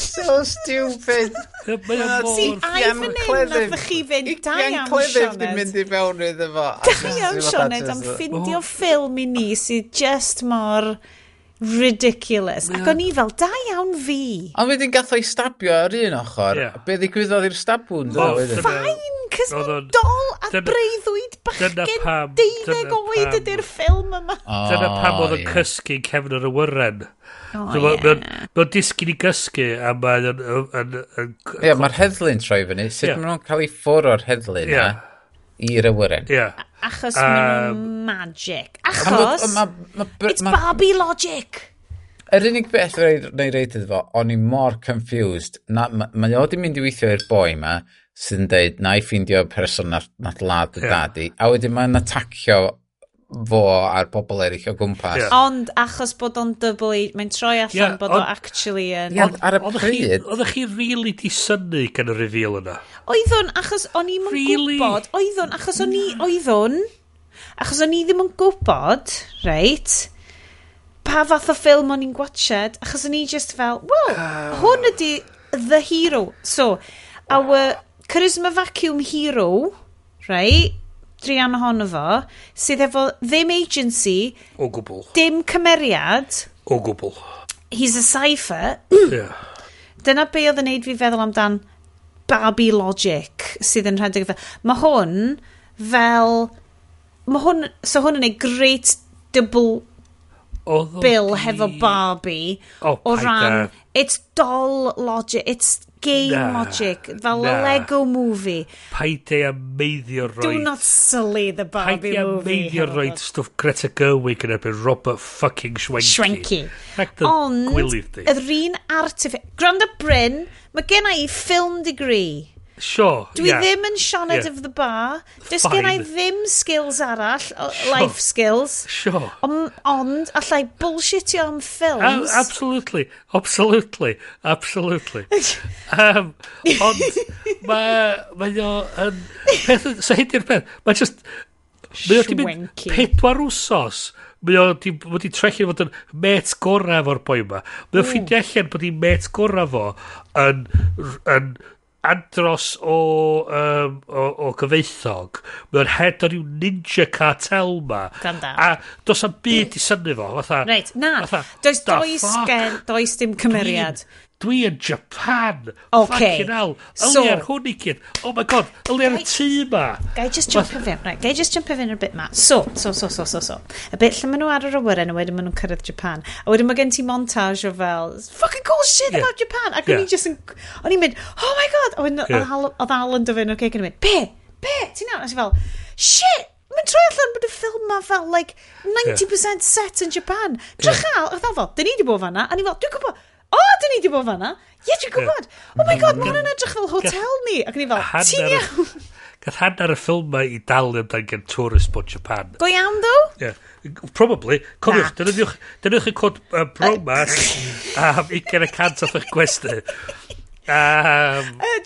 so stupid. Mae'n mor... Si, ai fan hyn nath chi fynd da iawn, Sioned. Dwi'n mynd i fewn iddo fo. Da iawn, Sioned, am ffindio ffilm i ni sydd just mor ridiculous. Ac o'n i fel, da iawn fi. Ond wedyn gath o'i stabio ar un ochr. Yeah. Be ddigwyddodd i'r stabwn? Oh, fine, cys mae'n dol a dyna, breuddwyd bachgen deuddeg oed ydy'r ffilm yma. Dyna pam oedd yn cysgu cefn yr awyren. Mae'n disgyn i gysgu a mae'n... Ie, mae'r heddlu'n troi fyny. Sut yeah. maen nhw'n cael ei ffwr o'r heddlu yeah. i'r awyren? Ie achos um, maen nhw'n magic. Achos, ma, ma, ma, it's ma, Barbie logic. Yr er unig beth rei reid iddo fo, o'n i mor confused. Na, mae ma o di mynd i weithio i'r boi ma, sy'n yn deud, na i ffeindio person na, na lad y yeah. dadi. A wedyn mae'n atacio fo a'r bobl eraill o gwmpas. Yeah. Ond achos bod o'n double agent, mae'n troi allan yeah, bod o'n actually yn... Yeah, ar y pryd... Oeddech chi really di synnu gan y reveal yna? Oedd o'n achos o'n i'm yn really? gwybod. Oedd o'n achos o'n i... Oedd o'n... Achos o'n i ddim yn gwybod, reit, pa fath o ffilm o'n i'n gwachod, achos o'n i just fel, well, uh... Ah. hwn ydi the hero. So, our charisma vacuum hero, right, drian ohono fo, sydd efo ddim agency... O gwbl. Dim cymeriad. O gwbl. He's a cipher. yeah. Dyna be oedd yn neud fi feddwl amdan Barbie logic sydd yn rhedeg fel... Mae hwn fel... Mae hwn... So hwn yn ei great double Oedd Bill di... hefo Barbie oh, o ran... It's doll logic, it's game na, logic, fel na. Lego movie. Paidau a meiddio roed... Do not silly the Barbie movie. Paidau am meiddio roed stwff Greta Gerwig yn erbyn Robert fucking Schwenke. Schwenke. Ond, yr un artific... Granda Bryn, mae gen i film degree. Sure, Dwi yeah. ddim yn Sianed yeah. of the Bar. Does gen i ddim skills arall, sure. life skills. Sure. On, ond, allai bullshitio am films. Uh, absolutely, absolutely, absolutely. um, ond, mae Mae o yn... Peth, so hyn di'r peth. Mae just... Mae o di mynd pedwar wsos. Mae o di, mae di trechu fod yn met gorau fo'r boi yma. Mae o ffeindio allan bod hi'n met gorau fo yn, yn andros o, um, o, o gyfeithog, mae o'n head o'r ryw ninja cartel ma. Ganda. A does am byd i syni fo. Fatha, Reit, na. Fatha, does, dois, gen, does dim cymeriad. Clean dwi yn Japan. Okay. Fucking hell. So, Yli ar hwn i gyd. Oh my god, yli ar y tŷ ma. Gai just jump jumpio fyn. right. Gai just jumpio fewn yn bit ma. So, so, so, so, so, so. Y bit lle maen nhw ar yr awyren a wedyn maen nhw'n cyrraedd Japan. A wedyn mae gen ti montage o fel, fucking cool shit yeah. about Japan. Ac yeah. o'n i just yn, o'n i'n mynd, oh my god. A wedyn yeah. oedd Alan dyfyn o'r ceg yn mynd, be, be, ti'n iawn? A ti'n fel, shit, mae'n troi allan bod y ffilm ma fel, like, 90% yeah. set in Japan. Drachal, yeah. a fel, dyn ni wedi bod fanna, a ni fel, dwi'n gwybod, o, dyn ni di bod fanna. Ie, yeah, dwi'n gwybod. Oh my god, mae hwnna'n edrych fel hotel ni. Ac ni fel, ti'n iawn. Gath hanner y ffilm ma i dal amdan gen tourist bod Japan. Go iawn, ddo? Yeah. Probably. Cofiwch, dynwch y cod uh, bromas am 20 y cant o'ch gwesty. Um, uh,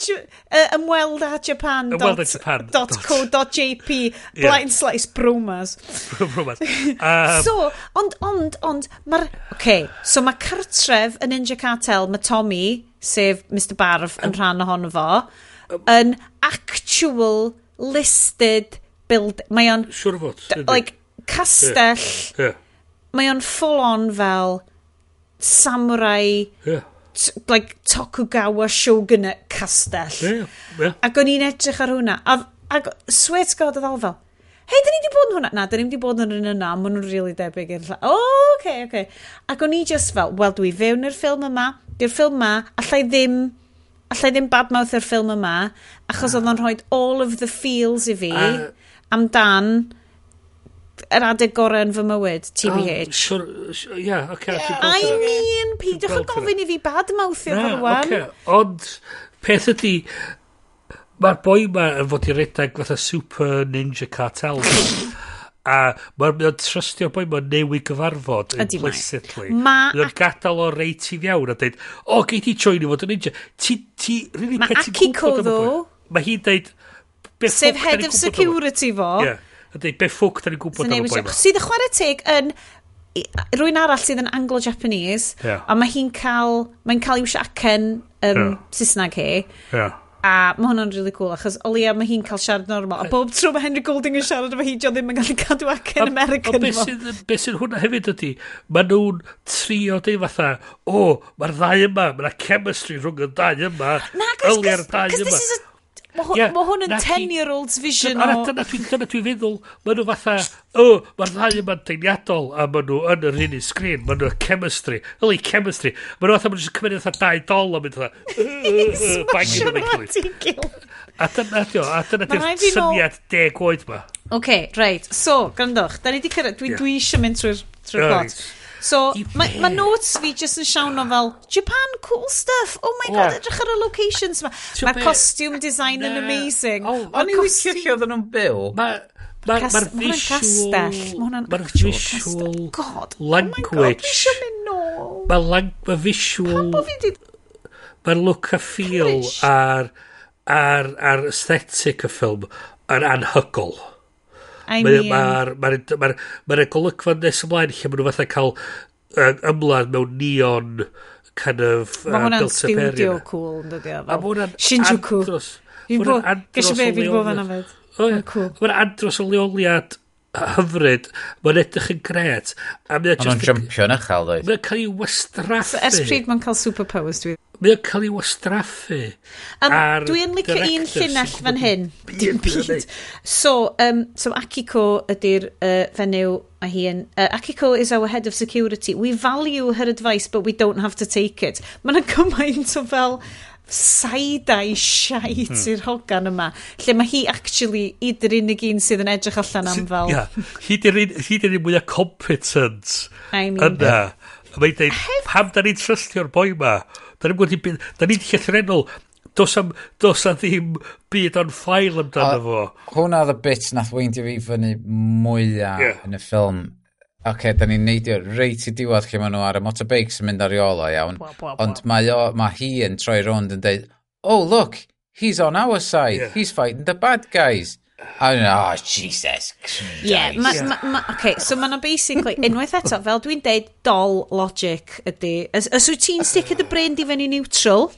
uh, ymweld a Japan. Ymweld a Japan. Dot, co, dot JP. Blind slice bromas. bromas. Um, so, ond, ond, ond, mae'r... Okay, so mae cartref yn Ninja Cartel, mae Tommy, sef Mr Barf, yn rhan ohono fo, yn actual listed build... Mae o'n... Siwr sure fod. Like, castell... Yeah. Yeah. Mae o'n full on fel samurai... Yeah like, Tokugawa Shogunate castell. Yeah, yeah. Ac o'n i'n edrych ar hwnna. A, ac sweet god oedd fel, hei, da ni wedi bod yn hwnna? Na, da ni wedi bod yn hwnna, yna, maen nhw'n really debyg i'r llall. O, oh, oce, okay, oce. Okay. Ac o'n i just fel, wel, dwi fewn i'r ffilm yma, i'r ffilm yma, allai ddim allai ddim badmouth i'r ffilm yma, achos ah. oedd o'n rhoi all of the feels i fi, uh, amdan yr adeg gorau yn fy mywyd, TBH. Oh, sure, sure, yeah, okay, yeah, I mean, peidiwch yn gofyn i fi bad mawthio yeah, rwan. Okay. Ond, peth ydy, mae'r boi ma yn fod i redag fatha super ninja cartel. a mae'n trystio boi ma'n newid gyfarfod implicitly. Ma... Mae'n gadael o reit i fiawn a dweud, o, oh, gei ti join i fod yn ninja. Ti, ti, really, mae Akiko ddo. Mae hi'n dweud... Sef head of security fo. Yeah Ydy, be ffwc da ni'n gwybod am y boi ma? Sydd y chwarae teg yn rwy'n arall sydd yn Anglo-Japanese yeah. a mae hi'n cael mae'n cael i'w siacen um, yeah. Saesneg hi yeah. a mae hwnna'n really cool achos o leia mae hi'n cael siarad normal a bob tro mae Henry Golding yn siarad efo hi John ddim yn gallu cadw acen American a, a, sydd be sydd hwnna hefyd ydy mae nhw'n trio dweud fatha o oh, mae'r ddau yma mae'na chemistry rhwng y ddau yma na, cos, cos, cos this is a Mae hwn yn 10-year-old's vision o... Dyna dwi'n dyna dwi'n feddwl, maen nhw fatha, o, mae'r ddau yma'n deimliadol, a maen nhw yn yr un sgrin, maen nhw chemistry, yli chemistry, maen nhw fatha, maen nhw'n cymryd fatha dau dol a mynd fatha, bangin o'n gilydd. A dyna dio, a dyna di'r syniad deg oed ma. Oce, okay, reit, so, grandwch, da ni wedi cyrraedd, dwi, yeah. dwi eisiau mynd trwy'r trwy plot. So, mae ma notes fi just yn siawn o fel, Japan, cool stuff. Oh my god, edrych ar y locations ma. Mae'r costume design yn amazing. Oh, O'n i'n licio lle oedden nhw'n byw. Mae'r visual... Mae'r visual... God, language. Oh my god, mynd nôl. Mae visual... Mae'r look a feel a'r aesthetic y ffilm yn anhygol. I mean... Mae'r ma ma ma golygfa nes ymlaen lle maen nhw fatha cael ymlaen mewn neon kind of... Mae hwnna'n uh, studio cool, yn dod o. A mae hwnna'n Shinjuku. andros. Gysio be, fi'n bod fan amod. Mae'n andros o leoliad hyfryd, mae'n edrych yn gret. A mae'n jumpio'n uchel, dweud. Mae'n cael ei wastraffu. So, ers pryd mae'n cael superpowers, dwi. Mae o'n cael ei wastraffu. Um, Ar Dwi'n licio un llinell fan hyn. Dim byd. So, um, so Akiko ydy'r uh, fenyw a hi yn. Uh, Akiko is our head of security. We value her advice, but we don't have to take it. Mae'n gymaint o fel side-eye shite hmm. i'r hogan yma lle mae hi actually i unig un sydd yn edrych allan am fel yeah. hi dy'r un mwyaf competent I mean, yna mae'n dweud pam da ni'n trystio'r boi yma Da ni'n gwneud byd... Da ni'n llythrenol. Dos am... dos a ddim byd on ffail amdano fo. Hwna oedd y bit nath weindio fi fyny mwyaf yeah. yn y ffilm. Oce, okay, da ni'n neidio reit i diwedd lle maen nhw ar y motorbikes yn mynd ar iola iawn. Bwa, bwa, bwa. Ond mae, o, mae hi yn troi rownd yn dweud, oh look, he's on our side, yeah. he's fighting the bad guys. Oh, I don't oh, Jesus Christ. Yeah, ma, ma, ma, okay, so mae'n basically, unwaith eto, fel dwi'n deud, doll logic ydy, os, os wyt ti'n sticio dy brain di fewn i neutral,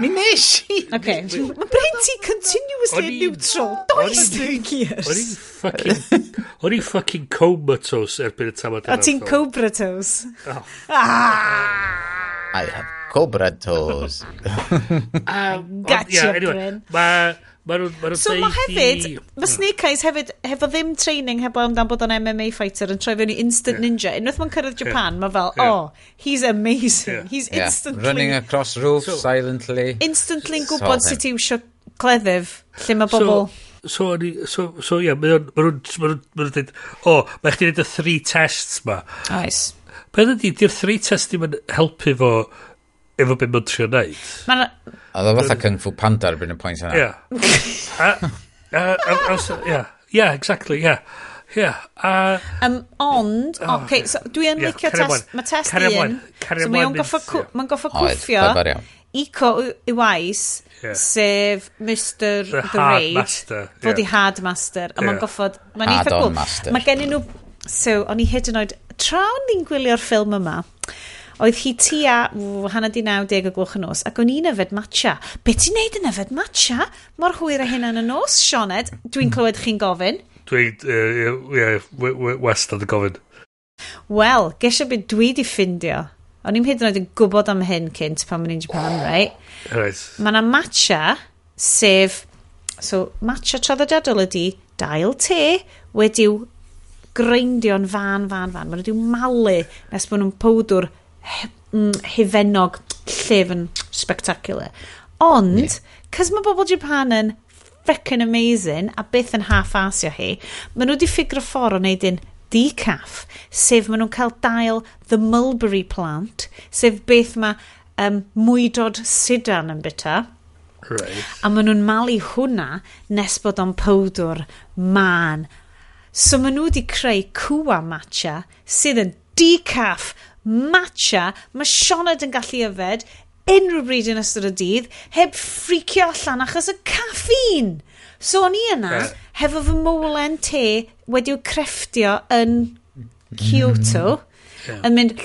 Mi nes i! Okay. Mae brain ti continuously yn neutral. Does dy gears. O'n i'n fucking... O'n i'n fucking comatose erbyn y tamad yna. A ti'n cobratose. Oh. Ah! I have cobratose. um, gotcha, yeah, anyway, Bryn. Mae... Ma nhw'n ma nhw so mae hefyd, i... mae hmm. Snake Eyes hefyd, hefo ddim training, hefo amdan bod o'n MMA fighter yn troi fewn i instant yeah. ninja. Unwaith mae'n cyrraedd Japan, yeah. mae fel, oh, he's amazing. Yeah. He's yeah. instantly... Running across roofs so, silently. Instantly'n gwybod sut i wsio cleddyf, lle mae bobl... So, so, so, so yeah, mae nhw'n ma ma dweud, o, oh, mae chdi'n neud y three tests ma. Nice. Beth ydy, di'r three tests ddim yn helpu fo efo beth mae'n trio neud. Oedd o fatha Kung Fu Panda ar byn y pwynt yna. Ia. Ia, exactly, ia. Ia. Um, ond, oh, okay, so dwi yn licio test, mae test un, so mae'n goffa cwffio Ico Iwais, yeah. sef Mr. The, the Raid, master, fod yeah. i Hard Master, a yeah. mae'n goffod, mae'n eitha cool. Mae gen i nhw, so, o'n i hyd yn oed, tra o'n i'n gwylio'r ffilm yma, Oedd hi tua, ww, hana di 90 o gloch y nos, ac o'n i'n yfed matcha. Be ti'n neud yn yfed matcha? Mor hwyr a hynna yn y nos, Sioned, dwi'n hmm. clywed chi'n gofyn. Dwi'n, ie, uh, west y gofyn. Wel, gesio beth dwi di ffindio. O'n i'n hyd yn oed yn gwybod am hyn cynt pan mae'n i'n Japan, right? Right. Mae yna matcha, sef, so matcha traddodiadol ydi dail te wedi'w greindio'n fan, fan, fan. Maen nhw wedi'w malu nes bod nhw'n powdwr hefennog llefn spectacular. Ond, yeah. cys mae bobl Japan yn freckin amazing a byth yn half-asio hi, maen nhw wedi ffigur ffordd o wneud un decaf, sef maen nhw'n cael dail the mulberry plant, sef beth mae um, mwydod sidan yn byta. Right. A maen nhw'n malu hwnna nes bod o'n powdwr man. So maen nhw wedi creu cwa matcha sydd yn decaf matcha, mae Sioned yn gallu yfed unrhyw bryd yn ystod y dydd, heb ffricio allan achos y caffin. So o'n i yna, yeah. hefo fy molen te wedi'w crefftio yn Kyoto, yeah. yn mynd,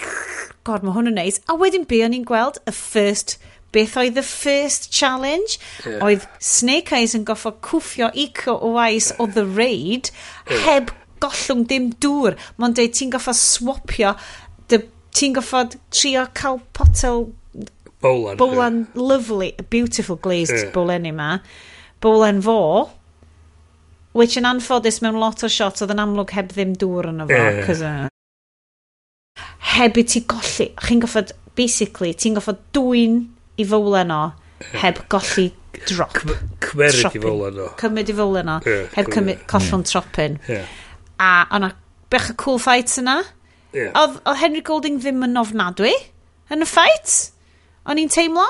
god, mae hwn yn neis. A wedyn be o'n i'n gweld y first, beth oedd the first challenge? Yeah. Oedd Snake Eyes yn goffo cwffio Ico Oais o The Raid, heb gollwng dim dŵr. Mae'n dweud ti'n goffo swapio ti'n goffod trio cael potel bowlan, bowlan yeah. lovely, beautiful glazed yeah. bowlen yma, bowlen fo, which yn anffodus mewn lot o shots oedd yn amlwg heb ddim dŵr yn y fo, yeah. uh, heb i ti golli, chi'n goffod, basically, ti'n goffod dwy'n i fowlen o, heb golli drop. Cymryd i fowlen o. Cymryd i fowlen o, heb collwn yeah. tropin. Yeah. A o'na bech y cool fights yna, Yeah. Oedd, oedd Henry Golding ddim yn ofnadwy yn y ffait. O'n i'n teimlo.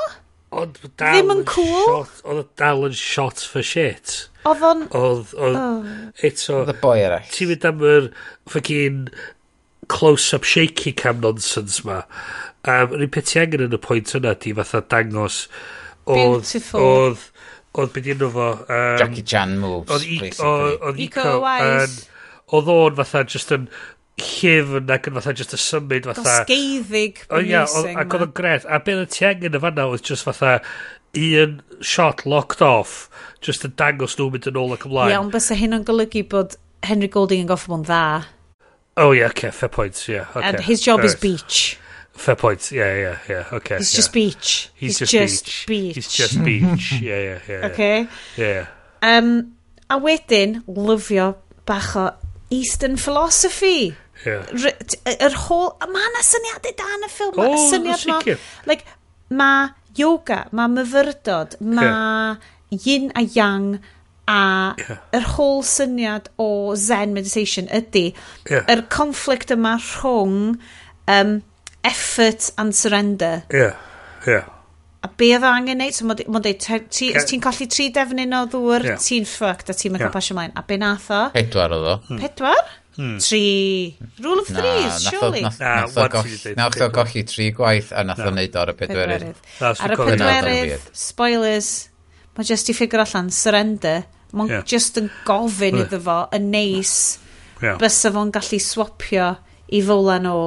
Oedd ddim yn cool. Oedd dal yn shot for shit. Oedd o'n... Oedd... Oh. Eto... The boy eraill. Ti'n mynd am yr ffagin close-up shaky cam nonsense ma. Um, Rwy'n peth ti angen yn y pwynt yna di fatha dangos... Oedd, Beautiful. Oedd... Oedd beth yno fo... Um, Jackie Chan moves, oedd, e- basically. Oedd Ico... Ico Wise. Oedd o'n fatha just yn llyfn ac yn fatha just y symud fatha. Dosgeiddig music. Ac oedd o'n gret. A beth y ti angen y fanna oedd just fatha un shot locked off just yn dangos nhw mynd yn ôl ac ymlaen. Ie, ond bys hyn yn golygu bod Henry Golding yn goffo yn dda. Oh yeah, okay, fair point, yeah. Okay. And his job right. is beach. Fair point. Yeah, yeah, yeah. Okay. He's yeah. just beach. He's, He's just, just beach. beach. He's just beach. yeah, yeah, yeah. Okay. Yeah. Um, a wedyn, lyfio bach o Eastern philosophy. Yr yeah. whole... Mae yna syniadau da yn y ffilm. O, oh, syniad ma, like, mae yoga, mae myfyrdod, mae yeah. yin a yang, a yeah. yr whole syniad o zen meditation ydy yeah. yr conflict yma rhwng um, effort and surrender yeah. Yeah. a be oedd angen neud so mae'n dweud ti'n ti, os ti'n colli tri defnyn o ddŵr yeah. ti'n ffucked a ti'n mynd yeah. pasio mlaen a be nath o pedwar oedd o pedwar? Tri. Rule of threes, na, surely. Nath, nath, nath, goll, nath o golli tri gwaith a nath o wneud ar y pedwerydd. Ar y pedwerydd, spoilers, mae just i ffigur allan, surrender. Mae'n yeah. just yn gofyn iddo fo, yn neis, yeah. bysa fo'n gallu swapio i fwlen o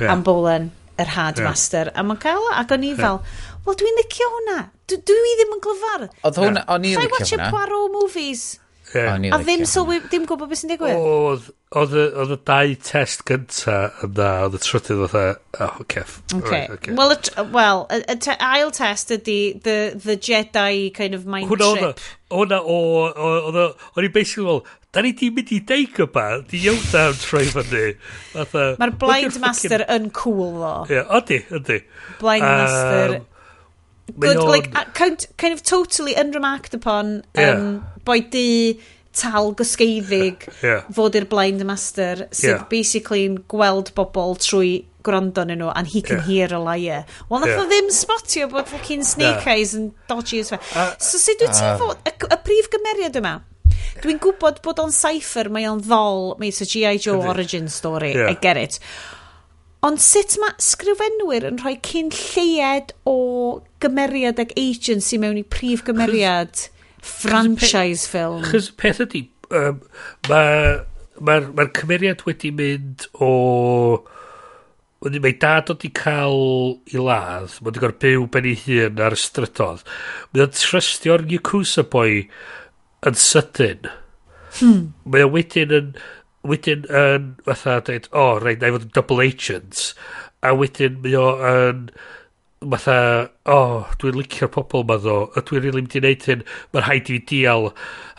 yeah. am bwlen yr hard yeah. master. A mae'n cael, ac o'n i fel, wel dwi'n licio hwnna. Dwi ddim yn glyfar. Oedd hwnna, o'n i licio hwnna. Watch a Poirot movies. Yeah. A ddim sylwi, ddim gwybod beth sy'n digwydd. Oedd, oedd y, oedd y dau test gynta yna, oedd y trydydd oedd e, oh, ceff. Okay. Right, okay. Well, y, well, y, y te, ail test ydy the, the Jedi kind of mind hwna, trip. Hwna, hwna, o, o'n i basically fel, da ni di mynd i deig o ba, di Yoda am troi fyny. Mae'r Blind Master fucking... yn cool ddo. Ie, yeah, ydy, ydy. Blind um, Master. Good, on... like, kind, kind of totally unremarked upon um, yeah. by di tal gysgeiddig yeah. fod i'r blind master sydd yeah. basically'n gweld bobl trwy gwrando yn nhw and he can yeah. hear a liar wel nath yeah. o ddim spotio bod fucking snake yeah. eyes yn dodgy as well uh, so sut wyt ti'n fod y, y prif gymeriad yma dwi'n gwybod bod o'n cipher mae o'n ddol mae it's a G.I. Joe origin story yeah. I get it Ond sut mae sgrifenwyr yn rhoi cyn lleied o gymeriad ag agency mewn i prif gymeriad? franchise film. Chos peth ydy, um, mae'r ma, ma, cymeriad wedi mynd o... Wedyn mae dad wedi cael i ladd, mae wedi gorfod byw ben ei hun ar y strydodd. Mae o'n trystio'r Yakuza boy yn sydyn. Hmm. Mae o wedyn yn, wedyn yn, fatha, dweud, o, oh, rhaid, na i fod yn double agent. A wedyn mae o yn fatha, o, oh, dwi'n licio'r pobl ma ddo, a dwi'n rili mynd i wneud hyn, mae'n rhaid i fi deal.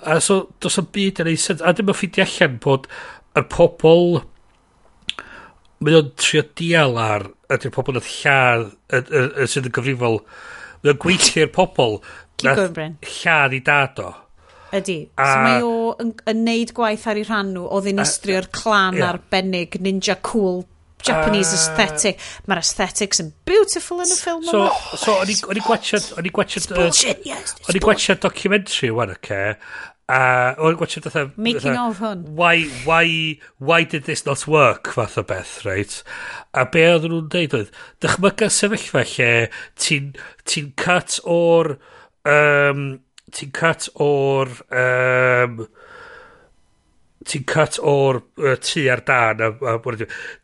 A so, dos yn byd yn ei sens, a dim yn ffindi allan bod y pobl, mae o'n trio deal ar, ydy'r pobl nath lladd, y sydd yn gyfrifol, mae o'n gweithio'r pobl, lladd i dad o. Ydy. A, so mae o yn, yn neud gwaith ar ei rhan nhw o ddinistrio'r clan yeah. arbennig ninja cool Japanese uh, aesthetic. Mae'r aesthetics yn beautiful yn y ffilm so, yma. So, o'n i gwachod... O'n i gwachod... O'n i gwachod documentary wan, oce. A o'n i gwachod... Making of hwn. Why, why, why did this not work, fath o beth, right? A be oedd nhw'n deud oedd, dychmyga sefyllfa lle ti'n ti cut o'r... Um, ti'n cut o'r... Um, ti'n cut o'r uh, tu ar dan a, a, a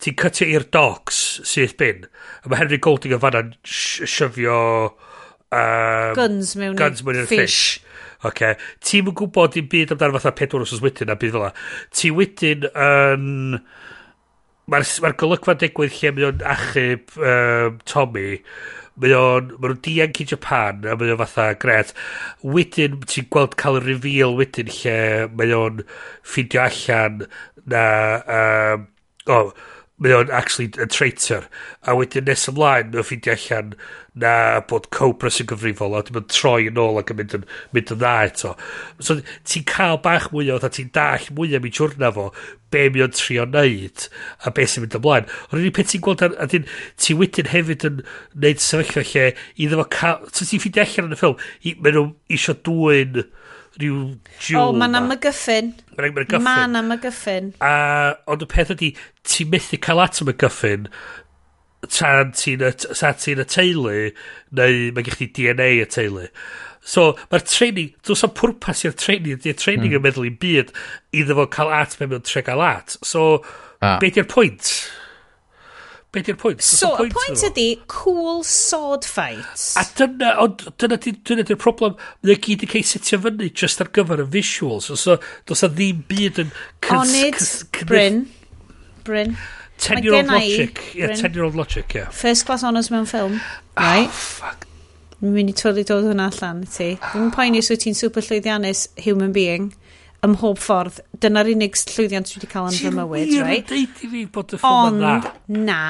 ti'n cut i'r docs sydd bin a mae Henry Golding yn fanna'n syfio um, guns mewn guns mewn i'r fish. fish. Okay. Ti'n yn gwybod dim byd amdano fatha pedwar os wedyn a byd fel la. Ti wedyn yn... Um, Mae'r ma, golygfa digwydd lle mae o'n achub um, Tommy mae o'n, mae nhw'n dianc i Japan, a mae o'n fatha gret. Wedyn, ti'n gweld cael y reveal wedyn lle mae o'n ffidio allan na, um, oh, mae o'n actually a traitor. A wedyn nes ymlaen, mae'n ffeindio allan na bod Cobra sy'n gyfrifol, a dwi'n troi yn ôl ac yn mynd yn, mynd yn dda eto. So, ti'n cael bach mwy o, a ti'n dall mwy am i siwrna fo, be mi o'n trio wneud, a be sy'n mynd ymlaen. Ond rydyn peth ti'n gweld, a dyn ti wedyn hefyd yn wneud sefyllfa lle, iddo fo cael, so ti'n ffeindio allan yn y ffilm, maen nhw eisiau dwy'n rhyw jewel. O, mae yna mygyffin. Mae yna mygyffin. Mae yna mygyffin. A, ond y peth ydy, ti'n methu cael at y mygyffin tan ti'n ti y teulu, neu mae gen ti DNA y teulu. So, mae'r training, dwi'n sa'n pwrpas i'r training, di'r training mm. yn meddwl i'n byd iddo fo cael at mewn tre cael at. So, ah. beth yw'r pwynt? Be di'r pwynt? So, y pwynt ydi, cool sword fights. A dyna, ond dyna di'r di problem, mae gyd yn cael setio fyny just ar gyfer y visuals. Os o, dos o ddim byd yn... Onid, Bryn. Bryn. Ten year old logic. Yeah, ten year old logic, yeah. First class honours mewn ffilm. Ah, right? Oh, fuck. Mi'n mynd i twli dod hwnna allan, ti. Dwi'n poeni os wyt ti'n super llwyddiannus human being ym mhob ffordd. Dyna'r unig llwyddiant dwi wedi cael yn fy mywyd, right? Ti'n deud i fi bod y ffilm yn dda? na.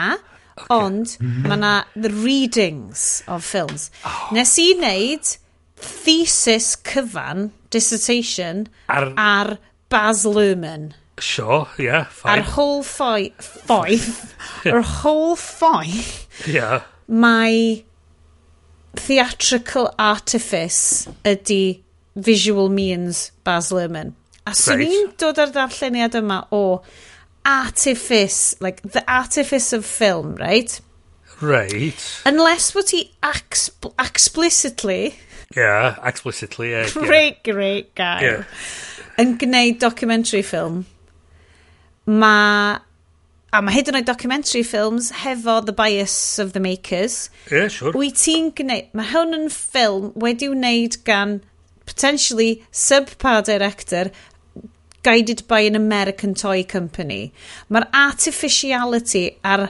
Okay. Ond, mae yna the readings of films. Oh. Nes i wneud thesis cyfan, dissertation, ar, ar Baz Luhrmann. Sure, yeah, fine. A'r whole ffoeth, ffoeth, yr whole ffoeth, yeah. mae theatrical artifice ydy visual means Baz Luhrmann. A swn right. i'n dod ar ddarlleniad yma o artifice, like the artifice of film, right? Right. Unless what he exp explicitly... Yeah, explicitly, yeah. Great, yeah. great guy. Yeah. Yn gwneud documentary film, Ma... A mae hyd yn oed documentary films hefo the bias of the makers. Yeah, sure. Wyt ti'n gwneud... Mae hwn yn ffilm wedi wneud gan potentially subpar director guided by an American toy company. Mae'r artificiality a'r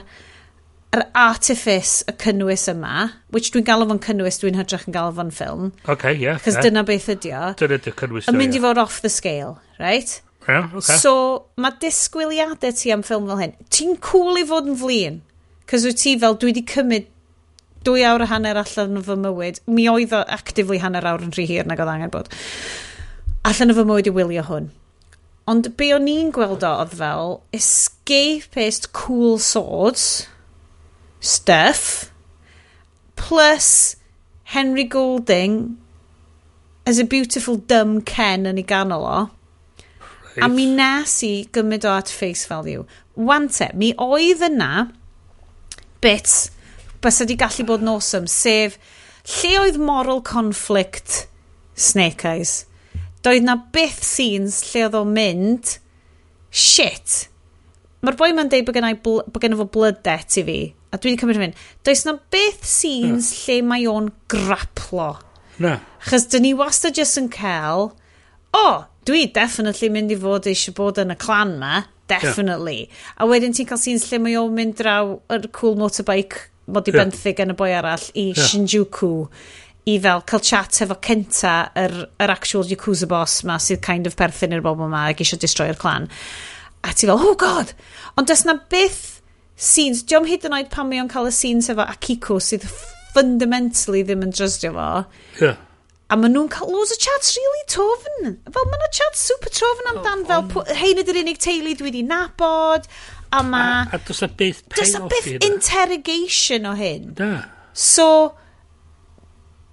yr artifice y cynnwys yma, which dwi'n galw fo'n cynnwys, dwi'n hydrach yn galw fo'n ffilm. OK, ie. Yeah, Cos yeah. dyna beth ydi o. Dyna ydy'r cynnwys. Yn mynd i fod off the scale, right? Yeah, okay. So, mae disgwyliadau ti am ffilm fel hyn. Ti'n cool i fod yn flin. Cos wyt ti fel, dwi wedi cymryd dwy awr a hanner allan o fy mywyd. Mi oedd o actively hanner awr yn rhy hir nag oedd angen bod. Allan o fy mywyd i wylio hwn. Ond be o'n i'n gweld o oedd fel escapist cool swords stuff plus Henry Golding as a beautiful dumb Ken yn ei ganol o. Right. A mi nes i gymryd o at face value. Wante, mi oedd yna bits bys ydi gallu bod yn awesome, sef lle oedd moral conflict Snake Eyes? doedd na byth scenes lle oedd o'n mynd, shit, mae'r boi ma'n deud bod gen, bod fo blood debt i fi, a dwi wedi cymryd fynd, does na byth scenes mm. lle mae o'n graplo. Na. Chos dyn ni wastad jyst yn cael, o, oh, dwi definitely mynd i fod eisiau bod yn y clan ma, definitely. Yeah. A wedyn ti'n cael scenes lle mae o'n mynd draw yr cool motorbike mod i yeah. benthyg yn y boi arall i yeah. Shinjuku i fel cael chat efo Kenta, yr, yr actual Yakuza boss ma sydd kind of perthyn i'r bobl yma ac eisiau destroy'r clan. A ti fel, oh god! Ond does na byth scenes, diolch hyd yn oed pan mae o'n cael y scenes efo Akiko sydd fundamentally ddim yn drystio fo. Yeah. A maen nhw'n cael loads o chats really tofn. Fel maen nhw chat super tofn oh, amdan oh, fel hein ydy'r unig teulu dwi wedi nabod. A ma... A, a does na byth Does na byth interrogation o hyn. Da. So,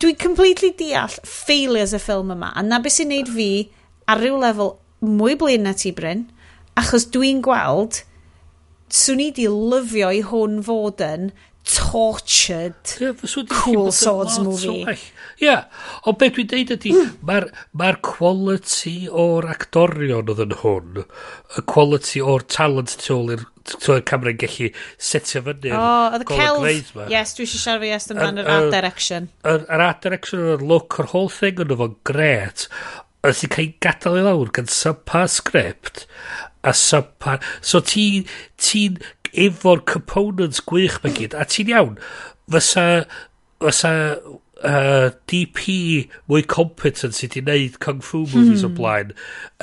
dwi completely deall failures y ffilm yma, a na beth sy'n neud fi ar ryw lefel mwy blin na ti, Bryn, achos dwi'n gweld, swn i di lyfio i hwn fod yn tortured, yeah, cool swords movie. Well. Ie, yeah. ond beth dwi'n deud ydy, mm. mae'r ma quality o'r actorion oedd yn hwn, y quality o'r talent tu ôl i'r Tw'r camera yn gallu setio fyny O, oedd y celf Yes, dwi eisiau siarad fi yes amdano yr art direction Yr art direction, yr look, yr whole thing yn fo'n gret Oedd ti'n cael gadael i lawr gan sympa script, A sympa So ti'n ti efo'r components gwych mae gyd A ti'n iawn Fysa Fysa uh, DP mwy competent sydd wedi wneud Kung Fu movies hmm. o blaen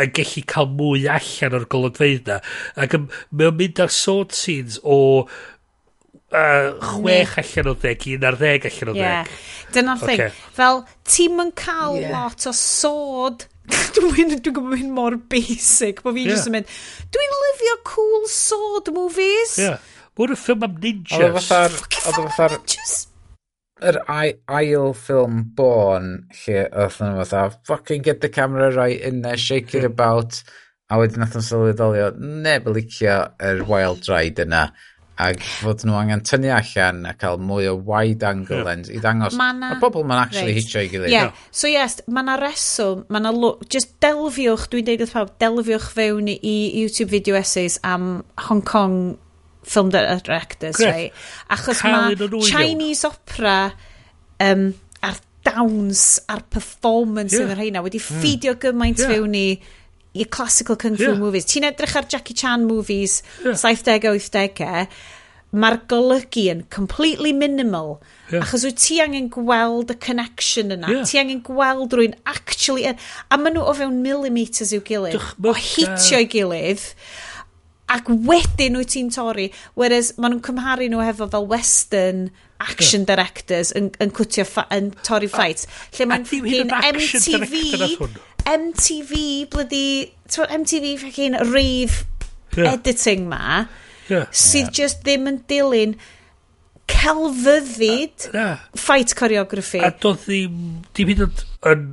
yn gallu cael mwy allan o'r golygfeidd na ac mae'n mynd ar sword scenes o uh, chwech allan o ddeg, un ar ddeg allan o ddeg. Yeah. Dyna'r okay. thing. Fel, ti'n yn cael yeah. lot o sword dwi'n dwi gwybod mynd mor basic, bod fi yeah. just yn mynd, dwi'n lyfio cool sword movies. Yeah. y ffilm am ninjas. Oedd o fatha'r... Oedd o fatha'r yr ai- ail ffilm Born lle oedden nhw fatha fucking get the camera right in there shake it about a wedyn nath nhw'n sylweddolio neb licio yr wild ride yna ac fod nhw angen tynnu allan a cael mwy o wide angle yeah. lens i ddangos y pobl ma'n actually right. hitio i gilydd. Yeah. No. So yes, mae yna reswm, mae yna just delfiwch, dwi'n deud wrth pawb, delfiwch fewn i YouTube video essays am Hong Kong film directors, Griff. right? Achos Caled mae Chinese opera um, a'r dawns a'r performance yeah. yn yr heina wedi ffidio mm. gymaint yeah. fewn i i classical kung fu yeah. movies. Ti'n edrych ar Jackie Chan movies yeah. 70-80au, mae'r golygu yn completely minimal. Yeah. Achos wyt ti angen gweld y connection yna. Yeah. Ti angen gweld rwy'n actually... A maen nhw o fewn millimetres i'w gilydd. Dych, o hitio ei gilydd ac wedyn wyt ti'n torri. Whereas, maen nhw'n cymharu nhw hefo fel western action directors yn, yn, cwtio yn torri fights. Lle mae'n un MTV, MTV, bloody, MTV fucking rave yeah. editing ma, yeah. sydd yeah. just ddim yn dilyn celfyddyd a, fight choreography. A doedd ddim, dim hyd yn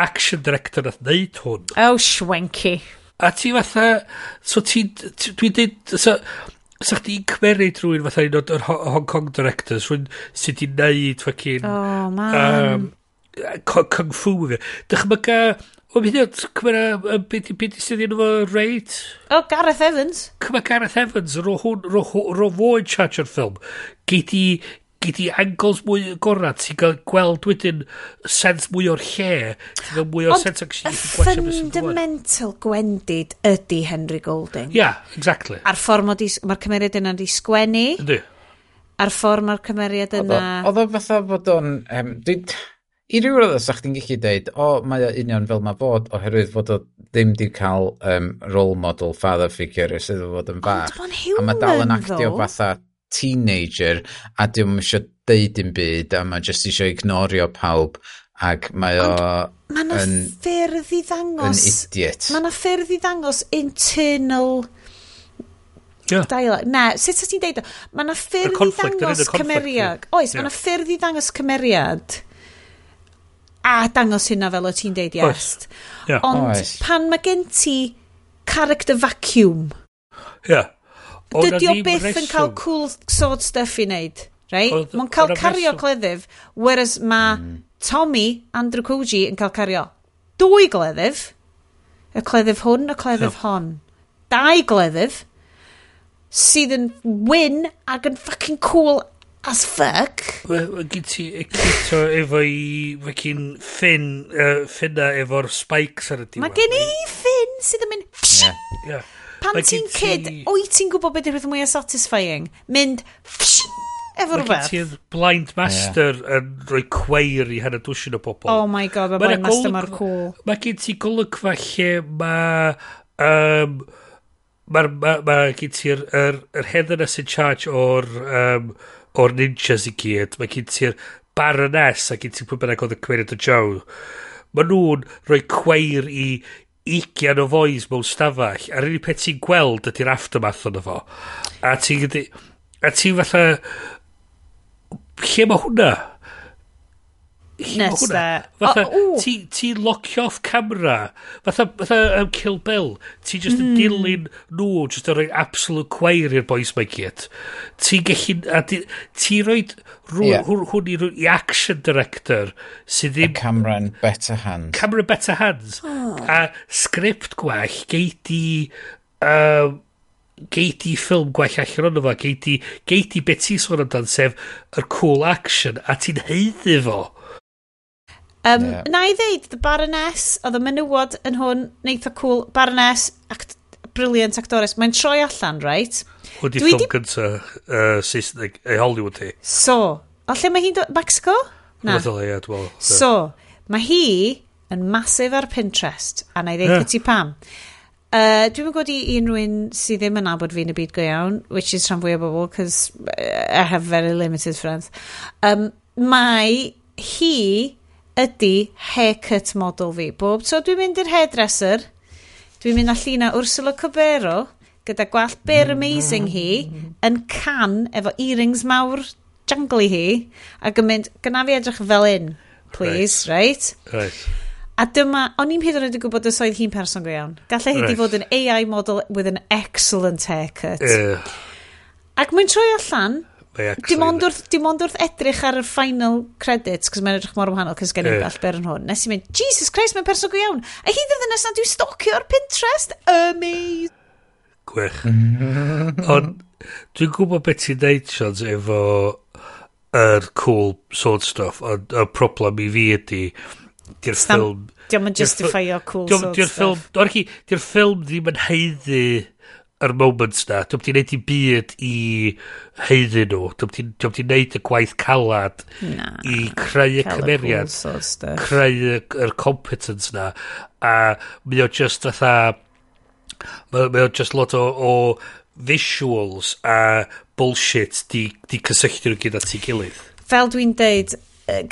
action director nath wneud hwn. Oh, schwenky. A ti fatha... So ti, Dwi'n dweud... So, sa chdi'n cymeriad rhywun fatha un o'r Hong Kong directors, rhywun sydd wedi neud fucking... Oh, man. Um, Kung Fu fi. Dychmyga... O, mi ddod, cymera, beth i sydd yn fo reid? oh, Gareth Evans. Cyma Gareth Evans, ro, hwn, ro, ro fo yn charge o'r ffilm. Gei di, gyd i angles mwy gorau, ti'n cael gweld wedyn sens mwy o'r lle, ti'n cael mwy o sens ac ti'n gwasio beth sy'n fundamental gwendid ydy Henry Golding. Yeah, exactly. A'r ffordd mae'r cymeriad yna wedi sgwennu. Ydy. A'r ffordd mae'r cymeriad yna... Oedd o fatha bod o'n... Um, I ryw roedd os chi'n gallu dweud, o, oh, mae o union fel mae fod, oherwydd fod o ddim di cael um, role model father figure sydd o fod yn fach. Ond mae'n human, A mae dal yn actio fatha teenager a 'di eisiau deud dim byd a mae jyst eisiau ignorio pawb ac mae o mae yna yn, ffyrdd i ddangos... Yn idiot. Mae yna ffyrdd i ddangos internal... Yeah. Dialog. Na, sut ti'n deud o? Mae yna ffyrdd i ddangos cymeriad. Oes, mae yna ffyrdd i ddangos cymeriad a dangos hynna fel o ti'n deud yes. Yeah. Ond oes. pan mae gen ti character vacuum... Yeah dydy o byth yn cael cool sword stuff i wneud, right? Mae'n cael cario cleddyf, whereas mae mm. Tommy, Andrew Koji, yn cael cario dwy gleddyf, y cleddyf hwn, y cleddyf no. hon, dau gleddyf, sydd yn win ac yn fucking cool as fuck. Mae gen ti ecuto efo i... fucking gen uh, Finna efo'r spikes ar y diwedd. Mae gen i Finn sydd yn mynd... Yeah. yeah. Pan like ti'n kid, ti... wyt ti'n gwybod beth yw'r mwyaf satisfying? Mynd, efo like rhywbeth. Ti'r blind master yeah. yn rhoi cweir i hanner dwysyn o bobl. Oh my god, mae blind master mae'r cool. Mae gen ti golygfa lle mae... Um, Mae ma, ma gen ti'r er, er heddyn sy'n charge o'r, um, or ninjas i gyd. Mae gen ti'r baroness a gen ti pwy bynnag oedd y cweiriad o Joe. Mae nhw'n rhoi cweir i, ugian o foes mewn stafell, a'r unig peth ti'n gweld ydy'r aftermath o'n fo. A ti'n... A ti fatha... Lle mae hwnna? Nesta. Fatha, ti, ti locio off camera. Fatha, fatha um, Kill Bill. Ti just mm. yn hmm. dilyn nhw, just yn rhoi absolute quair i'r boys mae gyd. Ti gallu... A ti, ti rhoi rhw, yeah. hwn, hwn i, i action director sydd ddim... A camera yn better hands. Camera better hands. Oh. A sgript gwell, gei di... Um, gei di ffilm gwell allan ond efo, gei di, gei di beth ti'n sôn amdan, sef yr cool action, a ti'n heiddi fo. Um, yeah. Na i ddeud, The Baroness, oedd y menywod yn hwn, neitha cool, Baroness, act, brilliant actores. Mae'n troi allan, right? Hwn di ffilm di... cynta uh, Saesneg, ei Hollywood hi. So, o lle mae hi'n dod, Mexico? Na. Hwnnw ie, dwi'n meddwl. So, mae hi yn masif ar Pinterest, a na i ddeud yeah. ti pam. Uh, dwi'n mynd gwybod i unrhyw'n sydd ddim yn abod fi'n y byd go iawn, which is rhan fwy o bobl, because I have very limited friends. Um, mae hi ydy haircut model fi. Bob tro dwi'n mynd i'r hairdresser, dwi'n mynd allan Ursula Cabero gyda gwallt Bear mm. Amazing hi yn can efo earrings mawr jangly hi ac yn mynd, gyna fi edrych fel un, please, right? Right. right. A dyma, o'n i'n hyd yn oed yn gwybod os oedd hi'n person go iawn. Gallai hi right. fod yn AI model with an excellent haircut. Yeah. Ac mae'n troi allan Dim ond wrth, dim ond wrth edrych ar y final credits, cos mae'n edrych mor wahanol, cos gen i'n bell ber yn hwn. Nes i'n mynd, Jesus Christ, mae'n person go iawn. A hi ddydyn nes na dwi'n stocio ar Pinterest. Amazing. Gwych. ond, dwi'n gwybod beth ti'n neud, Sions, efo yr cool sword stuff, ond y problem i fi ydy, di'r ffilm... Diolch yn justifio cool sword stuff. Di'r ffilm, di'r ffilm ddim yn heiddi yr moments na. Dwi'n ti'n neud i byd i heiddi nhw. Dwi'n ti'n neud y gwaith calad na, i creu y cymeriad. Creu y, yr competence na. A mae o just atha... Mae o just lot o, o visuals a bullshit di, di cysylltu nhw gyda ti gilydd. Fel dwi'n deud,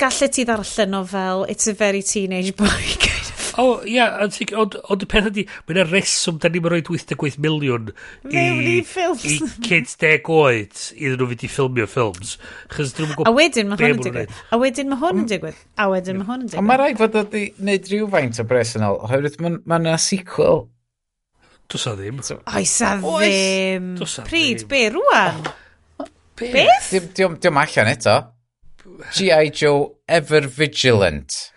gallet ti ddarllen o fel It's a very teenage boy kind of O, ia, ond y peth ydi, mae yna reswm, da ni'n rhoi 88 miliwn i, i kids deg oed iddyn nhw fynd i ffilmio ffilms. chys dyn nhw'n A wedyn mae hwn yn mm. digwydd. A wedyn mae hwn yn digwydd. A wedyn mae hwn yn digwydd. Ond mae rhaid fod o wedi gwneud rhywfaint o bresennol, oherwydd mae yna sequel. Does a ddim. Oes a ddim. Pryd, be, rwan? Beth? Diolch allan eto. G.I. Joe Ever Vigilant.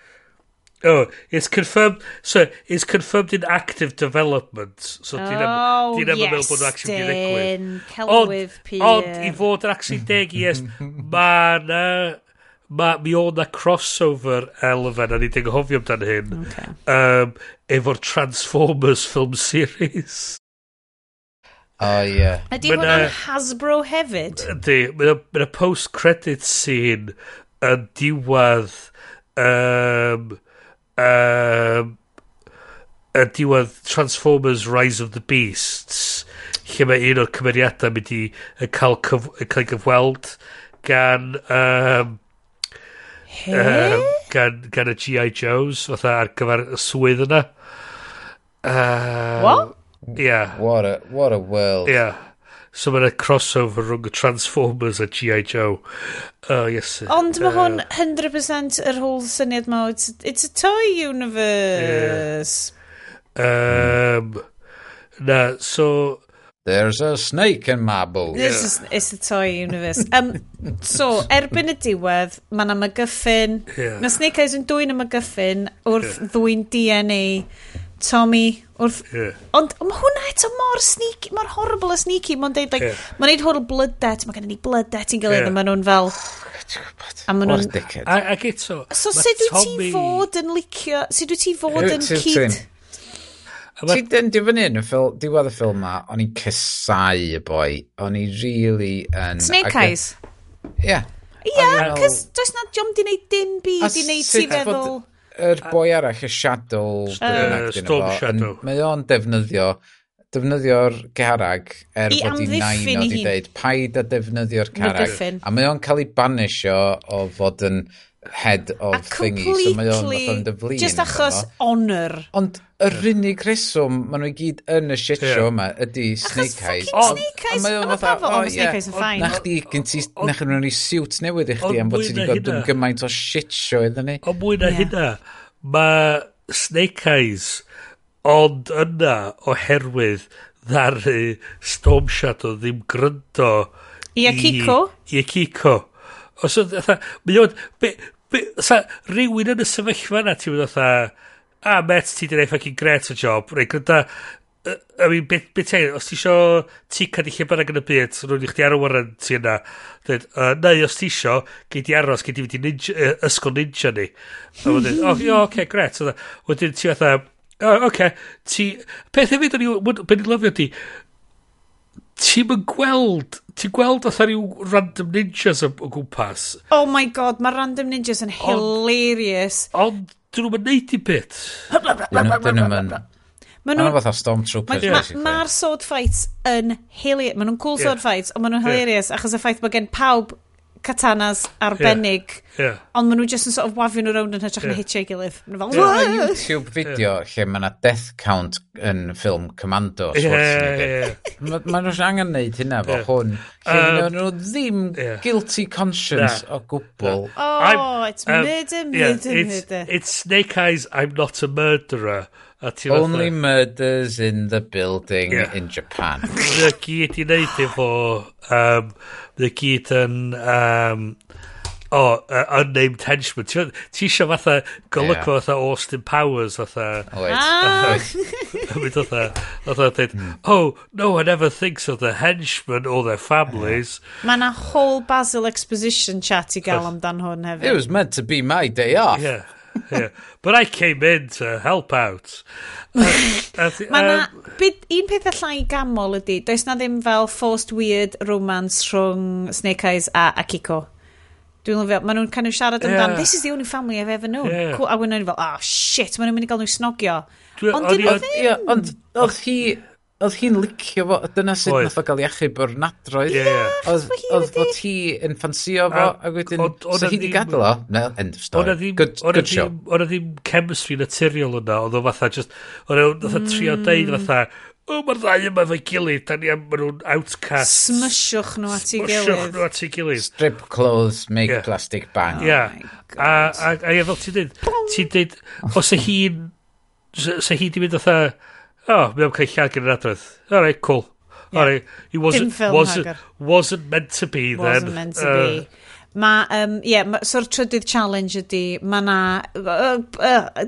Oh, it's confirmed. So it's confirmed in active development. So di Oh, di ddim yn meddwl yes, bod nhw actually wedi digwydd. dyn. Celwydd pyr. ond i fod yn actually deg i est, mae na, ma, mi oedd na crossover elfen, a ni ddim hofio amdano hyn, Okay. um, efo'r Transformers film series. O, ie. Ydy Ma' hwnna'n Hasbro hefyd? Ydy, mae'n y post-credit scene yn diwedd um, um, y diwedd Transformers Rise of the Beasts lle mae un o'r cymeriadau mynd i cael cyf cael gyfweld gan um, He? um, gan, gan y G.I. Joes fatha ar gyfer y swydd yna um, What? Yeah. What a, what a world. Yeah. So mae'n yna crossover rhwng Transformers a G.I. Joe. Oh, yes. Ond mae uh, hwn 100% yr whole syniad ma. It's, it's a toy universe. Yeah. Um, na, so... There's a snake in my bowl. This is, it's the toy universe. Um, so, erbyn y diwedd, mae yna mygyffin... Yeah. Mae Snake Eyes yn dwy'n y mygyffin wrth yeah. ddwy'n DNA Tommy wrth... Yeah. Ond mae hwnna eto mor sneaky, mor horrible a sneaky. Mae'n deud, like, yeah. mae'n neud horrible blood debt, mae gen i blood debt i'n gilydd, yeah. a maen nhw'n fel... A maen nhw'n... Ac eto... So sut wyt ti fod yn licio, sut wyt ti fod yn cyd... Ti'n Ti yn difynnu yn y ffilm, diwedd y ffilm ma, o'n i'n cysau y boi. O'n i really yn... Snake Eyes? Ie. Ie, cys does na jom di wneud dim byd i wneud ti feddwl yr boi arall, y Shadow... Uh, Storm fo, Shadow. Mae o'n defnyddio, defnyddio'r carag er I bod i'n nain oedd i ddeud, paid a defnyddio'r carag. A mae o'n cael ei banisio o fod yn head of a thingy. So mae o'n fath fatha'n dyflin. Just achos honour. Ond yr unig reswm, maen nhw i gyd yn y shit show yma, ydy Snake Eyes. Achos Snake Eyes, ond pafo, o, Snake Eyes yn ffain. Na chdi, gyn ti, na chdi nhw'n siwt newydd i chdi am bod ti wedi godwn gymaint o shit show iddyn ni. O mwy na hynna, mae Snake Eyes ond yna oherwydd ddaru Storm Shadow ddim gryndo i Akiko. I Akiko Os oedd, fatha, mi oedd, be, be, sa, rhywun yn y sefyllfa yna, ti'n mynd fatha, ah, a met, ti di neud fucking great o job, rei, gyda, I mean, beth be ti'n, os ti isio ticad i lle bynnag yn y byd, rwy'n i chdi ar y warren ti yna, dweud, uh, neu os ti isio, gei di aros, gei di fynd i ninja, uh, ysgol ninja ni. A wedyn, o, oh, okay, gret. E, wedyn ti fatha, o, oh, okay, ti, peth hefyd, o'n i, beth i'n lyfio ti, ti'n mynd gweld ti'n gweld oedd rhyw random ninjas o, o gwmpas. Oh my god, mae random ninjas yn hilarious. Ond dyn nhw'n neud i bit. Dyn nhw'n... Mae nhw'n fatha stormtroopers. Mae'r ma, ma sword fights yn hilarious. Mae nhw'n cool yeah. sword fights, ond mae nhw'n hilarious, yeah. achos y ffaith bod gen pawb katanas arbennig. Yeah. Yeah. Ond maen nhw just yn sort of wafio nhw rownd yn hytrach yeah. na hitio ei gilydd. Maen nhw fel... Yeah. YouTube video yeah. lle mae yna death count yn ffilm Commando. Yeah, yeah. Maen ma nhw'n angen neud hynna fo yeah. hwn. Lle uh, nhw ddim yeah. guilty conscience nah. o gwbl. Oh, I'm, it's um, murder, murder, yeah, murder. It's, it's Snake Eyes, I'm not a murderer. Only fatha... murders in the building yeah. in Japan. Mae o gyd i wneud efo... Um, Mae o gyd yn... Um, o, oh, uh, unnamed henchman. Ti eisiau fatha golygfa yeah. fatha Austin Powers fatha... Oh, wait. Ah! fatha, fatha dweud, hmm. oh, no one ever thinks of the henchmen or their families. Mae na whole Basil exposition chat i gael amdan hwn hefyd. It was meant to be my day off. Yeah. yeah. But I came in to help out. Mae na, byd, un peth allai gamol ydy, does na ddim fel forced weird romance rhwng Snake Eyes a Akiko. Dwi'n lyfio, maen nhw'n kind of siarad amdan, yeah. this is the only family I've ever known. Yeah. Cool. A wedyn nhw'n fel, oh shit, maen nhw'n mynd i gael nhw snogio. Ond dyn nhw ddim. Ond oedd hi, oedd hi'n licio fo, dyna sut nath o gael ei achub o'r nadroedd. Ie, Oedd fod hi yn ffansio fo, a wedyn, sa e hi wedi gadael o? No, end of e story. Good, e good show. Oedd ddim chemistry naturiol yna, oedd o fatha just, oedd o fatha trio mm. deud fatha, o, mae'r ddau yma fe gilydd, da ni am maen nhw'n outcast. Smysiwch nhw at ei gilydd. Smysiwch nhw at ei gilydd. Strip clothes, make yeah. plastic bang. Yeah. Oh a, a, a, fel ti'n dweud, ti'n dweud, os y hi'n, sa hi di mynd fatha, oh, mae o'n cael llad gan adrodd. All right, cool. Yeah. All right, he wasn't, wasn't, wasn't meant to be wasn't then. Wasn't meant to uh, be. Mae, um, yeah, ma, so'r trydydd challenge ydy, mae na... Uh, uh,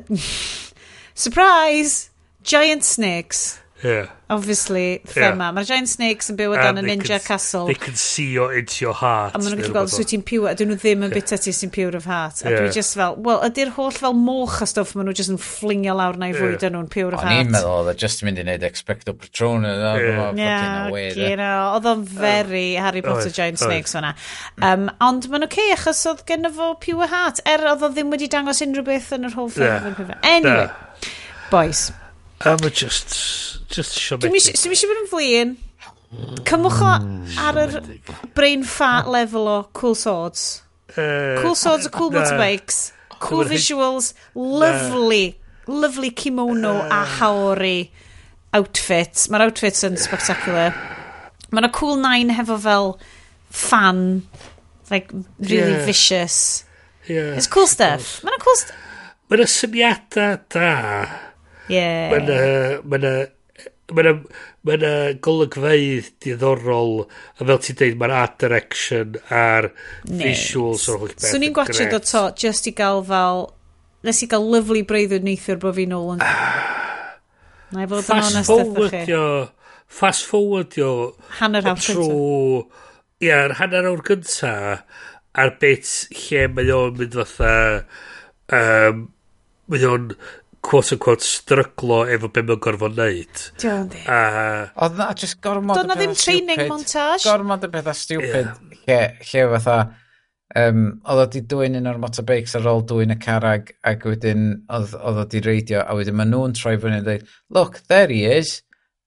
surprise! Giant snakes. Yeah. Obviously, thema. Yeah. Mae'r giant snakes yn byw o dan y ninja can, castle. They can see your, into your heart. A maen nhw'n gallu gweld os wyt ti'n piw, a dyn nhw ddim yn yeah. bita ti sy'n piw'r of heart. A yeah. dwi just fel, wel, ydy'r holl fel moch a stwff, maen nhw just yn fflingio lawr na i fwyd yeah. nhw'n piw'r of heart. O'n i'n meddwl, oedd e just yn mynd i wneud expecto patrona. Yeah, oedd o'n very Harry Potter oh, giant oh, snakes fyna. Um, ond maen nhw'n okay, achos oedd gen fo piw'r heart, er oedd o ddim wedi dangos unrhyw beth yn yr holl ffilm. Anyway, boys. A mae just, just siomedig. Dwi'n eisiau bod yn flin. Cymwch o mm, ar yr brain fat level o Cool Swords. Uh, cool Swords a Cool na. Motorbikes. Cool visuals. Lovely. Lovely kimono a haori outfit. Mae'r outfits yn spectacular. Mae yna Cool Nine hefo fel fan. Like, really yeah. vicious. Yeah. It's cool stuff. Mae yna cool stuff. Mae yna symiadau da. Yeah. Mae'n yna... Mae yna... Mae yna... Mae yna golygfeidd diddorol, a fel ti'n deud, mae'r art direction a'r visuals o'r holl beth. Swn i'n gwachio do to, just i gael fel... Nes i gael lyflu breuddwyd neithiwr bod fi'n ôl yn... Ah. Na i fod yn honest efo chi. Fast forwardio... Hanner awr cyntaf. Ia'r hanner awr gynta a'r bit lle mae o'n mynd fatha um, mae o'n quote unquote stryglo efo be mae'n gorfod neud. Diolch di. A... Oedd na, just gormod Doedd na ddim training montage. Gormod o bethau stupid. Yeah. Lle, lle fatha, um, oedd o di dwy'n un o'r motorbikes ar ôl dwy'n y carag ac wedyn oedd o di reidio a wedyn maen nhw'n troi fyny a dweud, look, there he is.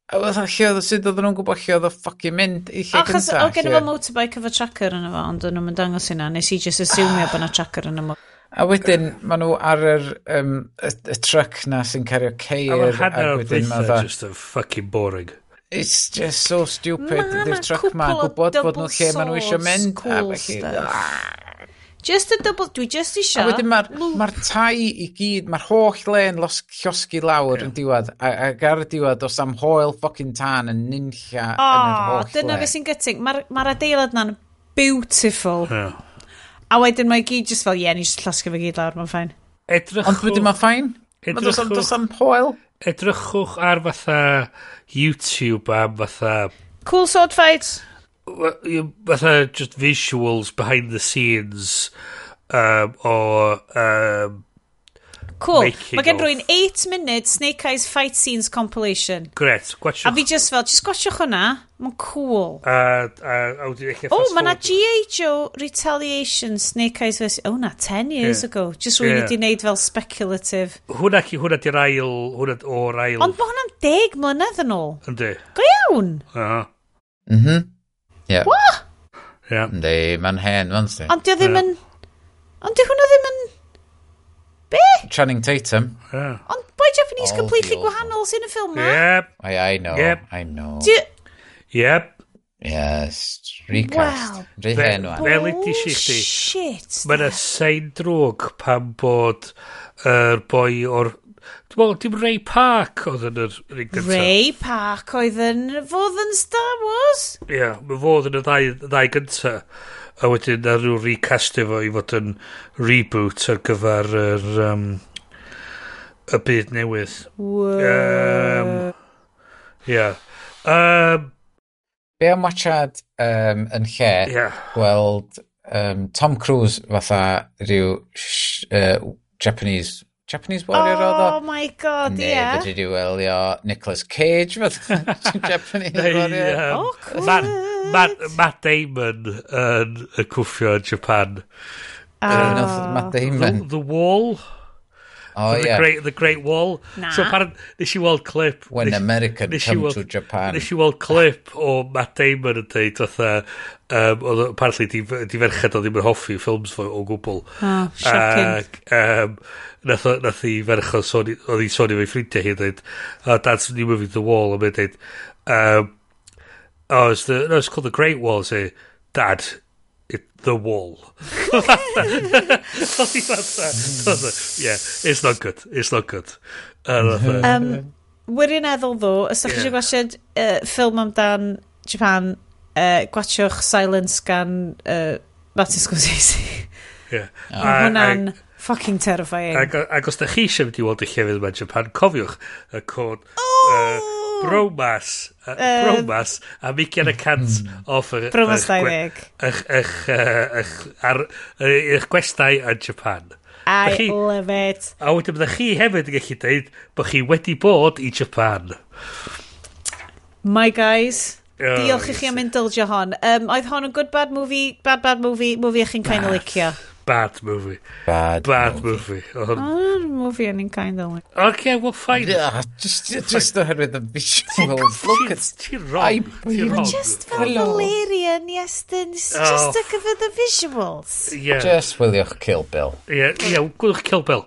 A fatha lle oedd sut oedd nhw'n gwybod lle oedd o ffucking mynd i lle gyntaf. Achos oedd gen i fo motorbike efo tracker yn efo, ond o'n nhw'n dangos hynna, nes i just assumio ah. bod na tracker yn y motorbike. A wedyn maen nhw ar yr, um, y, y truck na sy'n cario ceir. A mae hanner o'r pethau just a fucking boring. It's just so stupid. Dy'r truck ma'n gwybod bod nhw lle maen nhw eisiau mynd. Cool A felly... Ah. Just a double... Dwi just isio... A wedyn mae'r ma, tai i gyd, mae'r holl len los llosgi lawr yeah. yn diwedd. Ac ar y diwedd, os am hoel ffocin tan yn nynlla oh, yn yr holl dyna fe sy'n gytig. Mae'r ma adeilad na'n beautiful. Yeah. A wedyn mae gyd just fel, ie, yeah, ni just llosgu fe gyd lawr, mae'n ffain. Edrychwch... Ond wedyn mae'n ffain? Edrychwch... Dos am poel? Edrychwch ar fatha YouTube am fatha... Cool sword fights? Fatha just visuals behind the scenes um, o um, Cool. Mae gen rwy'n 8-minute Snake Eyes Fight Scenes compilation. Gret, gwachwch. A fi just fel, just gwachwch hwnna. Mae'n cool. Uh, uh, o, oh, mae na G.A. Joe Retaliation Snake Eyes vs. O, oh, na, 10 years yeah. ago. Just rwy'n yeah. wedi wneud fel speculative. Hwna, hwna di'r ail, hwna o'r ail. Ond mae hwnna'n deg mlynedd yn ôl. Yndi. Go iawn. Aha. Uh -huh. Mhm. Yeah. What? Yeah. Yndi, mae'n hen, fan sti. Ond di o ddim yn... Ond di hwnna ddim yn Be? Channing Tatum. Yeah. Ond boi Japanese All completely gwahanol sy'n y ffilm ma. Yep. I, I know, yep. I know. Do... Yep. Yes, recast. Wow. Rehen o'n. Fel i si chdi. Shit. Mae yna sein drwg pan bod yr er boi o'r... Dwi'n meddwl, dim Ray Park oedd yn yr un gyntaf. Ray Park oedd yn fodd yn Star Wars? Ie, yeah, mae fodd yn y ddau, ddau gyntaf a wedyn ar nhw recastio fo i fod yn reboot ar gyfer yr um, y byd newydd um, yeah. um, be am watchad um, yn lle yeah. gweld um, Tom Cruise fatha rhyw uh, Japanese Japanese Warrior oedd o. Oh my god, ie. Neu fydri di wylio Nicolas Cage fod Japanese Warrior. Um, oh, cool. Matt, Matt, Matt Damon yn y cwffio yn Japan. Oh. Uh, Matt Damon. The, the Wall. Oh, the, yeah. great, the Great Wall. Na. So parang, nes i weld clip... When nes, American nes come weld, to Japan. Nes i weld clip o Matt Damon yn dweud, oedd um, oedd apparently di, di ferched o ddim yn hoffi ffilms fo o gwbl. Oh, shocking. Ac, um, nath, nath i ferch o sôn, oedd i sôn i fe ffrindiau hi, dweud, oh, that's new movie, The Wall, a mae'n dweud, um, oh, it's, the, no, it's called The Great Wall, say, Dad, the wall. Oedd hi fatha. yeah, it's not good. It's not good. Uh, um, wirioneddol ddo, os ydych chi eisiau gwachod uh, ffilm amdan Japan, uh, gwachwch Silence gan uh, Martin Scorsese. yeah. Oh. Hwna'n fucking terrifying. Ac, ac os ydych chi eisiau mynd i weld y llefydd yma Japan, cofiwch y cod... Oh! Uh, Bromas. Uh, bromas. A mician y cant hmm. off y... Bromas 20. Eich, eich, eich, ar, eich gwestai yn Japan. I chi, love it. A wedyn byddai chi hefyd yn gallu dweud bod chi wedi bod i Japan. My guys, oh, diolch i chi am indulgio hon. Um, oedd hon yn good bad movie, bad bad movie, movie eich chi'n kind of licio bad movie. Bad, bad movie. Oedd hwn... movie yn kind of like. Eh. Okay, well, fine. Yeah, just, just, just oherwydd the visual. Look at... Ti'n wrong. Ti'n wrong. Just fel Valerian, yes, then it's just oh. look at the visuals. Yeah. Just wyliwch Kill Bill. Yeah, yeah, gwylwch Kill Bill.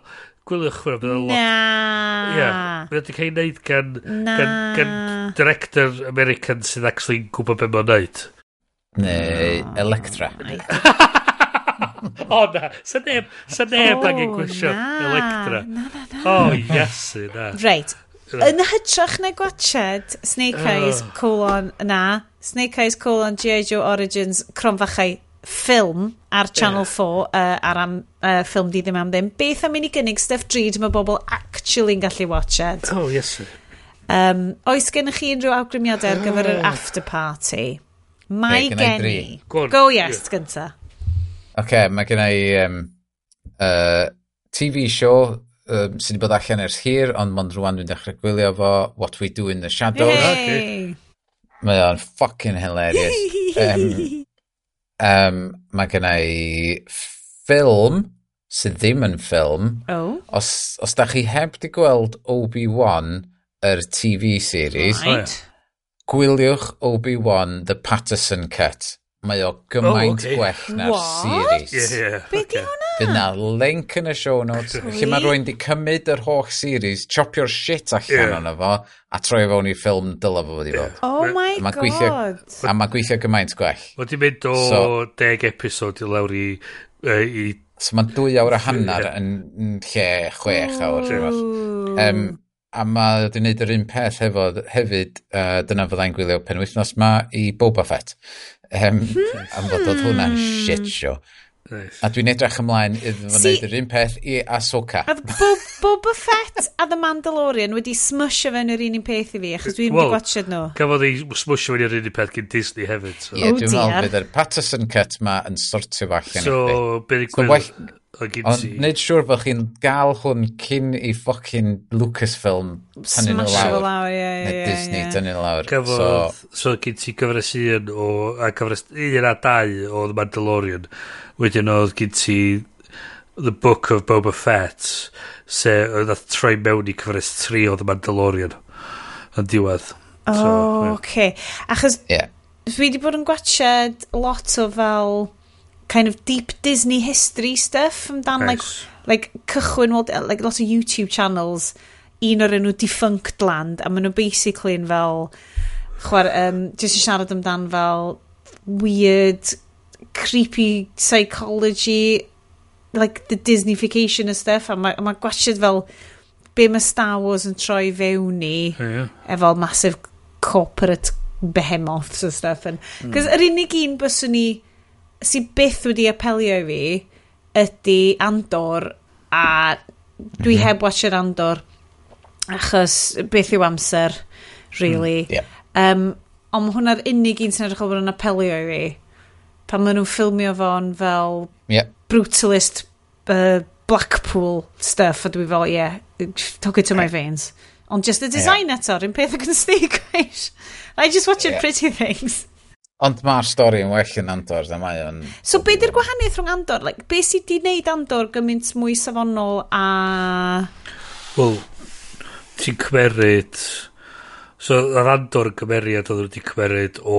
Gwylwch hwnna, bydd lot. Na. Ie. bydd wedi cael ei wneud gan, gan, gan director American sydd actually gwybod beth mae'n wneud. Neu Electra. O na, sa neb, sa neb angen gwesio Electra. Na, na, na. O, iasu, na. Reit. Yn hytrach na gwachod Snake Eyes, colon, na, Snake Eyes, colon, G.I. Joe Origins, Cronfachau, ffilm ar Channel 4 uh, ar am, uh, ffilm di ddim am ddim beth am i ni gynnig stuff drud mae bobl actually'n gallu watched oh yes um, oes gennych chi unrhyw awgrymiadau ar gyfer yr after party mae gen i go yes yeah. gynta okay, mae gen i um, uh, TV show um, sydd wedi bod allan ers hir, ond mond rwan dwi'n dechrau gwylio fo What We Do in the Shadows. Hey. Mae o'n fucking hilarious. um, um, mae gen i ffilm sydd ddim yn ffilm. Oh. Os, os da chi heb di gweld Obi-Wan, yr TV series, right. gwyliwch Obi-Wan The Patterson Cut mae o gymaint oh, okay. gwell na'r series. Yeah, yeah, Be okay. di hwnna? Fydd na link yn y show notes lle mae rwy'n di cymryd yr holl series, chopio'r shit allan yeah. ono fo, a troi fewn i'r ffilm dyla fo wedi bod. Oh yeah. Oh my ma god! Gweithio, a mae gweithio gymaint gwell. Mae di mynd o so, 10 episod i lawr i... Uh, i so mae dwy awr a hanner yeah. yn lle 6 awr. Oh. Um, a mae wedi wneud yr un peth hefo, hefyd uh, dyna fyddai'n gwylio penwythnos ma i Boba Fett. Um. Am fod oedd hwnna'n shit show. Nice. A dwi'n edrych ymlaen iddo fo wneud yr un peth i Ahsoka. Oedd Bob, Boba Fett a The Mandalorian wedi smysio fe'n yr un un peth i fi, achos dwi'n well, gwachod nhw. Cafodd ei smysio fewn yr un un peth gyn Disney hefyd. So. Yeah, oh, dwi'n meddwl bydd yr Patterson cut ma yn sortio fo allan so, i chdi. So, well, Ond nid siŵr bod chi'n gael hwn cyn i ffocin Lucasfilm tynnu nhw lawr. lawr ie, neu ie. Disney yeah. tynnu nhw lawr. Cyfodd, so, so gyd ti gyfres un o, a gyfres un a dau o The Mandalorian. Wedyn oedd gyd ti The Book of Boba Fett, se oedd a troi mewn i cyfres 3 o The Mandalorian yn diwedd. O, oh, so, yeah. okay. Achos yeah. dwi wedi bod yn gwachod lot o fel kind of deep Disney history stuff amdan, nice. like, like cychwyn, like lot of YouTube channels, un o'r enw Defunct Land, a maen nhw basically yn fel, chwer, um, jyst yn siarad amdan fel weird, creepy psychology, like the Disneyfication of stuff, a mae ma gwasiad fel be mae Star Wars yn troi fewn i, oh, yeah. efo massive corporate behemoths and stuff. and mm. yr unig un byswn ni sy'n byth wedi apelio i fi ydy Andor a dwi mm -hmm. heb watcher Andor achos beth yw amser really mm, yeah. um, ond mae hwnna'r unig un sy'n edrych o fod yn apelio i fi pan maen nhw'n ffilmio fo'n fel yeah. brutalist uh, Blackpool stuff a dwi fel yeah took it to my veins ond just the design yeah. eto rhywun peth ac yn stig I just watch yeah. pretty things Ond mae'r stori yn well yn Andor, da mae o'n... So, be di'r gwahaniaeth rhwng Andor? Like, be sydd wedi gwneud Andor gymaint mwy safonol a... Wel, ti'n cymeryd... So, yr Andor yn cymeriad oedd wedi cymeryd o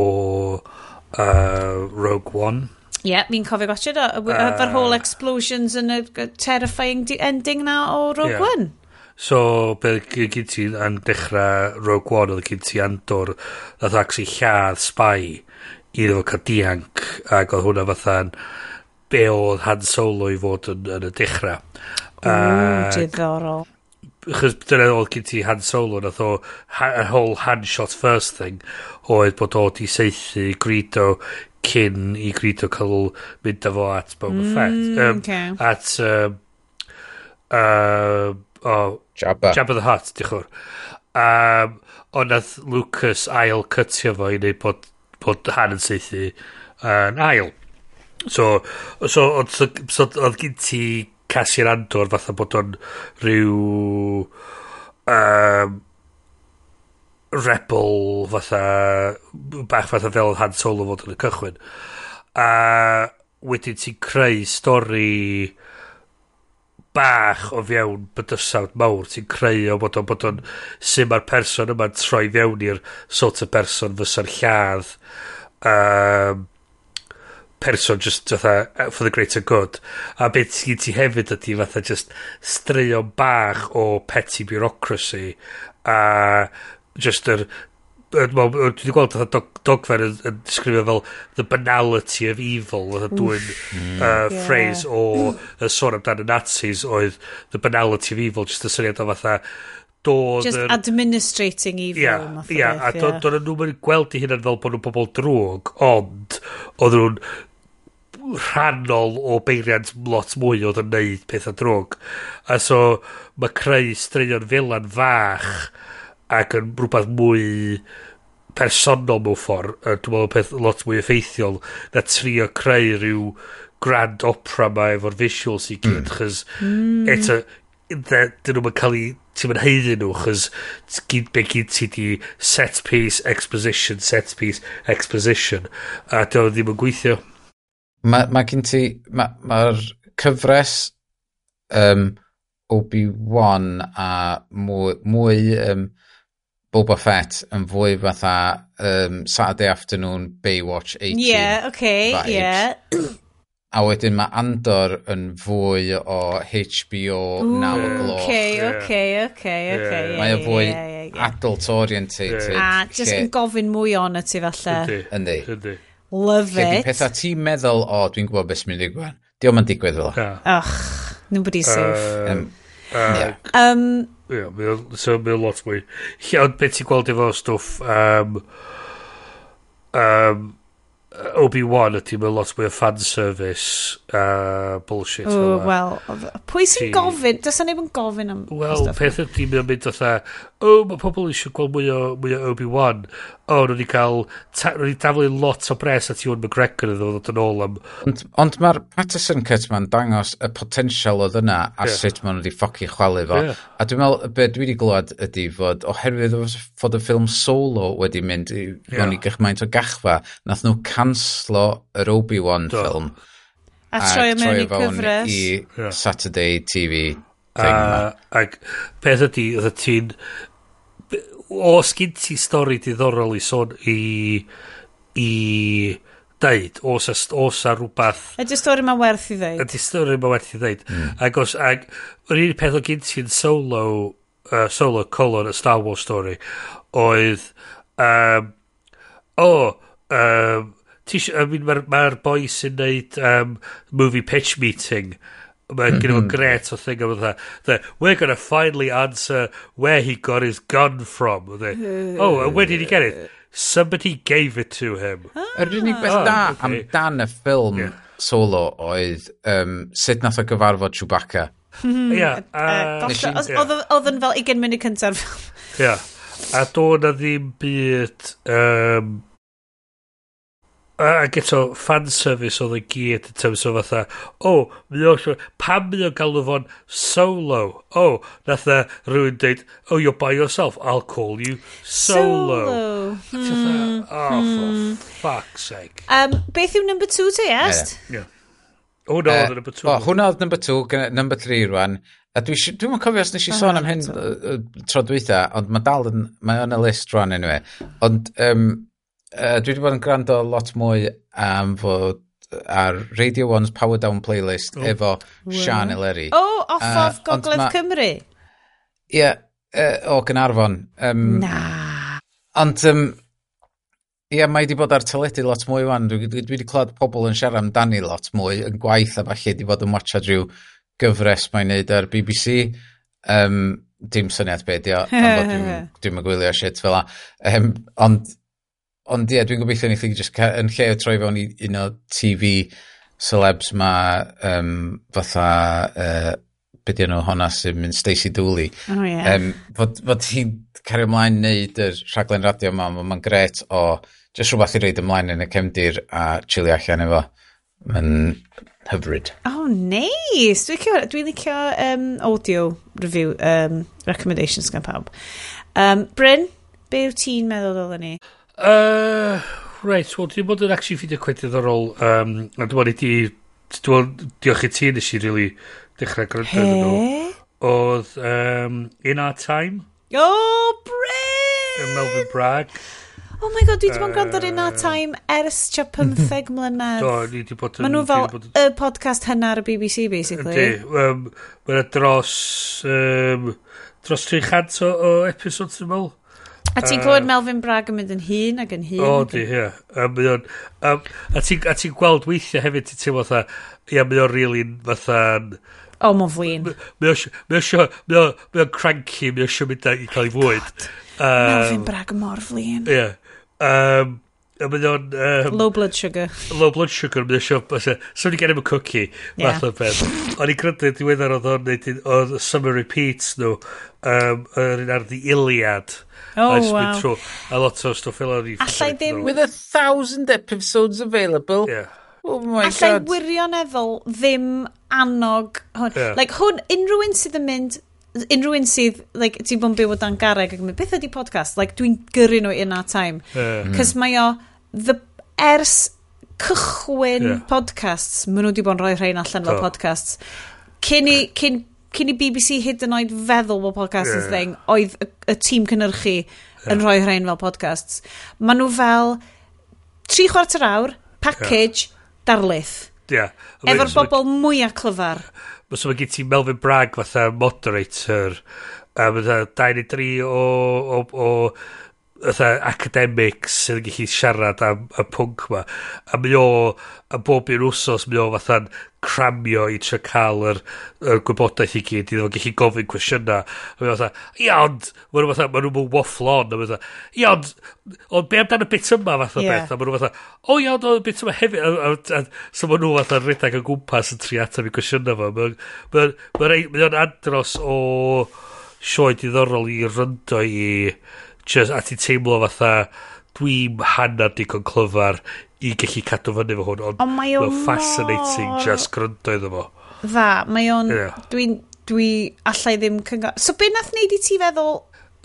uh, Rogue One. Ie, yeah, fi'n cofio gotcha do. Efo'r uh, whole explosions yn y terrifying ending na o Rogue yeah. One. So, be gyd ti yn dechrau Rogue One, oedd gyd ti Andor, oedd ac sy'n lladd spy iddo fo cael dianc ac oedd hwnna fatha'n be oedd Han Solo i fod yn, yn y dechrau. Ww, diddorol. Chos dyna oedd gen ti Han Solo nath o a whole hand shot first thing oedd bod o di seithi Greedo cyn i Greedo cael mynd â fo at Boba mm, Fett um, okay. at um, uh, oh, Jabba. Jabba the Hutt diolch um, ond nath Lucas ail cytio fo i wneud bod bod Han yn seithi yn ail. So, so, oedd so, so, oedd gen ti Cassian Andor fatha bod o'n rhyw um, rebel fatha bach fatha fel oedd Han Solo fod yn y cychwyn. A wedyn ti'n creu stori bach o fiewn bydysawd mawr ti'n creu o bod o'n bod o'n sy'n ma'r person yma'n troi fewn i'r sort of person fysa'r lladd. Um, person just fatha uh, for the greater good. A beth sy'n ti hefyd ydy fatha just straeon bach o petty bureaucracy a just yr dwi wedi gweld dog, dogfen yn, yn disgrifio fel the banality of evil oedd dwi'n uh, yeah. phrase o y sôn amdan y Nazis oedd the banality of evil just y syniad o fatha do just yn, administrating evil yeah, math yeah, beth, a do'n nhw'n mynd gweld i hynna'n fel bod nhw'n pobl drwg ond oedd nhw'n rhannol o beiriant lot mwy oedd yn neud pethau drwg. A so mae creu straeon felan fach mm ac yn rhywbeth mwy personol mewn ffordd, dwi'n meddwl peth lot mwy effeithiol, na trio creu rhyw grand opera ma efo'r visuals i gyd, mm. chys mm. eto, dyn nhw'n cael ei, ti'n mynd heiddi nhw, chys gyd be gyd ti di set piece, exposition, set piece, exposition, a dyn ddim yn gweithio. Mae ma gen ti, mae'r ma, ma cyfres um, Obi-Wan a mwy, mwy um, Boba Fett yn fwy fatha um, Saturday Afternoon Baywatch 18 yeah, okay, vibes. Yeah. A wedyn mae Andor yn fwy o HBO Ooh, Now yeah, Gloch. Oce, oce, oce, oce. Mae o fwy yeah, yeah, adult orientated. A jyst yn gofyn mwy on y ti falle. Yndi. Yndi. Love Lle it. Pethau ti'n meddwl, o, dwi'n gwybod beth sy'n mynd i gwan. Diolch yn digwydd fel. Yeah. Och, nobody's safe. Um, Uh, yeah. um, yeah, so mae lot mwy. Ond beth ti'n gweld efo stwff um, um, Obi-Wan ydy mewn lot mwy o fanservice a uh, bullshit Ooh, fel well, pwy sy'n gofyn? Does na neb yn gofyn am Wel, peth ydy mewn mynd otha o, oh, mae pobl eisiau gweld mwy o, mwy o Obi-Wan o, nhw wedi i cael Nhw wedi daflu lot o bres at Ewan McGregor yn ddod yn ôl am ond, ond mae'r Patterson cut ma'n dangos y potensial oedd yna a yeah. sut maen nhw wedi ffoci chwalu fo yeah. a dwi'n meddwl, be dwi wedi glwad ydy fod oherwydd fod y ffilm solo wedi mynd i yeah. i gychmaint o gachfa nath nhw cael canslo yr Obi-Wan ffilm. A, troi troi mewn i cyfres. i yeah. Saturday TV a, ac peth ydy oedd ti'n o sgyn ti stori diddorol i sôn i i deud os a, os a rhywbeth ydy stori ma'n werth i ddeud? Ydy stori ma'n werth i ddeud. Mm. ac os ac yr un peth o gyn ti'n solo uh, solo colon y Star Wars story oedd um, o oh, um, I mean, mae'r ma boi sy'n neud um, movie pitch meeting mae'n gen fo'n mhm. gret o thing am that we're going to finally answer where he got his gun from. The, oh and where did he get it? Somebody gave it to him. Yr ah, unig beth oh, da okay. am dan y ffilm yeah. solo oedd um, sut nath o gyfarfod Chewbacca? Hmm, uh, uh, ia oedd yn fel 20 munud cyntaf ia a do na ddim byd um, ac eto fan service oedd y gyd yn terms o fatha o, oh, mi o pam mi o'n galw fo'n solo o, oh, nath e rhywun dweud oh, you're by yourself, I'll call you solo, solo. Hmm. Fatha, oh, hmm. for fuck's sake um, beth yw number two te est? Yeah. Hwna oedd number two. O, hwnna oedd number two, number three rwan. A dwi'n dwi cofio os nes i oh, sôn am hyn tro dwytha, ond mae dal yn, mae on y list rwan anyway. Ond um, Yy dwi wedi bod yn gwrando lot mwy am fod ar Radio 1's Power Down playlist efo Sian Eleri. O, off of Gogledd ma... Cymru? Ie, uh, o Gynarfon. Um, na. Ond, um, ie, mae wedi bod ar teledu lot mwy wan. Dwi, dwi, dwi di clywed pobl yn siarad amdani lot mwy yn gwaith a falle wedi bod yn watcha rhyw gyfres mae'n neud ar BBC. Um, dim syniad be di o, dwi'n dwi gwylio shit fel la. Um, ond ond ie, dwi'n gobeithio ni chi just yn lle o troi fewn i un o TV celebs ma um, fatha uh, be di nhw honna sy'n mynd Stacey Dooley. Oh, yeah. um, fod, fod hi'n cario ymlaen neud y rhaglen radio yma mae'n ma gret o just rhywbeth i reid ymlaen yn y cefndir a chili allan efo. Mae'n hyfryd. Oh neis! Dwi'n licio, dwi licio um, audio review um, recommendations gan pawb. Um, Bryn be yw ti'n meddwl oedden ni? Uh, right, wel, dwi'n bod yn actually ffidio cwet iddorol. Um, a dwi'n bod i di... Dwi'n diolch i ti nes i really dechrau gwrando hey? nhw. Oedd um, In Our Time. Oh, Bryn! Yn Melvin Bragg. Oh my god, dwi wedi bod yn gwrando ar In Our Time ers tua 15 mlynedd. Do, ni wedi bod yn... Maen nhw fel y podcast hynna ar y BBC, basically. Ydy. Um, Mae'n dros... Um, dros 300 o, o episodes, dwi'n meddwl. A ti'n clywed Melvin Bragg yn mynd yn hun ac yn hun? O, di, ie. A ti'n ti gweld weithiau hefyd, ti'n teimlo fatha, ia, mae o'n really'n fatha... O, mae'n flin. Mae o'n cranky, mae o'n siw mynd i cael ei fwyd. Melvin Bragg mor flin. Ie. Um, a mynd o'n... Um, low blood sugar. Low blood sugar, mynd o'n siop. So ni gen i'm y cookie, yeah. math o beth. O'n i crydu diweddar oedd o'n neud oedd summer repeats nhw, um, yr un ar the Iliad. Oh, a wow. Trw, a lot o stwff fel o'n i... Allai ddim... With a thousand episodes available. Yeah. Oh my Allai god. wirioneddol ddim annog hwn. Yeah. Like hwn, unrhyw un sydd yn mynd unrhyw un sydd, like, ti'n bod yn byw o dan gareg ac yn mynd, beth ydi podcast? Like, dwi'n gyrru nhw in our time. Cos yeah. mae o, the, ers cychwyn yeah. podcasts, maen nhw wedi bod yn rhoi rhain allan fel oh. podcasts, cyn i, cyn, cyn i BBC hyd yn oed feddwl bod podcasts yeah. thing, oedd y, y tîm cynnyrchu yeah. yn rhoi rhain fel podcasts. Maen nhw fel tri chwarter awr, package, yeah. darlith. Yeah. Efo'r bobl mwyaf clyfar. Mae so gen ti Melvin Bragg fatha moderator, a um, 23 o, o, o fatha academics sydd yn gallu siarad am y pwnc ma a mae o a bob un wsos mae o fatha'n cramio i tre cael yr, yr gwybodaeth i gyd i ddod gallu gofyn cwestiynau a mae o fatha ia ond mae nhw fatha mae nhw'n waffle on a mae fatha ia ond ond be amdano bit yma? Fatha yeah. beth a mae nhw fatha o ia ond oedd bit yma hefyd. A, a, a, so mae nhw fatha rhedeg o gwmpas yn tri atab i cwestiynau fo. Mae o'n andros o sioe diddorol i ryndo i just, a ti'n teimlo fatha dwi'n hanner digon clyfar i gallu cadw fyny fo hwn, ond on mae o'n fascinating no. just gryndo iddo fo. Dda, mae o'n... Yeah. Dwi'n... Dwi allai ddim cyngor... So be nath neud i ti feddwl...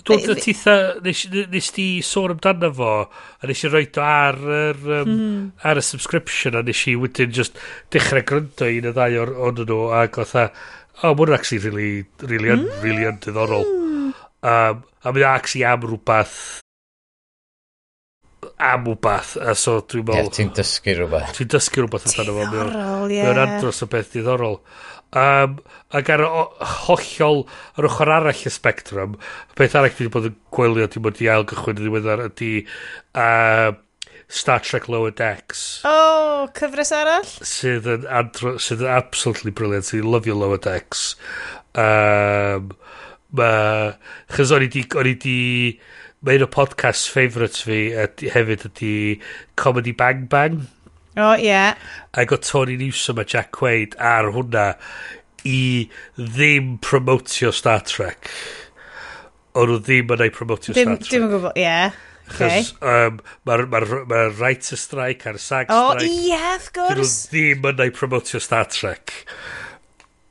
Dwi'n titha... Nes ti sôn amdano fo, a nes i roed o ar, ar, um, mm. ar y subscription, a nes i wedyn just dechrau gryndo un y ddau o'r ond nhw, ac oedd o, oh, mwyn actually really, really, un, mm. really hmm. un diddorol. Um, A mynd actually am rhywbeth am rhywbeth a so dwi'n meddwl yeah, ti'n dysgu rhywbeth ti'n dysgu rhywbeth amdano fo diddorol ie. mae'n andros o beth diddorol. Um, ac ar hollol ar ochr arall y spectrum beth arall dwi wedi bod yn gwylio dwi wedi ail gychwyn yn ddiweddar ydy uh, Star Trek Lower Decks. O oh, cyfres arall? Sydd yn, andro, sydd yn absolutely brilliant. Sydd yn lyfio Lower Decks. Um, ma... Chos o'n i di... O'n i di mae un o podcast favourites fi ydy, hefyd ydy Comedy Bang Bang. O, oh, ie. Yeah. Ac o Tony Newsom a Jack Quaid ar hwnna i ddim promotio Star Trek. O'n nhw ddim yn ei promotio Star Trek. Dim yn gwybod, ie. Yeah. Okay. Um, Mae'r ma, ma, writer strike a'r SAG strike. O, oh, ie, yeah, of gwrs. Dyn nhw ddim yn ei promotio Star Trek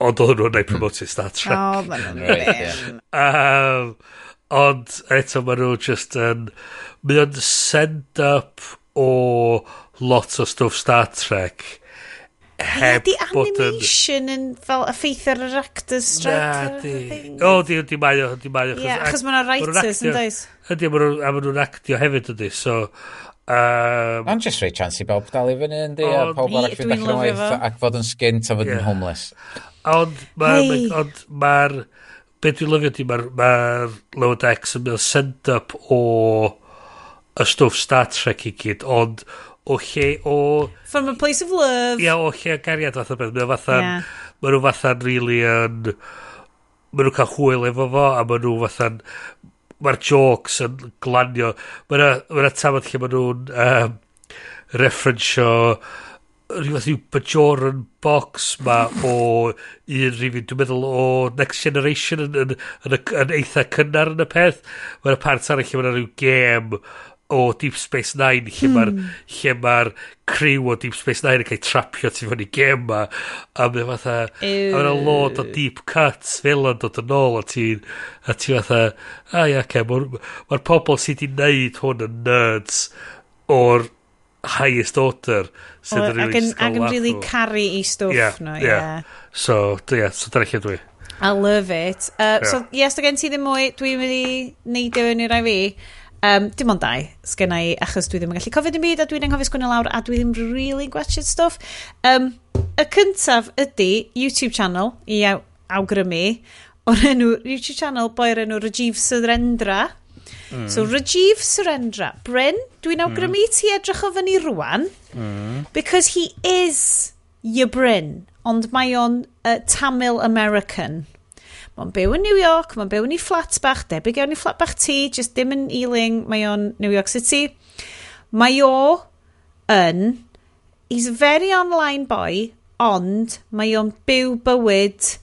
ond oedd nhw'n neud hmm. promotio Star Trek. O, oh, ma'n nhw'n um, Ond eto maen nhw just yn... Mae o'n send-up o lot o stwff Star Trek. Heb yeah, bod yn... animation yn fel effeith ar yr actors strike. Di. O, di, di mae o, di mae o. Ie, achos mae nhw'n writers yn dweud. Ydy, a maen nhw'n actio hefyd ydy, so... Um, Ond just rei chance i bawb dal i fyny yn di, a pawb arall fydd allan o waith ac fod yn sgint a fod yn homeless. Ond mae'r... Hey. Ond mae'r... Be dwi'n lyfio di, mae'r ma Lower Decks yn mynd send-up o y stwff Star Trek i gyd, ond o lle o... From a place of love. Ia, o lle gariad fath o beth. Mae fatha... Yeah. Mae nhw fatha'n really yn... Mae nhw cael hwyl efo fo, a mae nhw fatha'n... Mae'r jokes yn glanio. Mae yna ma tafod lle mae nhw'n... Um, referensio rhywbeth yw Bajoran box ma o un rhywun, dwi'n meddwl o Next Generation yn, yn, yn, yn eitha cynnar yn y peth. Mae'r part arall lle mae'n rhyw gêm o Deep Space Nine lle mae'r mm. lle mae'r criw o Deep Space Nine yn cael trapio tu fyny gêm ma a mae fatha a mae'n lot o deep cuts fel yn dod yn ôl a ti a ti fatha a ia ce mae'r ma pobl sydd wedi neud hwn yn nerds o'r highest order sydd yn rili... Ac yn rili caru i stwff yeah, nhw, ie. Yeah. yeah. So, yeah, so dyna lle dwi. I love it. Uh, yeah. So, yes, da gen ti ddim mwy, dwi'n mynd i neidio yn i'r fi. Um, dim ond dau, sgynna i, achos dwi ddim yn gallu cofio dim byd, a dwi'n anghofio sgwynio lawr, a dwi ddim really gwachod stwff. Um, y cyntaf ydy YouTube channel i aw awgrymu, o'r enw YouTube channel boi'r enw Rajiv Syrendra. Mm. So Rajiv Surendra, Bryn, dwi'n awgrymu mm. ti edrych o fyny rwan, mm. because he is your Bryn, ond mae o'n uh, Tamil American. Mae'n byw yn New York, mae'n byw yn ei fflat bach, debyg iawn i fflat bach ti, just dim yn Ealing, mae o'n New York City. Mae o yn, he's a very online boy, ond mae o'n byw bywyd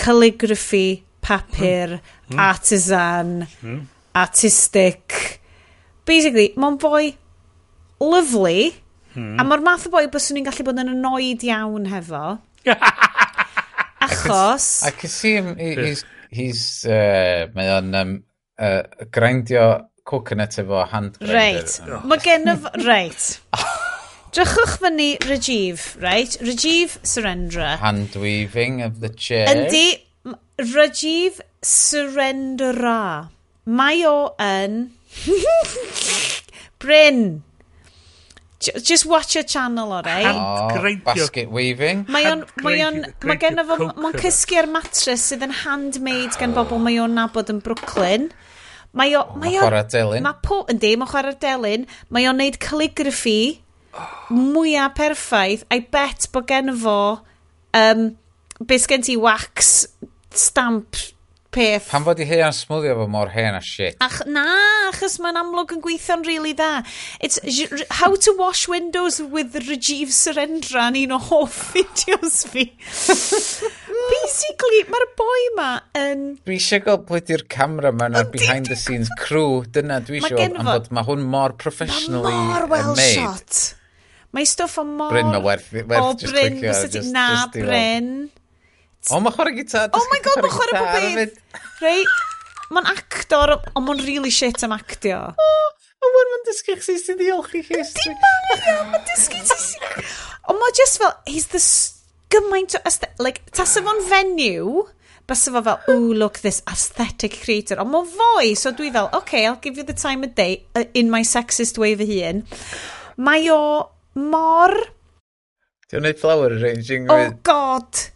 calligraphy, papur, mm. mm. artisan, mm artistic. Basically, mae'n boi lovely hmm. a mae'r math o boi byswn ni'n gallu bod yn annoyed iawn hefo. achos... I can see him, he's, he's uh, mae o'n um, uh, grindio coconut efo hand grinder. Reit, oh. mae gen of, reit. Drychwch fyny Rajiv, right? Rajiv Surendra. Hand weaving of the chair. Yndi, Rajiv Surendra. Mae o yn... Bryn. Just watch your channel o rei. Oh, basket weaving. Mae o'n... Mae o'n... Mae gen fo... Mae'n cysgu ar matres sydd yn handmade gan bobl mae o'n nabod yn Brooklyn. Mae o... Mae o'n... Chwarae delyn. Mae po... Yndi, mae'n chwarae delyn. Mae o'n neud calligraphy mwyaf perffaith. I bet bod gen fo... Um, Bys gen ti wax stamp peth. Pan fod i heia'n smwddio fo mor hen a shit. Ach, na, achos mae'n amlwg yn gweithio'n really dda. It's how to wash windows with Rajiv Surendra yn un o hoff fideos fi. Basically, mae'r boi ma yn... Dwi eisiau gweld pwy di'r camera ma'n ar behind the scenes crew. Dyna dwi eisiau am bod mae hwn mor professionally mor well made. shot. Mae stwff o mor... Bryn, mae werth, werth o, just bryn, clicio. Na, just bryn. O, mae chwarae gitar. Oh my god, mae chwarae pob beth. Rei, mae'n actor, ond mae'n really shit am actio. O, a wan mae'n dysgu chi sy'n ddiolch i chi. Di mae'n dysgu ti sy'n... Ond mae just fel, he's the gymaint o... Like, tas efo'n fenyw, bys efo fel, ooh, look, this aesthetic creator. Ond mae'n fwy, so dwi fel, okay, I'll give you the time of day uh, in my sexist way fy hun. Mae o mor... Ti'n wneud flower arranging? Oh, with... god!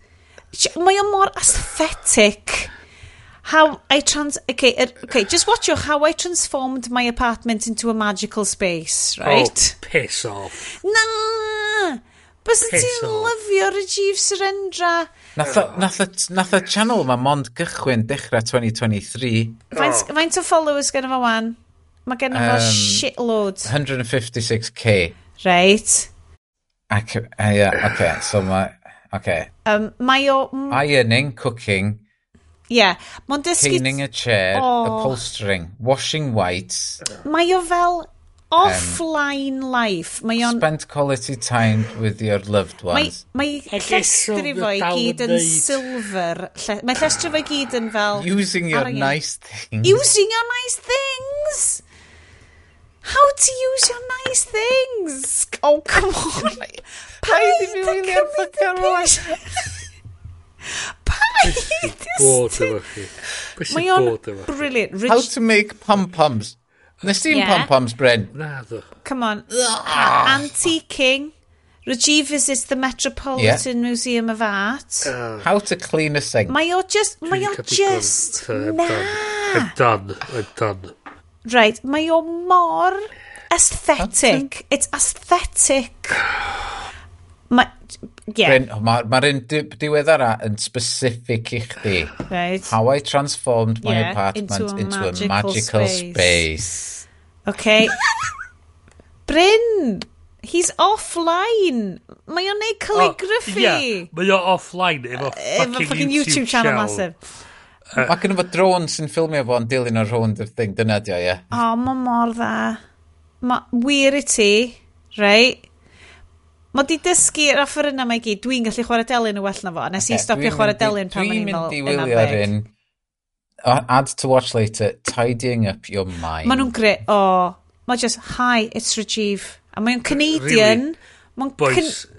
Mae o mor aesthetic. How I trans... Okay, er, okay, just watch your how I transformed my apartment into a magical space, right? Oh, piss off. Na! Bys ti'n lyfio Rajiv Surendra? Nath, oh. nath, nath y channel ma mond gychwyn dechrau 2023. Faint, oh. faint o followers gen fo wan? Mae gen fo um, shitload. 156k. Right. Ac, uh, yeah, okay, so mae Okay. Um, mae o... Ironing, cooking. Ie. Yeah. Mae'n dysgu... Cleaning a chair, oh. upholstering, washing whites. Mae o fel offline um, life. Mae o'n... Spent quality time with your loved ones. Mae, mae llestri fo i gyd yn silver. Lle, mae llestri fo i gyd yn fel... Using your nice things. Using your nice things! How to use your nice things? Oh, come on. Paid i fi wylio'r fucking Paid! Bod efo chi. Mae o'n bod efo chi? brilliant. How to make pom-poms. Nes ti'n Yeah. pom-poms, Bryn? Na, ddo. come on. Ah. Antiquing. Rajiv visits the Metropolitan Museum of Art. How to clean a sink. Mae o just... Mae Dwi'n o just... So, Na! I'm done. I'm done. Right, mae o mor aesthetic. It's aesthetic. Mae... Yeah. Mae'r ma, un di, diweddara yn specific i chdi. Right. How I transformed my yeah, apartment into a, into magical, a magical space. space. Okay. Bryn! He's offline! Mae o'n neud calligraphy! Oh, yeah, mae o offline efo fucking, fucking YouTube, YouTube channel, channel. massive. Uh, Mae gen i fod drones sy'n ffilmio fo'n dilyn o'r rhwnd o'r thing, dyna di o, ie. O, oh, ma mor dda. Ma, wir i ti, rei. Ma di dysgu yr offer yna mae gyd. Dwi'n gallu chwarae delyn y well na fo. Nes i stopio chwarae delyn pan o'n i'n fel Dwi'n mynd i ar un. Add to watch later, tidying up your mind. Ma nhw'n gre... O, oh, ma just, hi, it's Rajiv. A mae'n Canadian. Really? Mae'n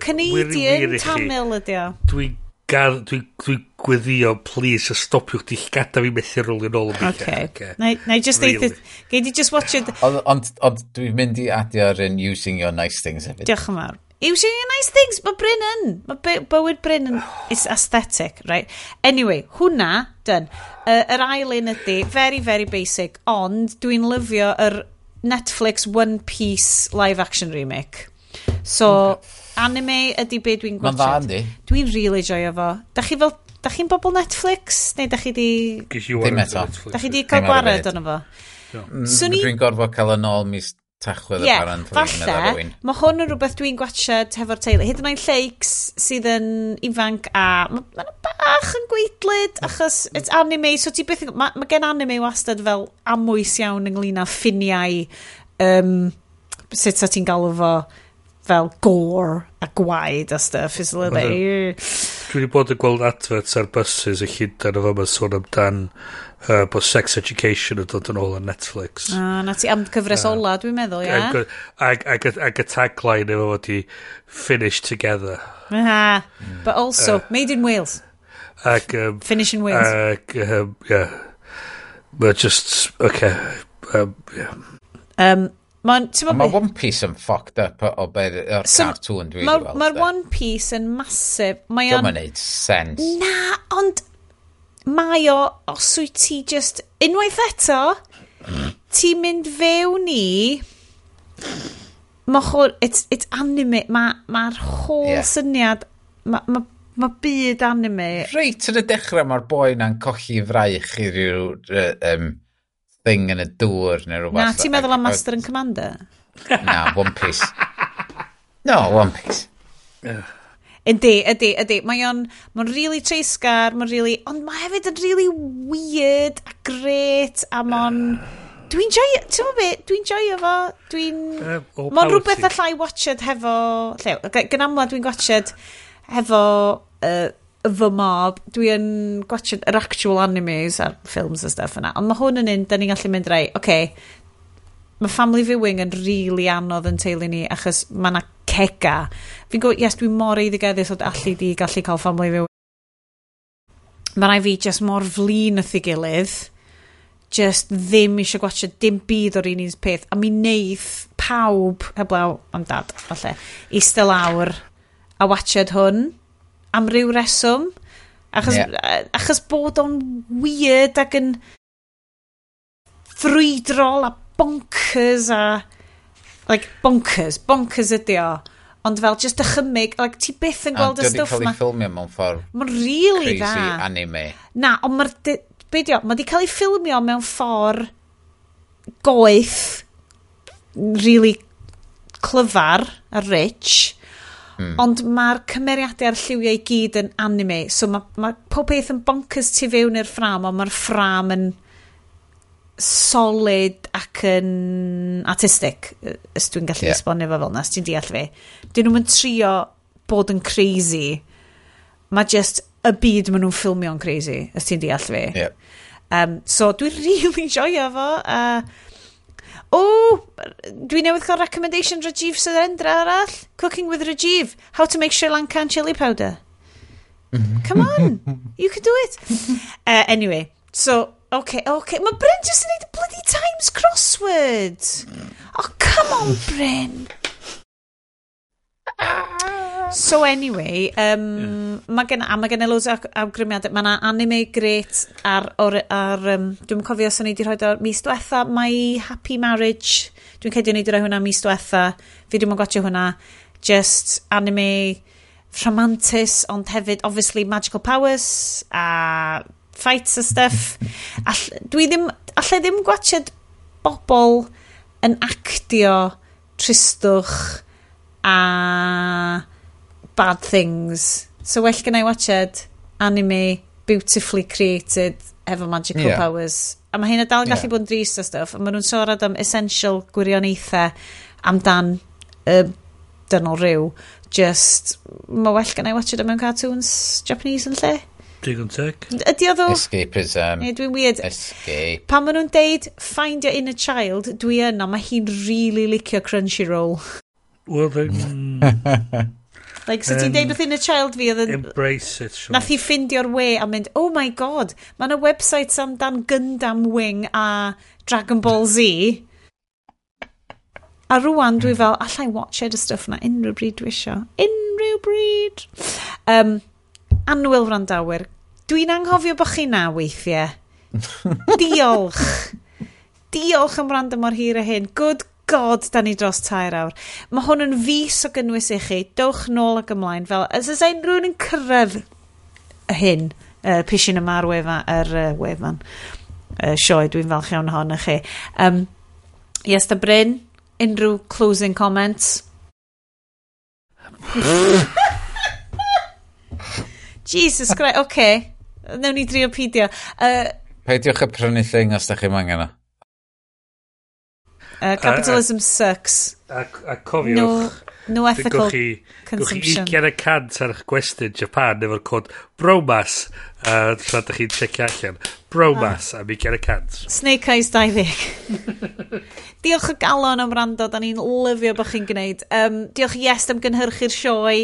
Canadian Tamil ydi o. Dwi'n dwi, dwi gweddio, please, a stopiwch di gada fi methu rôl yn ôl. Okay. okay. Na, na i just really. deud, gei di just watch it. Ond on, on, dwi'n mynd i adio'r un using your nice things hefyd. Diolch yn fawr. Using your nice things, mae Bryn yn. Mae bywyd Bryn yn, is aesthetic, right? Anyway, hwnna, dyn. Uh, yr ail un ydy, very, very basic, ond dwi'n lyfio yr Netflix One Piece live action remake. So, anime ydy beth dwi'n gwachod. Mae'n dda, yndi? Dwi'n really joio fo. Da chi fel Da chi'n bobl Netflix? Neu da chi di... Dim eto. Da chi di cael gwared o'n efo? Swn i... Dwi'n gorfod cael yn ôl mis tachwedd y paran. apparently. Falle, mae hwn yn rhywbeth dwi'n gwachod hefo'r teulu. Hyd yn oed lleics sydd yn ifanc a mae'n bach yn gweidlyd achos it's anime, so ti byth... Mae ma gen anime wastad fel amwys iawn ynglyn â ffiniau um, sut sa ti'n galw fo fel gore a gwaed a stuff. Is a little bit dwi wedi bod yn gweld adverts ar buses y Llundain o fyma sôn amdan uh, bod sex education yn dod yn ôl ar Netflix. Ah, na ti am cyfres uh, ola, dwi'n meddwl, ie? Ag, ag, ag, ag y tagline efo fod i finish together. Aha, mm. but also, uh, made in Wales. Ag, um, finish in Wales. Ag, um, yeah. But just, okay. Um, yeah. Um, Mae'n ma One Piece yn fucked up o beth o'r so, cartoon dwi'n ma, gweld. Mae'r One Piece yn masif. Mae o'n... Dwi'n neud sens. Na, ond mae o, os wyt ti just... Unwaith eto, ti'n mynd fewn i... Mae chwr, it's, it's anime, mae'r ma, ma holl yeah. syniad, mae ma, ma byd anime. Reit yn y dechrau mae'r boi na'n colli fraich i ryw uh, um, thing yn y dŵr neu rhywbeth. Na, ti'n meddwl am Master and Commander? Na, One Piece. No, One Piece. Ydy, ydy, ydy. Mae o'n, mae'n really treisgar, mae'n really, ond mae hefyd yn really weird a great a mae'n, dwi'n joio, ti'n meddwl beth, dwi'n joio fo, dwi'n, uh, mae'n rhywbeth allai watched hefo, lle, gan amla dwi'n watched hefo, uh, fy mob, dwi yn gwachod yr actual animes a'r films a stuff yna, ond mae hwn yn un, da ni'n gallu mynd rai, oce, okay, mae family viewing yn rili really anodd yn teulu ni, achos mae yna cega. Fi'n gwybod, yes, dwi'n mor eiddigeddus o allu di gallu cael family viewing. Mae rai fi just mor flin wrth ei gilydd, just ddim eisiau gwachio dim byd o'r un un peth, a mi neith pawb, heblaw am dad, falle, eistedd lawr a watched hwn am ryw reswm. Achos, yeah. achos bod o'n weird ac yn ffrwydrol a bonkers a... Like, bonkers. Bonkers ydi o. Ond fel, just dychymig, like, ti byth yn gweld y stwff ma. Ond cael ei ffilmio mewn ffordd Mae'n really crazy dda. anime. Na, ond mae'r... Be di o? Mae di cael ei ffilmio mewn ffordd goeth, really clyfar a rich. Mm. Ond mae'r cymeriadau a'r lliwiau i gyd yn anime, so mae ma pob peth yn bonkers tu fewn i'r ffram, ond mae'r ffram yn solid ac yn artistic, os dwi'n gallu yeah. esbonio fo fel na, os ti'n deall fi. Dyn nhw'n trio bod yn crazy, mae just y byd maen nhw'n ffilmio'n crazy, os ti'n deall fi. Yeah. Um, so dwi'n really joio fo, uh, o, dwi newydd cael recommendation Rajiv Surendra arall. Cooking with Rajiv. How to make Sri Lankan chili powder. Mm-hmm. Come on, you can do it. Uh, anyway, so, okay, okay. Mae Bryn just yn neud bloody Times crossword. Oh, come on, Bryn. So anyway, um, yeah. mae gen, a mae gen i loads o awgrymiadau. Mae yna anime great ar, ar, ar um, dwi'n cofio os o'n i wedi rhoi o'r mis diwetha. Mae Happy Marriage, dwi'n cedi o'n i wedi rhoi hwnna mis diwetha. Fi ddim yn gotio hwnna. Just anime rhamantis, ond hefyd, obviously, magical powers a fights a stuff. All, dwi ddim, allai ddim gwachod bobl yn actio tristwch a bad things. So well gen i watched anime beautifully created efo magical yeah. powers. A mae hynna dal yn gallu yeah. bod yn drist o stuff. A maen nhw'n siarad am essential gwirioneithau amdan y uh, dynol rhyw. Just, mae well gen i watched o mewn cartoons Japanese yn lle. Digon teg. Ydy o ddo? Escapism. Um, Neu dwi'n weird. Escape. Pan maen nhw'n deud find your inner child, dwi yna, mae hi'n really licio Crunchyroll. Well, mm. like, so ti'n deud beth yn y child fi oedd yn... Embrace it, Sean. Nath i ffindio'r we a mynd, oh my god, mae yna websites amdan Gundam Wing a Dragon Ball Z. A rwan dwi fel, allai watch y stuff na unrhyw bryd dwi isio. Unrhyw bryd. Um, anwyl Frandawyr, dwi'n anghofio bod chi na weithiau. Diolch. Diolch am rand mor hir a hyn. Good god, da ni dros tair awr. Mae hwn yn fus o gynnwys i chi. Dowch nôl ac ymlaen. Fel, as ys ein rhywun yn cyrraedd hyn, uh, pishin yma ar wefan, ar, uh, wefan uh, sioe, dwi'n falch iawn hon chi. Um, yes, da Bryn, unrhyw closing comments? Jesus Christ, oce. Okay. Newn ni drio pidio. Uh, Peidiwch y prynu thing os da chi'n angen o. Uh, capitalism a, a, sucks. A, a cofiwch... No, no ethical chi, consumption. Gwch chi 20 ar eich gwestiwn Japan efo'r cod bromas. Uh, tra da chi'n checio allan. Bromas ah. am 20 Snake Eyes 20. diolch o galon am rando. Da ni'n lyfio bod chi'n gwneud. Um, diolch yes am gynhyrchu'r sioe.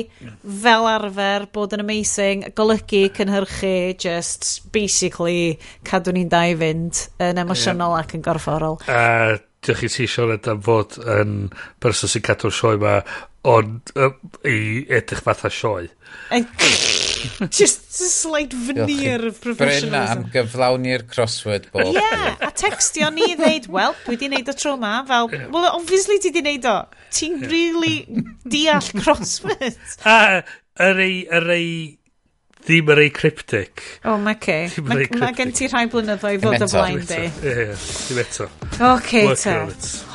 Fel arfer, bod yn amazing. Golygu cynhyrchu, just basically cadw ni'n dau fynd yn emosiynol yeah. ac yn gorfforol. Uh, dych chi ti siarad am fod yn person sy'n cadw'r sioe ma, ond i edrych fatha sioe. just, a slight veneer of professionalism. Bryn am gyflawni'r crossword bob. Ie, yeah, a textio ni ddeud, wel, dwi di wneud o tro ma, fel, well, obviously ti di wneud o. Ti'n really deall crossword. a, yr ei, yr ei, ddim yn rei cryptic. O, oh, mae ce. Mae ma gen ti rhai blynyddoedd fod o blaen di. Ie, ddim eto. Oce, ta.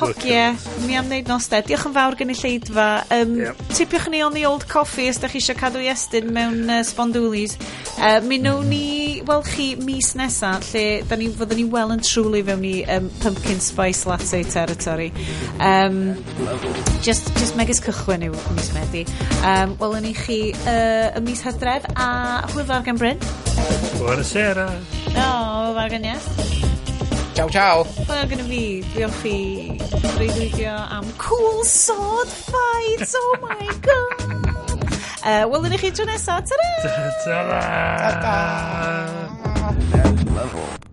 Hogie, mi am wneud nosted. Diolch yn fawr gen i lleidfa. Um, yep. Tipiwch ni on the old coffee os da chi eisiau cadw i estyn mewn uh, spondwlis. Uh, mi nhw ni, wel chi, mis nesa, lle da ni, fyddwn ni well and truly fewn i um, pumpkin spice latte territory. Um, just, just megis cychwyn yw mis Medi. Um, wel, yn i chi uh, y mis hydref a a Hwyl gan Bryn. Buonasera. O, oh, fawr gan Ies. Ciao, ciao. Wel, gyda fi, diolch i reidwygio am cool sword fights. Oh my god. Uh, Welwn i chi tro nesaf. Ta-ra! Ta-ra! Ta-ra! Level.